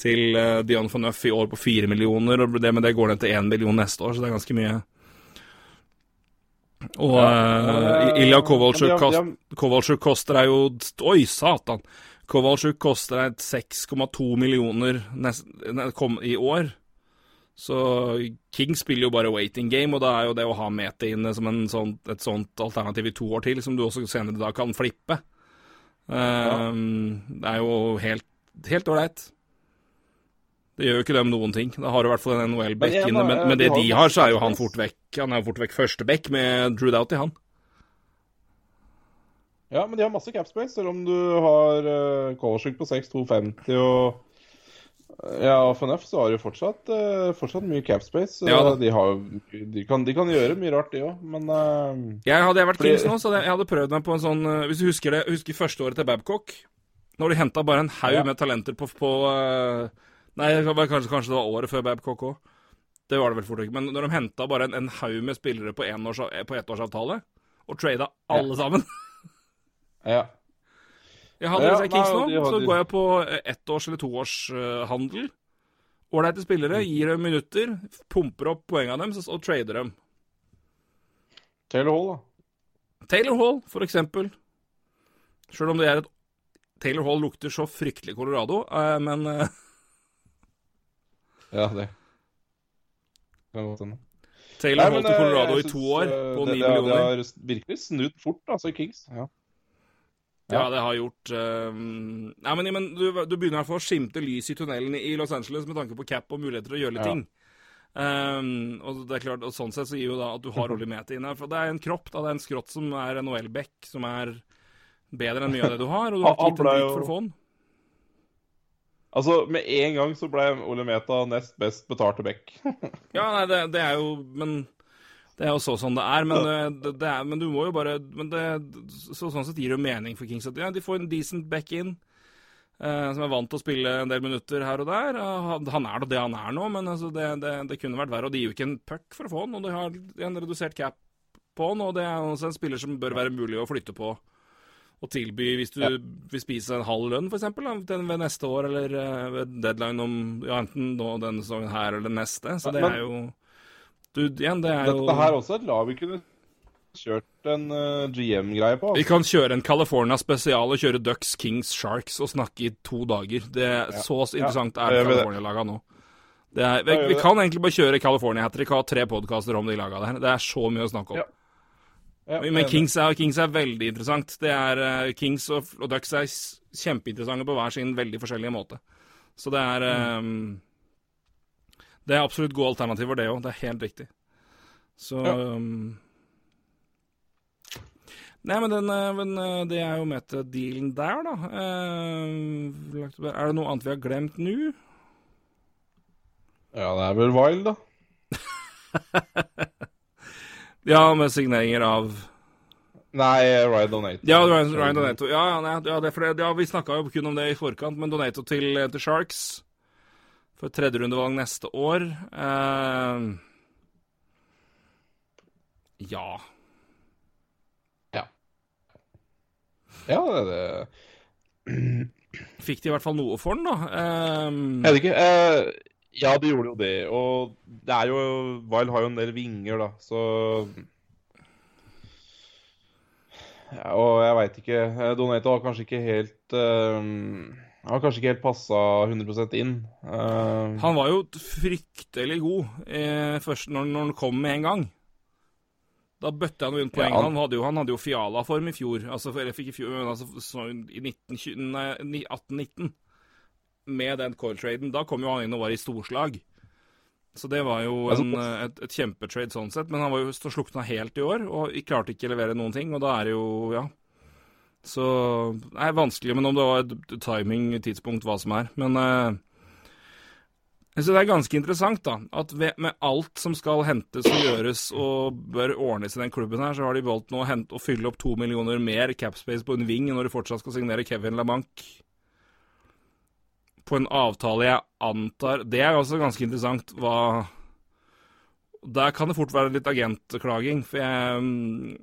til uh, Dion van Nuff i år på fire millioner, og det med det går ned til én million neste år, så det er ganske mye. Og uh, Ilja Kovalchuk koster deg jo Oi, satan! Kovalchuk koster deg 6,2 millioner nest, i år. Så King spiller jo bare waiting game, og da er jo det å ha Mete inne som en sånn, et sånt alternativ i to år til, som du også senere da kan flippe. Um, Det er jo helt helt ålreit. Det gjør jo ikke dem noen ting. Da har du i hvert fall en NHL-back inne, men, men det de har så er jo han fort vekk. Han er jo fort vekk første back med Drew Doughty, han. Ja, men de har masse cap space, selv om du har uh, på 6,250 og ja, og FNF så har de jo fortsatt, eh, fortsatt mye capspace. Ja de, har, de, kan, de kan gjøre mye rart, de òg, men uh, Jeg hadde jeg vært Fordi- Kings nå, så hadde jeg, jeg hadde prøvd meg på en sånn eh, Hvis du husker det, husker første året til Babcock? Når de henta bare en haug Ja. med talenter på, på Nei, det var kanskje, kanskje det var året før Babcock òg. Det var det vel fort ikke. Men når de henta bare en, en haug med spillere på, enårs, på ettårsavtale, og trada alle sammen [LAUGHS] ja. Jeg har Ja, Kings nei, nå, de så går jeg på eh, ettårs- eller toårshandel. Ålreite spillere, Mm. gir dem minutter, pumper opp poengene deres og trader dem. Taylor Hall, da. Taylor Hall, for eksempel. Sjøl om det er et Taylor Hall lukter så fryktelig Colorado, eh, men eh, Ja, det kan godt hende. Taylor Nei, til eh, Colorado jeg i to år eh, på ni millioner. Det har virkelig snudd fort, altså, Kings. Ja. Ja, det har gjort um, Nei, men, men du, du begynner i hvert fall å skimte lys i tunnelen i Los Angeles med tanke på cap og muligheter til å gjøre litt Ja. ting. Um, og det er klart, og sånn sett så gir jo da at du har [LAUGHS] Olli Mete inne. For det er en kropp, da. Det er en skrott som er en OL-bekk, som er bedre enn mye av det du har. Og du har [LAUGHS] ikke gitt en han ble drit jo- for å få den. Altså, med en gang så ble Ole Meta nest best betalte bekk. [LAUGHS] Ja, nei, det, det er jo Men det er jo så sånn det er. Men, eh, det, det er, men du må jo bare Men det, så, sånn sett gir det jo mening for Kings at ja, de får en decent back in. eh, som er vant til å spille en del minutter her og der. Han- han er da det han er nå, men altså, det, det, kunne vært verre. Og de gir jo ikke en puck for å få han, og de har en redusert cap på han. Og det er også en spiller som bør være mulig å flytte på og tilby hvis du Ja. vil spise en halv lønn, f.eks. ved neste år, eller eh, ved deadline om ja, enten nå denne sesongen her eller neste. Så det er jo du, igjen, det er jo Dette her er også et lag vi kunne kjørt en uh, GM-greie på. Vi kan kjøre en California spesial og kjøre Ducks, Kings, Sharks og snakke i to dager. Det Så interessant Ja, er. California-laga nå. Det er, vi, Ja, vi kan egentlig bare kjøre California Hattrick og ha tre podkaster om de laga der. Det er så mye å snakke om. Ja. Ja, Men. Kings er, Kings er veldig interessant. Det er uh, Kings og, og Ducks er kjempeinteressante på hver sin veldig forskjellige måte. Så det er Mm. Det er absolutt gode alternativer, det òg. Det er helt riktig. Så ja. um, Nei, men, den, eh, men, eh, det er jo med til dealen der, da. Uh, er det noe annet vi har glemt nå? Ja, det er vel Wild, da. [LAUGHS] ja, med signeringer av Nei, Ryan Donato. Ja, Ryan, Ryan Donato. Ja, ja, nei, ja, det, det, ja, vi snakka jo kun om det i forkant, men Donato til, til Sharks for tredjerundevalg neste år. Uh, ja. Ja. Ja, det, det Fikk de i hvert fall noe for den, da? Um, jeg vet ikke. Uh, ja, de gjorde jo det. Og det er jo Vile har jo en del vinger, da, så ja, og jeg veit ikke. Eh, Donato har kanskje ikke helt Han har kanskje ikke helt passa 100 inn. Uh, han var jo fryktelig god eh, først når, når, han kom med en gang. Da bøtte han jo inn poeng. Ja, han, han, hadde jo, han hadde jo Fiala-form i fjor. Altså, for jeg fikk i fjor, altså, i 18-19. Med den core-traden. Da kom jo han inn og var i storslag. Så det var jo en, et, et, kjempetrade sånn sett. Men han var jo slukna helt i år og klarte ikke å levere noen ting. Og da er det jo Ja. Så det er vanskelig, men om det var et timing, tidspunkt, hva som er. Men uh, jeg synes det er ganske interessant, da. At ved, med alt som skal hentes og gjøres og bør ordnes i den klubben her, så har de valgt nå å, hente, å fylle opp to millioner mer capspace på en wing når de fortsatt skal signere Kevin LaManc på en avtale jeg antar Det er også ganske interessant hva Der kan det fort være litt agentklaging, for jeg, mm,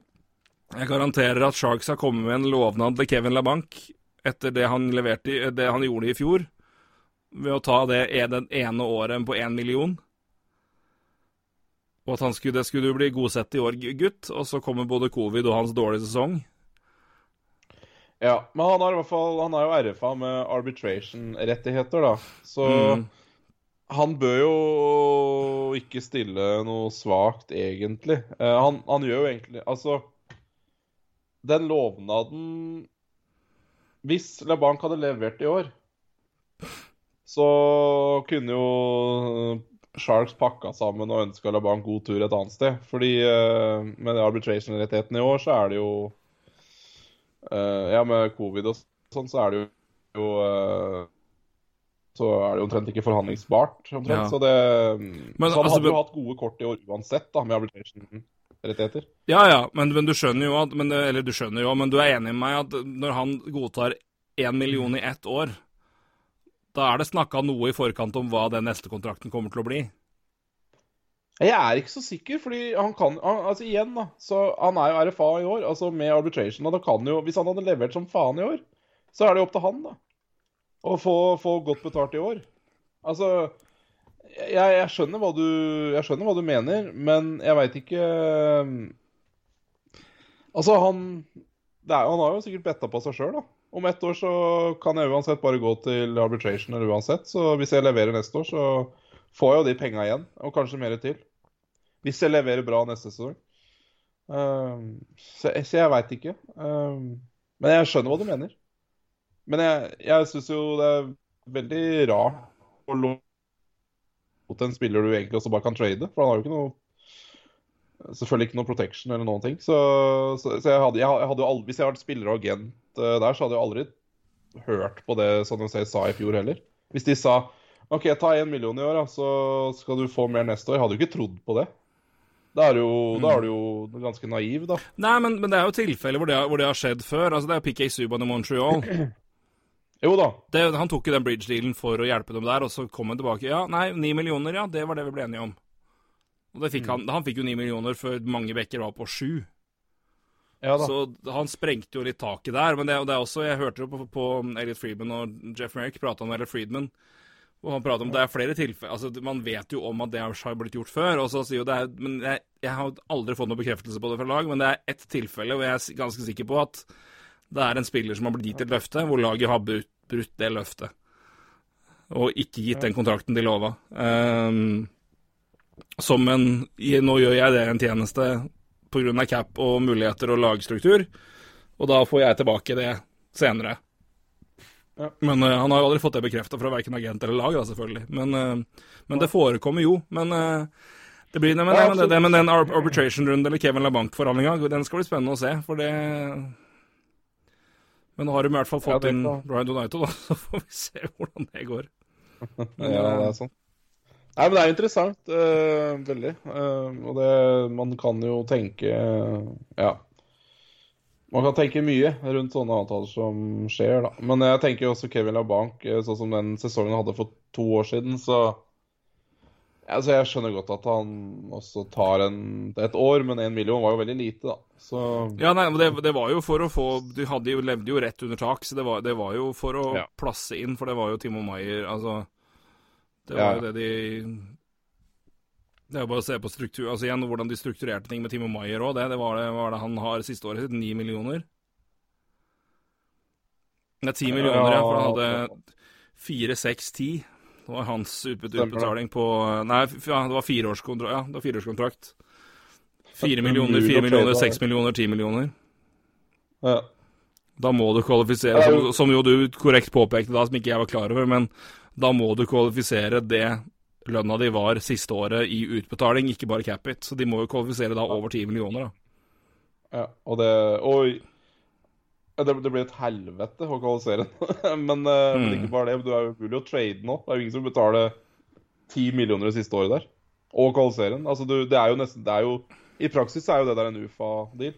jeg garanterer at Sharks har kommet med en lovnad til Kevin LaBank etter det han, leverte, det han gjorde i fjor, ved å ta det den ene året på én million. Og at han skulle, det skulle bli godsett i år, gutt, og så kommer både covid og hans dårlige sesong. Ja, men han har i hvert fall Han er jo RFA med arbitration-rettigheter, da. Så mm. han bør jo ikke stille noe svakt, egentlig. Uh, han, han, gjør jo egentlig Altså, den lovnaden Hvis LeBanc hadde levert i år, så kunne jo Sharks pakka sammen og ønska LeBanc god tur et annet sted. Fordi uh, med arbitration-rettigheten i år, så er det jo Uh, ja, med covid og sånn, så er det jo uh, Så er det jo omtrent ikke forhandlingsbart. Omtrent, ja. Så det men, Så han altså, hadde jo hatt gode kort i år uansett, da, med arbitration-rettigheter. Ja, ja, men, men, du skjønner jo at men, Eller du skjønner jo, men du er enig med meg at når han godtar én million i ett år, da er det snakka noe i forkant om hva den neste kontrakten kommer til å bli? Jeg er ikke så sikker, fordi han kan han, Altså igjen, da. Så han er jo RFA i år, altså med arbitration. Og da kan jo Hvis han hadde levert som faen i år, så er det jo opp til han, da. Å få, få godt betalt i år. Altså jeg, jeg, skjønner hva du Jeg skjønner hva du mener, men jeg veit ikke Altså, han er, Han har jo sikkert betta på seg sjøl, da. Om ett år så kan jeg uansett bare gå til arbitration eller uansett. Så hvis jeg leverer neste år, så får jeg jo de penga igjen, og kanskje mer til. Hvis jeg leverer bra neste sesong. Um, så, jeg, jeg veit ikke. Um, men jeg skjønner hva du mener. Men jeg, jeg syns jo det er veldig rart å mot en spiller du egentlig også bare kan trade, for han har jo ikke noe Selvfølgelig ikke noe protection eller noen ting. Så, så, så jeg, hadde, jeg, hadde, aldri Hvis jeg hadde vært spiller og agent uh, der, så hadde jeg aldri hørt på det som de sa i fjor heller. Hvis de sa OK, ta én million i år, da, så skal du få mer neste år. Jeg hadde jo ikke trodd på det. Da er, du jo ganske naiv, da. Nei, men, men det er jo tilfeller hvor, hvor, det har skjedd før. Altså, Det er jo PK Subban i Montreal. Jo da. Det, han tok jo den bridge-dealen for å hjelpe dem der, og så kom han tilbake. Ja, nei, ni millioner, ja, det var det vi ble enige om. Og fikk mm. han, han fikk jo ni millioner før mange bekker var på sju. Ja, da. så han sprengte jo litt taket der. Men det, det er også, jeg hørte jo på, på Elliot Friedman og Jeff Merrick prate om Elliot Friedman. Og han prater om det er flere tilfeller altså Man vet jo om at det har blitt gjort før. og så sier jo det er, men jeg, jeg, har aldri fått noen bekreftelse på det fra lag, men det er ett tilfelle hvor jeg er ganske sikker på at det er en spiller som har blitt gitt et løfte, hvor laget har brutt, brutt det løftet. Og ikke gitt den kontrakten de lova. Um, som en Nå gjør jeg det en tjeneste pga. cap og muligheter og lagstruktur, og da får jeg tilbake det senere. Ja. Men uh, han har jo aldri fått det bekrefta fra verken agent eller lag, da, selvfølgelig. Men, uh, men det forekommer jo. Men uh, Det blir, men, ja, men, det, men den arbitration-runden eller Kevin LaBanque-forhandlinga. den skal bli spennende å se. For det Men nå har de i hvert fall fått ja, inn Brian Donato, da. [LAUGHS] Så får vi se hvordan det går. [LAUGHS] Men, ja, det er sånn. Nei, men det er interessant. Uh, veldig. Uh, og det Man kan jo tenke uh, Ja. Man kan tenke mye rundt sånne avtaler som skjer, da. Men jeg tenker jo også Kevin LaBanc, sånn som den sesongen hadde for to år siden, så Altså, jeg skjønner godt at han også tar en, et år, men én million var jo veldig lite, da. Så... Ja, nei, det, det, var jo for å få Du jo, levde jo rett under tak, så det var, det var jo for å ja. plasse inn, for det var jo Timo Maier Altså, det var ja. jo det de Det er jo bare å se på struktur Altså igjen, hvordan de strukturerte ting med Timo Maier òg. Det, det, var det, var det han har siste året sitt. Ni millioner. Nei, ti millioner, ja, for han hadde fire, seks, ti. Det var hans utbetaling på Nei, ja, det var fireårskontrakt. Ja, det var fireårskontrakt. Fire millioner, fire millioner, seks millioner, ti millioner. Ja. Da må du kvalifisere, som, som, jo du korrekt påpekte da, som ikke jeg var klar over, men da må du kvalifisere det lønna di var siste året i utbetaling, ikke bare capit. Så de må jo kvalifisere da over ti millioner, da. Ja, og det Oi. Det, det blir et helvete å kvalifisere [LAUGHS] men, uh, mm. men, ikke bare det. Du er jo mulig å trade nå. Det er jo ingen som betaler ti millioner det siste året der. Og kvalifisere den. Altså, du, det er jo nesten det er jo, I praksis er jo det der en UFA-deal.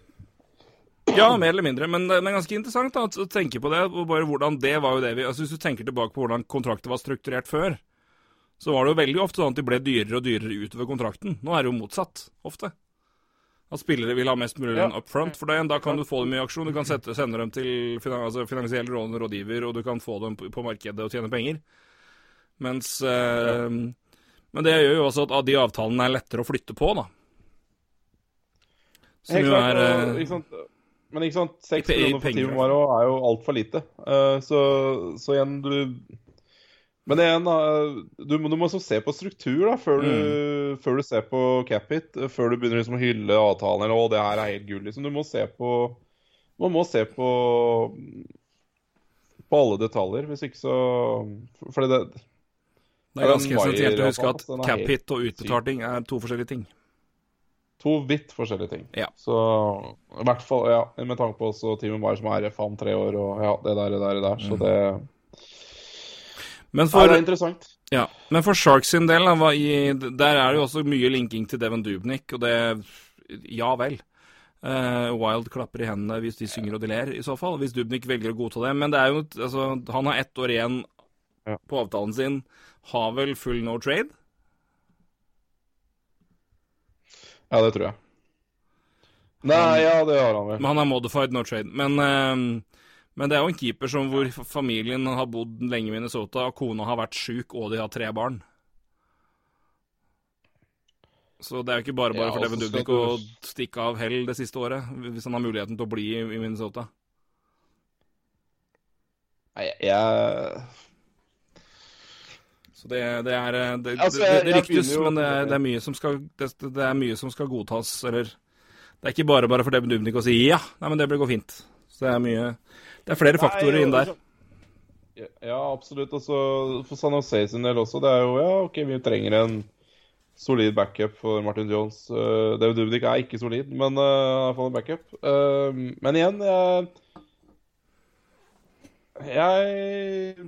Ja, mer eller mindre. Men det er ganske interessant da, å tenke på det. og bare hvordan det var jo det vi, altså Hvis du tenker tilbake på hvordan kontrakter var strukturert før, så var det jo veldig ofte sånn at de ble dyrere og dyrere utover kontrakten. Nå er det jo motsatt, ofte. At spillere vil ha mest mulig lønn ja. up front for deg. Da kan du få dem i aksjon. Du kan sette, sende dem til finan altså finansiell rådgiver, og du kan få dem på markedet og tjene penger. Mens eh, Men det gjør jo også at de avtalene er lettere å flytte på, da. Som Helt jo er eh, ikke sant? Men ikke sant, seks millioner for Team Maro er jo altfor lite. Uh, så, så igjen, du men igjen, du, du må se på struktur da, før du, mm. før du ser på Capit. Før du begynner liksom å hylle avtalen eller 'Å, det her er helt gull'. Liksom. Du må se på Man må se på på alle detaljer. Hvis ikke så Fordi det Det er ganske essensielt å huske at cap-hit og utbetaling er to forskjellige ting. To vidt forskjellige ting. Ja. Så i hvert fall, ja, med tanke på også Team Meyer som er RF om tre år, og ja, det der, det der, det der. Så mm. det men for, ja, det er interessant. Ja, Men for Sharks sin del, der er det jo også mye linking til Devon Dubnik, og det Ja vel. Uh, Wild klapper i hendene hvis de synger og de ler, i så fall. Hvis Dubnik velger å godta det. Men det er jo altså, han har ett år igjen ja. på avtalen sin. Har vel full no trade? Ja, det tror jeg. Nei, ja, det har han vel. Men han er modified no trade. Men uh, men det er jo en keeper som hvor familien har bodd lenge i Minnesota, og kona har vært sjuk, og de har tre barn. Så det er jo ikke bare bare ja, for Devin Dubnik å stikke av hell det siste året, hvis han har muligheten til å bli i Minnesota. Nei, jeg Så det, det er Det, altså, jeg, det, det ryktes, men det er, det er, mye som skal det, er mye som skal godtas, eller Det er ikke bare bare for Devin Dubnik å si ja, nei, men det blir gå fint. Så det er mye det er flere faktorer inn der. Ja, absolutt. Og så for San Jose sin del også. Det er jo ja, OK, vi trenger en solid backup for Martin Jones. Uh, David Dubnik er ikke solid, men uh, får hvert en backup. Uh, men igjen, jeg Jeg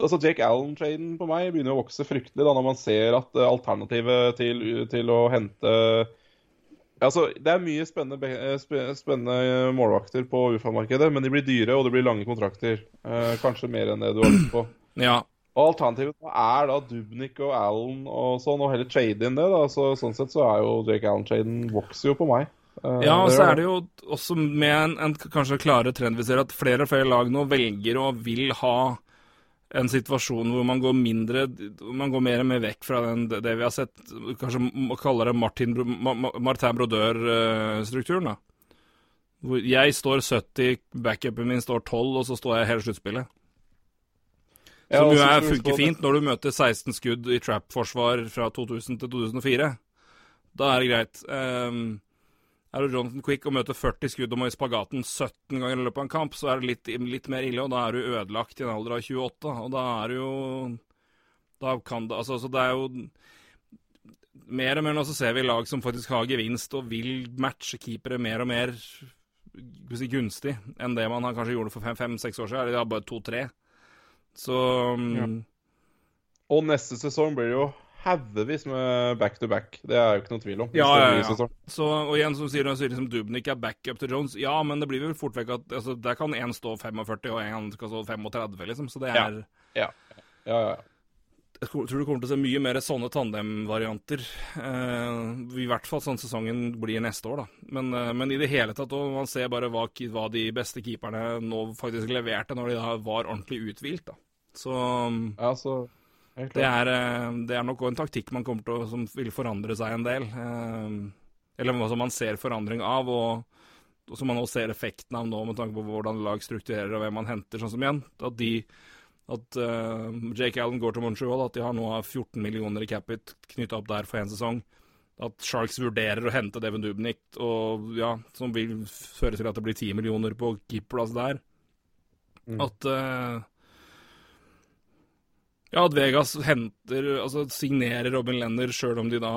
Altså, Jake Allen-traden på meg begynner å vokse fryktelig da når man ser at alternativet til, til å hente Altså, det er mye spennende, eh, spennende målvakter på UFA-markedet, men de blir dyre, og det blir lange kontrakter. Eh, kanskje mer enn det du har lyst på. [CLEARS THROAT] Ja. Og Alternativet er da Dubnik og Allen og sånn, og heller trade inn det. da, så Sånn sett så er jo Jake Allen-traden vokser jo på meg. Eh, ja, og så er det jo også med en, en kanskje klare trend vi ser, at flere og flere lag nå velger og vil ha en situasjon hvor man går mindre Man går mer og mer vekk fra den, det vi har sett, kanskje man kaller det Martin, Martin Brodeur-strukturen. da. Hvor jeg står 70, backupen min står 12, og så står jeg hele sluttspillet. Som jo er, funker fint når du møter 16 skudd i trap-forsvar fra 2000 til 2004. Da er det greit. Um, er du Jonathan Quick og møter 40 skudd og må i spagaten 17 ganger i løpet av en kamp, så er det litt, litt, mer ille, og da er du ødelagt i en alder av 28. Og da er du jo Da kan det Altså, så det er jo mer og mer nå så ser vi lag som faktisk har gevinst og vil matche keepere mer og mer si, gunstig enn det man kanskje gjorde for fem-seks år siden. Eller bare to-tre. Så ja. Og neste sesong blir det jo haugevis med back to back. Det er jo ikke noe tvil om. Ja, ja, ja. Så, og igjen, som sier, sier liksom Dubnik er backup til Jones. Ja, men det blir vel fort vekk at altså, der kan én stå 45, og én skal stå 35, liksom. Så det er Ja. ja. ja, ja. Jeg tror du kommer til å se mye mer sånne tandem-varianter. Uh, I hvert fall sånn sesongen blir neste år, da. Men, uh, men i det hele tatt, og man ser bare hva, hva, de beste keeperne nå faktisk leverte når de da var ordentlig uthvilt, da. Så Ja, så det er, uh, det er nok en taktikk man kommer til å, som vil forandre seg en del. eller som man ser forandring av, og, og som man også ser effekten av nå med tanke på hvordan lag strukturerer og hvem man henter, sånn som igjen. At de at uh, Jake Allen går til Montreal, at de har nå 14 millioner i capit knytta opp der for én sesong. At Sharks vurderer å hente Devin Dubnik, og, ja, som vil føre til at det blir 10 millioner på keeperplass der. Mm. At uh, Ja, at Vegas henter Altså signerer Robin Lenner sjøl om de da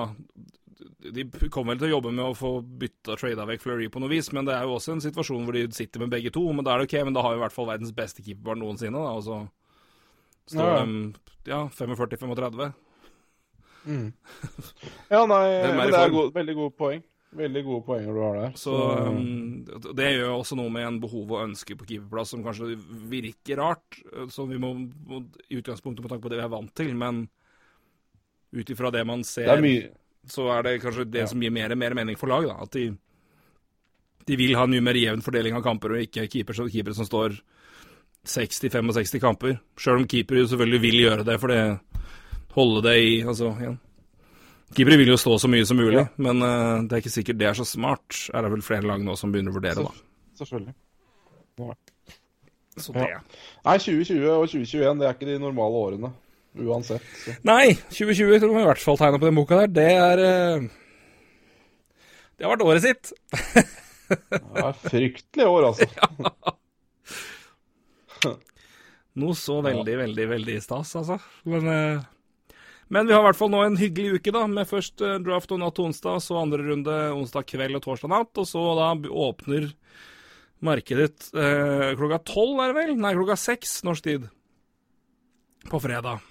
de kommer vel til å jobbe med å få bytta trada vekk Fleury på noe vis, men det er jo også en situasjon hvor de sitter med begge to. Men da er det OK, men da har vi i hvert fall verdens beste keeperbarn noensinne. da, og så Står ja. de ja, 45-35? Mm. Ja, nei, det er god, veldig gode poeng. Veldig gode poenger du har der. Så, um, Det gjør også noe med en behov og ønske på keeperplass som kanskje virker rart, som vi må, må i utgangspunktet må tanke på det vi er vant til, men ut ifra det man ser, det så er det kanskje det ja. som gir mer, mer mening for lag. da, At de, de vil ha en mye mer jevn fordeling av kamper, og ikke keepere keeper som står 60-65 kamper. Sjøl om keepere selvfølgelig vil gjøre det, for det holde det i Altså, igjen. Keepere vil jo stå så mye som mulig, ja. men uh, det er ikke sikkert det er så smart. Er det vel flere lag nå som begynner å vurdere, da. Selvfølgelig. Ja. Så det. Ja. Nei, 2020 og 2021, det er ikke de normale årene. Uansett. Så. Nei, 2020 tror jeg i hvert fall tegna på den boka der. Det er uh, Det har vært året sitt. det er fryktelig år, altså. [LAUGHS] ja. Noe så veldig, veldig, veldig stas, altså. Men, eh, men, vi har i hvert fall nå en hyggelig uke, da. Med først eh, draft og natt onsdag, så andre runde onsdag kveld og torsdag natt. Og så da åpner markedet eh, klokka tolv, er det vel? Nei, klokka seks norsk tid. På fredag.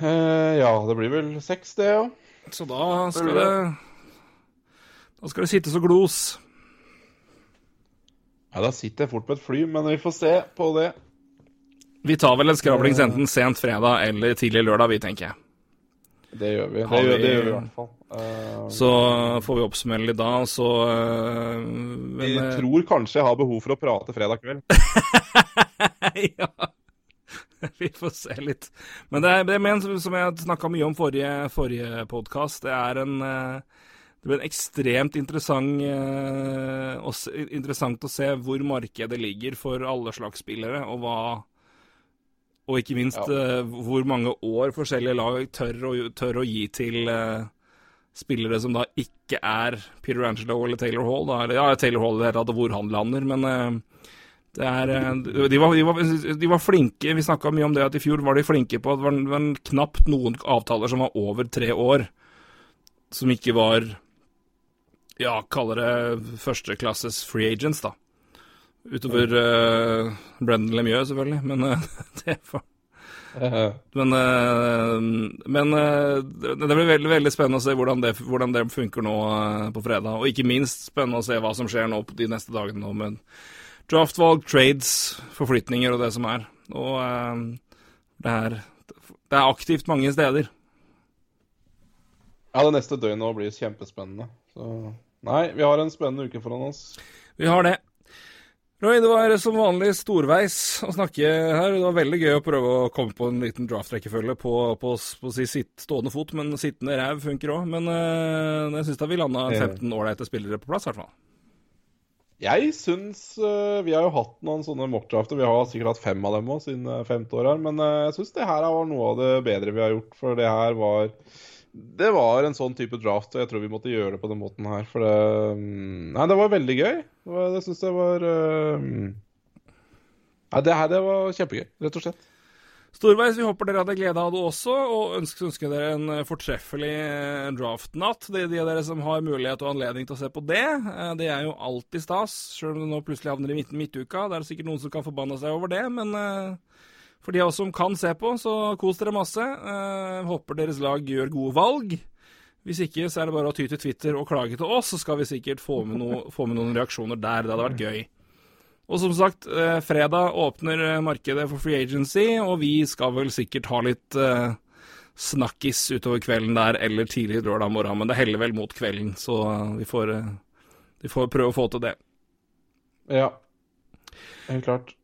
Eh, ja, det blir vel seks, det, ja. Så da skal det Da skal det sittes og glos. Ja, Da sitter jeg fort på et fly, men vi får se på det. Vi tar vel en skravling enten sent fredag eller tidlig lørdag, vi, tenker jeg. Det gjør vi. Det, gjør, det gjør, vi i hvert fall. Uh, så får vi oppsummere litt da, så uh, Vi tror kanskje jeg har behov for å prate fredag kveld. [LAUGHS] ja. [LAUGHS] Vi får se litt. Men det er, det er men, som jeg snakka mye om forrige, forrige podkast, det er en uh, det blir ekstremt interessant, eh, interessant, å se hvor markedet ligger for alle slags spillere, og hva Og ikke minst ja. uh, hvor mange år forskjellige lag tør å, tør å gi til uh, spillere som da ikke er Peter Angelo eller Taylor Hall. Da. Ja, Taylor Hall det tatt, hvor han lander, men uh, det er, de, var, de, var, de, var, flinke. Vi snakka mye om det at i fjor var de flinke på at det var, var knapt noen avtaler som var over tre år, som ikke var ja, kaller det førsteklasses free agents, da. Utover uh, Brendan Lemieux, selvfølgelig, men uh, [LAUGHS] det får Men, uh, men det blir veldig, veldig spennende å se hvordan det, hvordan det funker nå på fredag. Og ikke minst spennende å se hva som skjer nå på de neste dagene nå med draftvalg, trades, forflytninger og det som er. Og det er, det er aktivt mange steder. Ja, det neste døgnet blir kjempespennende. Så Nei, vi har en spennende uke foran oss. Vi har det. Roy, det var som vanlig storveis å snakke her. Det var veldig gøy å prøve å komme på en liten draft-rekkefølge på, på, på, si sitt stående fot, men sittende ræv funker òg. Men øh, jeg syns da vi landa 15 ålreite spillere på plass, i hvert fall. Jeg syns øh, Vi har jo hatt noen sånne mockdrafter. Vi har sikkert hatt fem av dem òg siden uh, femte år her. Men øh, jeg syns det her var noe av det bedre vi har gjort, for det her var det var en sånn type draft, og jeg tror vi måtte gjøre det på den måten her. For det mm, Nei, det var veldig gøy. Det, var, det syns jeg var uh... Nei, det her det var kjempegøy, rett og slett. Storveis, vi håper dere hadde glede av det også, og ønsker, ønsker dere en eh, fortreffelig eh, Det De, de av dere som har mulighet og anledning til å se på det, eh, det er jo alltid stas. Selv om det nå plutselig havner i midten midtuka. Det er sikkert noen som kan forbanne seg over det, men for de av oss som kan se på, så kos dere masse. Håper deres lag gjør gode valg. Hvis ikke, så er det bare å ty til Twitter og klage til oss, så skal vi sikkert få med, no, få med noen reaksjoner der. Det hadde vært gøy. Og som sagt, eh, fredag åpner eh, markedet for free agency, og vi skal vel sikkert ha litt eh, snakkis utover kvelden der, eller tidlig lørdag morgen, men det heller vel mot kvelden, så vi får, vi får prøve å få til det. Ja, helt klart.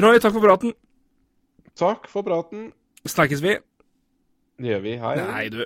Roy, takk for praten. Takk for praten. Snakkes vi. Det gjør vi. Hei. Nei, du.